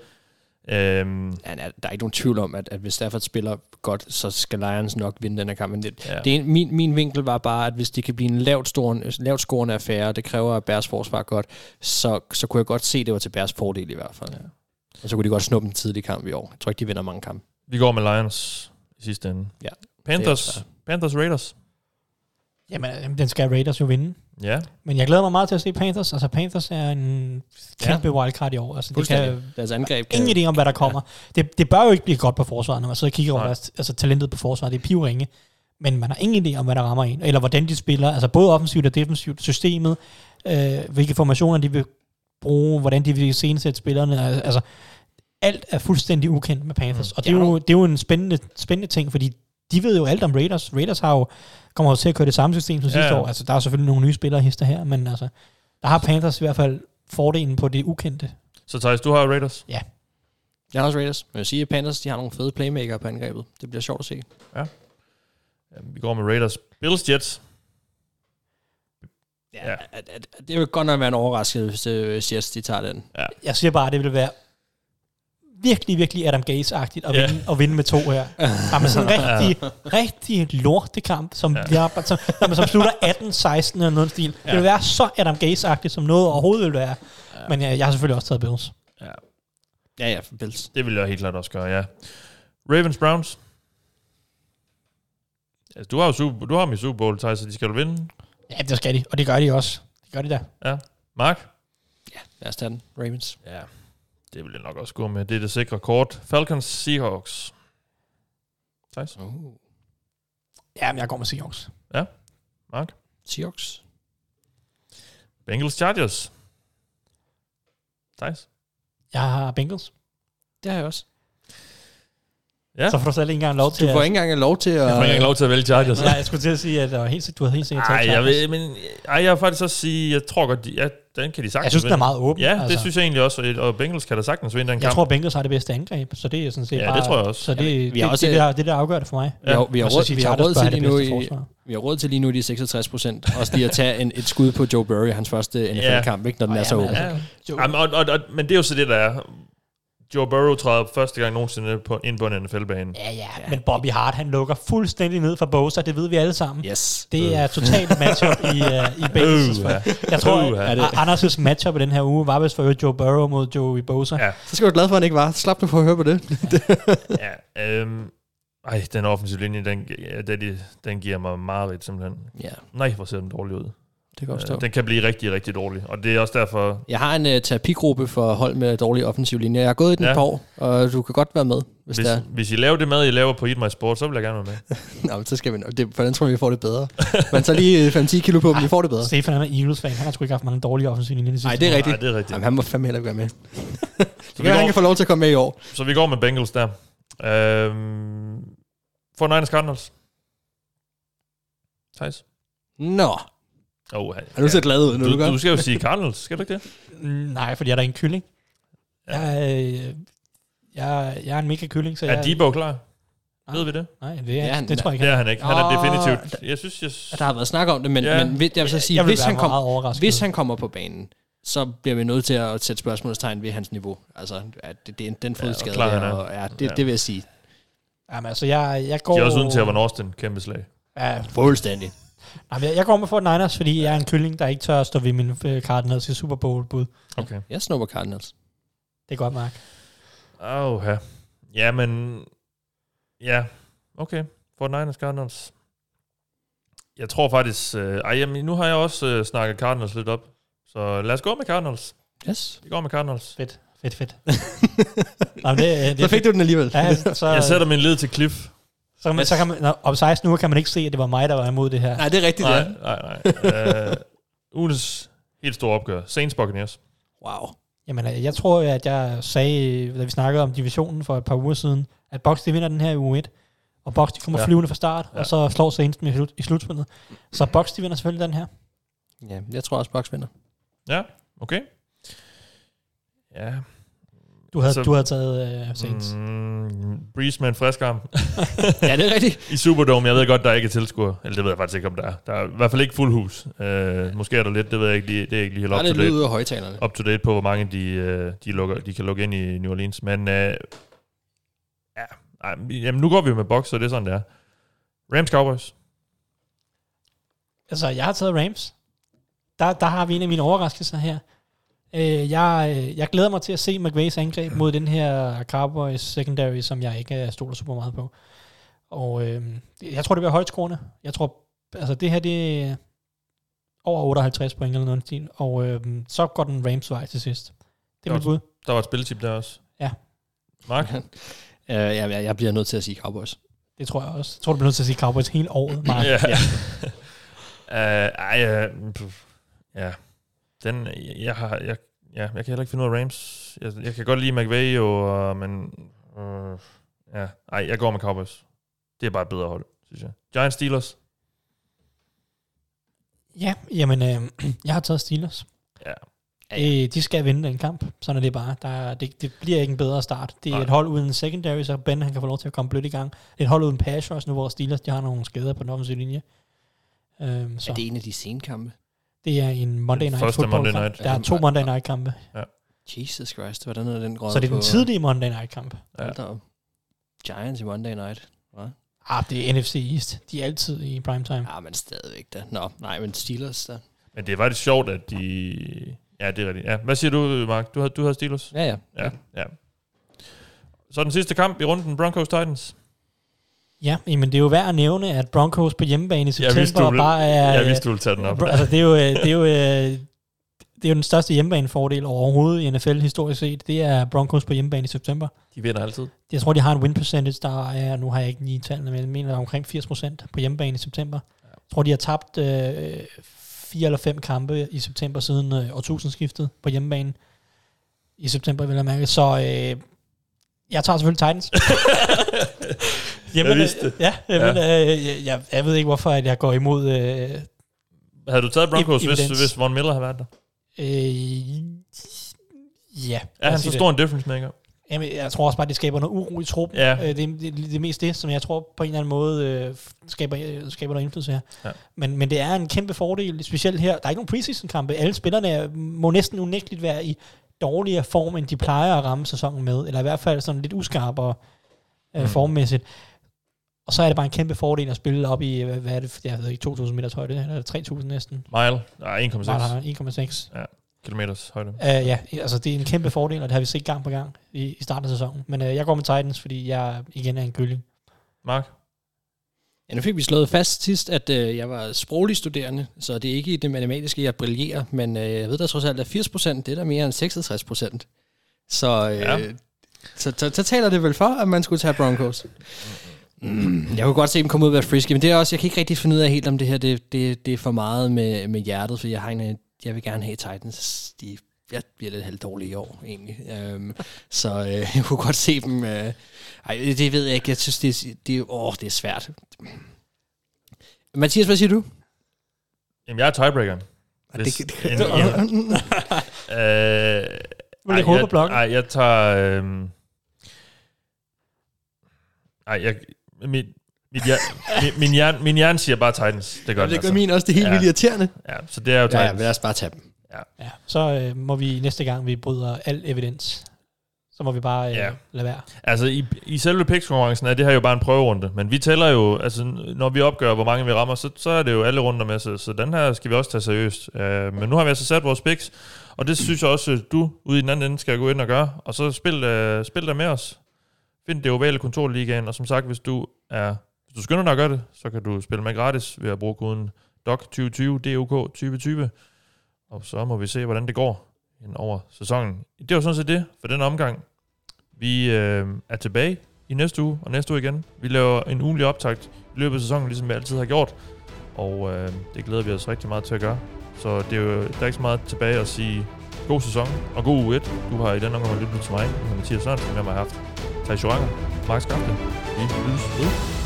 Øhm, Ja, der er ikke nogen tvivl om, at, at hvis Stafford spiller godt, så skal Lions nok vinde den her kamp. Men det, ja. det er, min, min vinkel var bare, at hvis det kan blive en lavt, stor, lavt scorende affære, og det kræver, at Bears forsvar godt, så, så kunne jeg godt se, at det var til Bears fordel i hvert fald. Ja. Og så kunne de godt snuppe en tidlig kamp i år. Jeg tror ikke, de vinder mange kampe. vi går med Lions i sidste ende. Ja, Panthers, er Panthers Raiders. Jamen, øh, den skal Raiders jo vinde. Ja, Men jeg glæder mig meget til at se Panthers. Altså, Panthers er en kæmpe ja. wildcard i år. Altså, det kan, Deres angreb kan... ingen idé om, hvad der kommer. Det, det bør jo ikke blive godt på forsvaret, når man sidder og kigger over deres, altså, talentet på forsvaret. Det er pivringe. Men man har ingen idé om, hvad der rammer en, eller hvordan de spiller. Altså både offensivt og defensivt. Systemet, øh, hvilke formationer de vil bruge, hvordan de vil iscenesætte spillerne. Altså, alt er fuldstændig ukendt med Panthers. Mm. Og det er, jo, det er jo en spændende, spændende ting, fordi de ved jo alt om Raiders. Raiders har jo, kommer jo til at køre det samme system som sidste Ja. år. Altså, der er selvfølgelig nogle nye spillere hister her, men altså, der har Panthers i hvert fald fordelen på det ukendte. så Thijs, du har Raiders. Jeg har også Raiders. Men jeg vil sige, at Panthers de har nogle fede playmaker på angrebet. Det bliver sjovt at se. Jamen, Vi går med Raiders. Bills Jets. Ja, Ja. ja. Det vil godt nok være en overraskelse, hvis øh, Jets de tager den. Jeg siger bare, at det vil være virkelig, virkelig Adam Gaze-agtigt at, Ja. yeah. vinde, at vinde med to her. Er sådan en rigtig, rigtig lortekamp, som, Ja. ja. som, når man som slutter 18-16 eller noget stil. Ja. Det vil være så Adam Gaze-agtigt, som noget overhovedet vil være. Ja. Men jeg, jeg har selvfølgelig også taget Bills. Ja, Ja, ja, Bills. det vil jeg helt klart også gøre, ja. Ravens Browns. Altså, du har jo Super, du har dem i Super Bowl, Thijs, så de skal jo vinde. Ja, det skal de, og det gør de også. Det gør de da. Ja. Mark? Lad os tage den. Ravens. Ja, det vil jeg nok også gå med. Det er det sikre kort. Falcons Seahawks. Thijs? Uh. Ja, men jeg går med Seahawks. Mark? Seahawks. Bengals Chargers. Thijs? Jeg har Bengals. Det har jeg også. Ja. Så får du selv ikke engang lov til Du får at... ikke engang lov til at... Jeg får ikke engang lov til at vælge Chargers. Ja, jeg skulle til at sige, at helt, du havde helt sikkert taget jeg, Chargers. vil, men, ej, jeg vil faktisk også sige, jeg tror godt, jeg den kan de sagtens Jeg synes, den er meget åben. Ja, altså. det synes jeg egentlig også, og Bengals kan da sagtens vinde den Jeg kamp. tror, Bengals har det bedste angreb, så det er sådan set Ja, bare... det tror jeg også. Så det, Ja, vi det, har det, også- det, der, det der afgør det for mig. Vi har, vi har, råd, vi har råd til lige nu i, vi har råd til lige nu de 66 procent. Også lige at tage en, et skud på Joe Burrow i hans første NFL-kamp, ikke, når den er så åben. altså, Ja. Jamen, og, og, og, men det er jo så det, der er. Joe Burrow træder første gang nogensinde på, ind på en NFL-bane. Ja, ja, men Bobby Hart, han lukker fuldstændig ned for Bosa, det ved vi alle sammen. Yes. Det er totalt matchup i, uh, i Bengals. Uh, ja. Jeg tror, Uh, at ja. Anders' matchup i den her uge var vist for Joe Burrow mod Joey Bosa. Ja. Så skal du glad for, at han ikke var. Slap du for at høre på det. ja øhm, ej, den offensive linje, den, ja, den, den giver mig meget simpelthen. Ja, Nej, hvor ser den dårlig ud. det kan. Øh, Den kan blive rigtig, rigtig dårlig. Og det er også derfor... Jeg har en uh, terapigruppe for hold med dårlig offensiv linje. Jeg har gået i den Ja. et par år, og du kan godt være med, hvis, Hvis, det er. hvis I laver det mad, I laver på Eat My Sport, så vil jeg gerne være med. Nå, men så skal vi nok. Det, hvordan tror jeg, vi får det bedre? Man tager lige øh, 5-10 kilo på, men vi får det bedre. Stefan han er Eagles-fan, han har sgu ikke haft mange dårlige linjer. de sidste Nej, det er rigtigt. Nej, det er rigtigt. Jamen, han må fandme heller ikke være med. Så Det vi, kan, han går, kan få lov til at komme med i år. så vi går med Bengals der. Øhm, for Niners Cardinals. Thijs? Nå, Oh, er du så glad ud, nu du, du, gør? du skal jo sige Cardinals, skal du ikke det? Nej, fordi jeg er der en kylling. Ja. Jeg, øh, jeg, jeg er en mega kylling, så Er jeg... Debo klar? Nej. Ved vi det? Nej, det, er, Ja, han- det tror jeg ikke. Det er han ikke. Han er definitivt... Jeg synes, jeg... Der har været snak om det, men, Ja. ja. men jeg vil så sige, jeg vil hvis, han kom, hvis han kommer på banen, så bliver vi nødt til at sætte spørgsmålstegn ved hans niveau. Altså, at det, det er en- den fodskade klar, han der, er. og ja, det, Ja. det vil jeg sige. Jamen, altså, jeg, jeg går... De er også uden til at være Austin. Kæmpe slag. Ja, Fuldstændig. Nej, men jeg, jeg går med Fort Niners, fordi jeg er en kylling, der ikke tør at stå ved min øh, Cardinals i Super Bowl-bud. Okay. Jeg snupper Cardinals. Det er godt, Mark. Åh, ja. Ja, men... Ja, okay. For Niners Cardinals. Jeg tror faktisk... Øh, ej, jamen, nu har jeg også øh, snakket Cardinals lidt op. Så lad os gå med Cardinals. Yes. Vi går med Cardinals. Fedt, fedt, fedt. Nå, men det, øh, det, Så fik du den alligevel. Ja, så, Jeg sætter min lid til Cliff. Så, kan man, så kan man, når, om 16 uger kan man ikke se, at det var mig, der var imod det her. Nej, det er rigtigt, Nej, ja. nej, nej. Uh, ugens helt store opgør. Saints Buccaneers. Wow. Jamen, øh, jeg tror, at jeg sagde, da vi snakkede om divisionen for et par uger siden, at Box de vinder den her i uge 1. Og Box de kommer Ja. flyvende fra start, Ja. og så slår Saints dem i, slut, i slutspillet. Så Box de vinder selvfølgelig den her. Ja, jeg tror også, Bucks vinder. Ja, okay. Ja. Du havde, Så- du havde taget uh, Saints. Mm. Breeze med en frisk arm. ja, det er rigtigt. I Superdome, jeg ved godt, der er ikke er tilskuer. Eller det ved jeg faktisk ikke, om der er. Der er i hvert fald ikke fuld hus. Uh, måske er der lidt, det ved jeg ikke lige. Det er ikke lige helt Der er up lidt to lyd date. ud af højtalerne. Up to date på, hvor mange de, uh, de, lukker, de kan lukke ind i New Orleans. Men uh, ja, ej, jamen, nu går vi jo med box, så det er sådan, det er. Rams Cowboys. Altså, jeg har taget Rams. Der, der har vi en af mine overraskelser her. Øh, jeg, øh, jeg glæder mig til at se McVays angreb mod den her Cowboys secondary, som jeg ikke øh, stoler super meget på. Og øh, jeg tror, det bliver højt scorende. Jeg tror, altså det her, det er over 58 point eller noget stil. Og øh, så går den Rams vej til sidst. Det er mit bud. Der var et spilletip der også. Ja. Mark? Uh, jeg, jeg, bliver nødt til at sige Cowboys. Det tror jeg også. Jeg tror, du bliver nødt til at sige Cowboys hele året, Mark. Ja. uh, ej, uh, pff, ja. Den, jeg har, jeg, ja, jeg kan heller ikke finde ud af Rams. Jeg, jeg kan godt lide McVay, jo, uh, men uh, ja, ej, jeg går med Cowboys. Det er bare et bedre hold, synes jeg. Giants Steelers. Ja, jamen, øh, jeg har taget Steelers. Ja. Øh, de skal vinde den kamp. Sådan er det bare. Der, er- det, det bliver ikke en bedre start. Det er Nej. et hold uden secondary, så Ben han kan få lov til at komme blødt i gang. Det er et hold uden pass rush nu, hvor Steelers de har nogle skader på den offensive linje. Øhm, så Er det? det en af de senkampe? Det er en Monday Night første Football Monday. Night. Der er to Monday Night kampe. Jesus Christ, hvordan er den grød Så det er på, den tidlige Monday Night kamp. Ja. Op. Giants i Monday Night. Hvad? Ah, det er NFC East. De er altid i primetime. Ja, men stadigvæk da. Nå, nej, men Steelers da. Men det er faktisk sjovt, at de... Ja, det er rigtigt. Ja. Hvad siger du, Mark? Du havde, du havde Steelers? Ja, ja. Ja, ja. Så den sidste kamp i runden, Broncos Titans. Ja, men det er jo værd at nævne, at Broncos på hjemmebane i september vidste, du ville- bare er... Jeg vidste, du ville tage den op. Bro, altså, det er jo, øh, det er jo, øh, det er jo den største hjemmebanefordel overhovedet i NFL historisk set. Det er Broncos på hjemmebane i september. De vinder altid. Jeg tror, de har en win percentage, der er, nu har jeg ikke lige tallene, men jeg mener er omkring 80% på hjemmebane i september. Jeg tror, de har tabt øh, fire eller fem kampe i september siden øh, årtusindskiftet på hjemmebane i september, vil jeg mærke. Så øh, jeg tager selvfølgelig Titans. Jeg vidste det. Ja, jamen, ja. Øh, jeg, jeg, jeg ved ikke, hvorfor at jeg går imod... Øh, Havde du taget Broncos, hvis, Evidens. hvis Von Miller havde været der? Øh, ja. Er han så stor en difference maker? Jamen, jeg tror også bare, det skaber noget uro i truppen. Ja. Øh, det, det, det, det er mest det, som jeg tror på en eller anden måde øh, skaber, øh, skaber noget indflydelse her. Ja. Men, men det er en kæmpe fordel, specielt her. Der er ikke nogen preseason-kampe. Alle spillerne er- må næsten unægteligt være i dårligere form, end de plejer at ramme sæsonen med. Eller i hvert fald sådan lidt uskarpere øh, Mm. formmæssigt. Og så er det bare en kæmpe fordel at spille op i, hvad, hvad er det, jeg ved ikke, 2.000 meters højde, eller 3.000 næsten. Mile? Nej, 1,6 Bare 1,6. kilometers højde. Uh, ja, altså det er en kæmpe fordel, og det har vi set gang på gang i, i starten af sæsonen. Men uh, jeg går med Titans, fordi jeg igen er en kylling. Mark? Ja, nu fik vi slået fast sidst, at øh, jeg var sproglig studerende, så det er ikke i det matematiske, jeg brillerer, men øh, jeg ved da trods alt, at 80 procent, det er da mere end 66 procent. Så, øh, Ja. ja. så, så, så taler det vel for, at man skulle tage Broncos. Mm, jeg kunne godt se dem komme ud og være frisky, men det er også, jeg kan ikke rigtig finde ud af helt, om det her det, det, det er for meget med, med hjertet, for jeg, har en, jeg vil gerne have Titans. De, jeg bliver lidt halvdårlig i år, egentlig. Um, så øh, jeg kunne godt se dem... Øh, ej, det ved jeg ikke. Jeg synes, det, er- det, er- åh, det er svært. Mathias, hvad siger du? Jamen, jeg er tiebreakeren. Ah, Hvis det- en- det- en- Øh, Vil lægge hovedet på blokken? Nej, jeg tager... Øh, ej, jeg... Mit, mit, hjern, min, min, hjern, min hjerne siger bare Titans. Det gør det den gør altså. min også. Det er helt Ja. vildt irriterende. Ja, så det er jo Ja, ja, Titans. lad os bare tage dem. Ja, så øh, må vi næste gang, vi bryder al evidens, så må vi bare øh, Ja. lade være. Altså, i, i selve picks-konkurrencen er det her jo bare en prøverunde, men vi tæller jo, altså, når vi opgør, hvor mange vi rammer, så, så er det jo alle runder med, så, så den her skal vi også tage seriøst. Uh, men nu har vi altså sat vores picks, og det synes jeg også, du ude i den anden ende skal gå ind og gøre, og så spil, uh, spil der med os. Find det ovale kontor ligaen, og som sagt, hvis du er hvis du skynder dig at gøre det, så kan du spille med gratis ved at bruge koden DOC2020, DOK 2020, og så må vi se, hvordan det går ind over sæsonen. Det var sådan set det for den omgang. Vi øh, er tilbage i næste uge, og næste uge igen. Vi laver en ugenlig optakt i løbet af sæsonen, ligesom vi altid har gjort. Og øh, det glæder vi os rigtig meget til at gøre. Så det er jo, der er ikke så meget tilbage at sige god sæson og god uge 1. Du har i den omgang lyttet til mig, Mathias Sørensen, med mig har haft Thijs Joranger, Mark Skafte. Vi lyttes ved.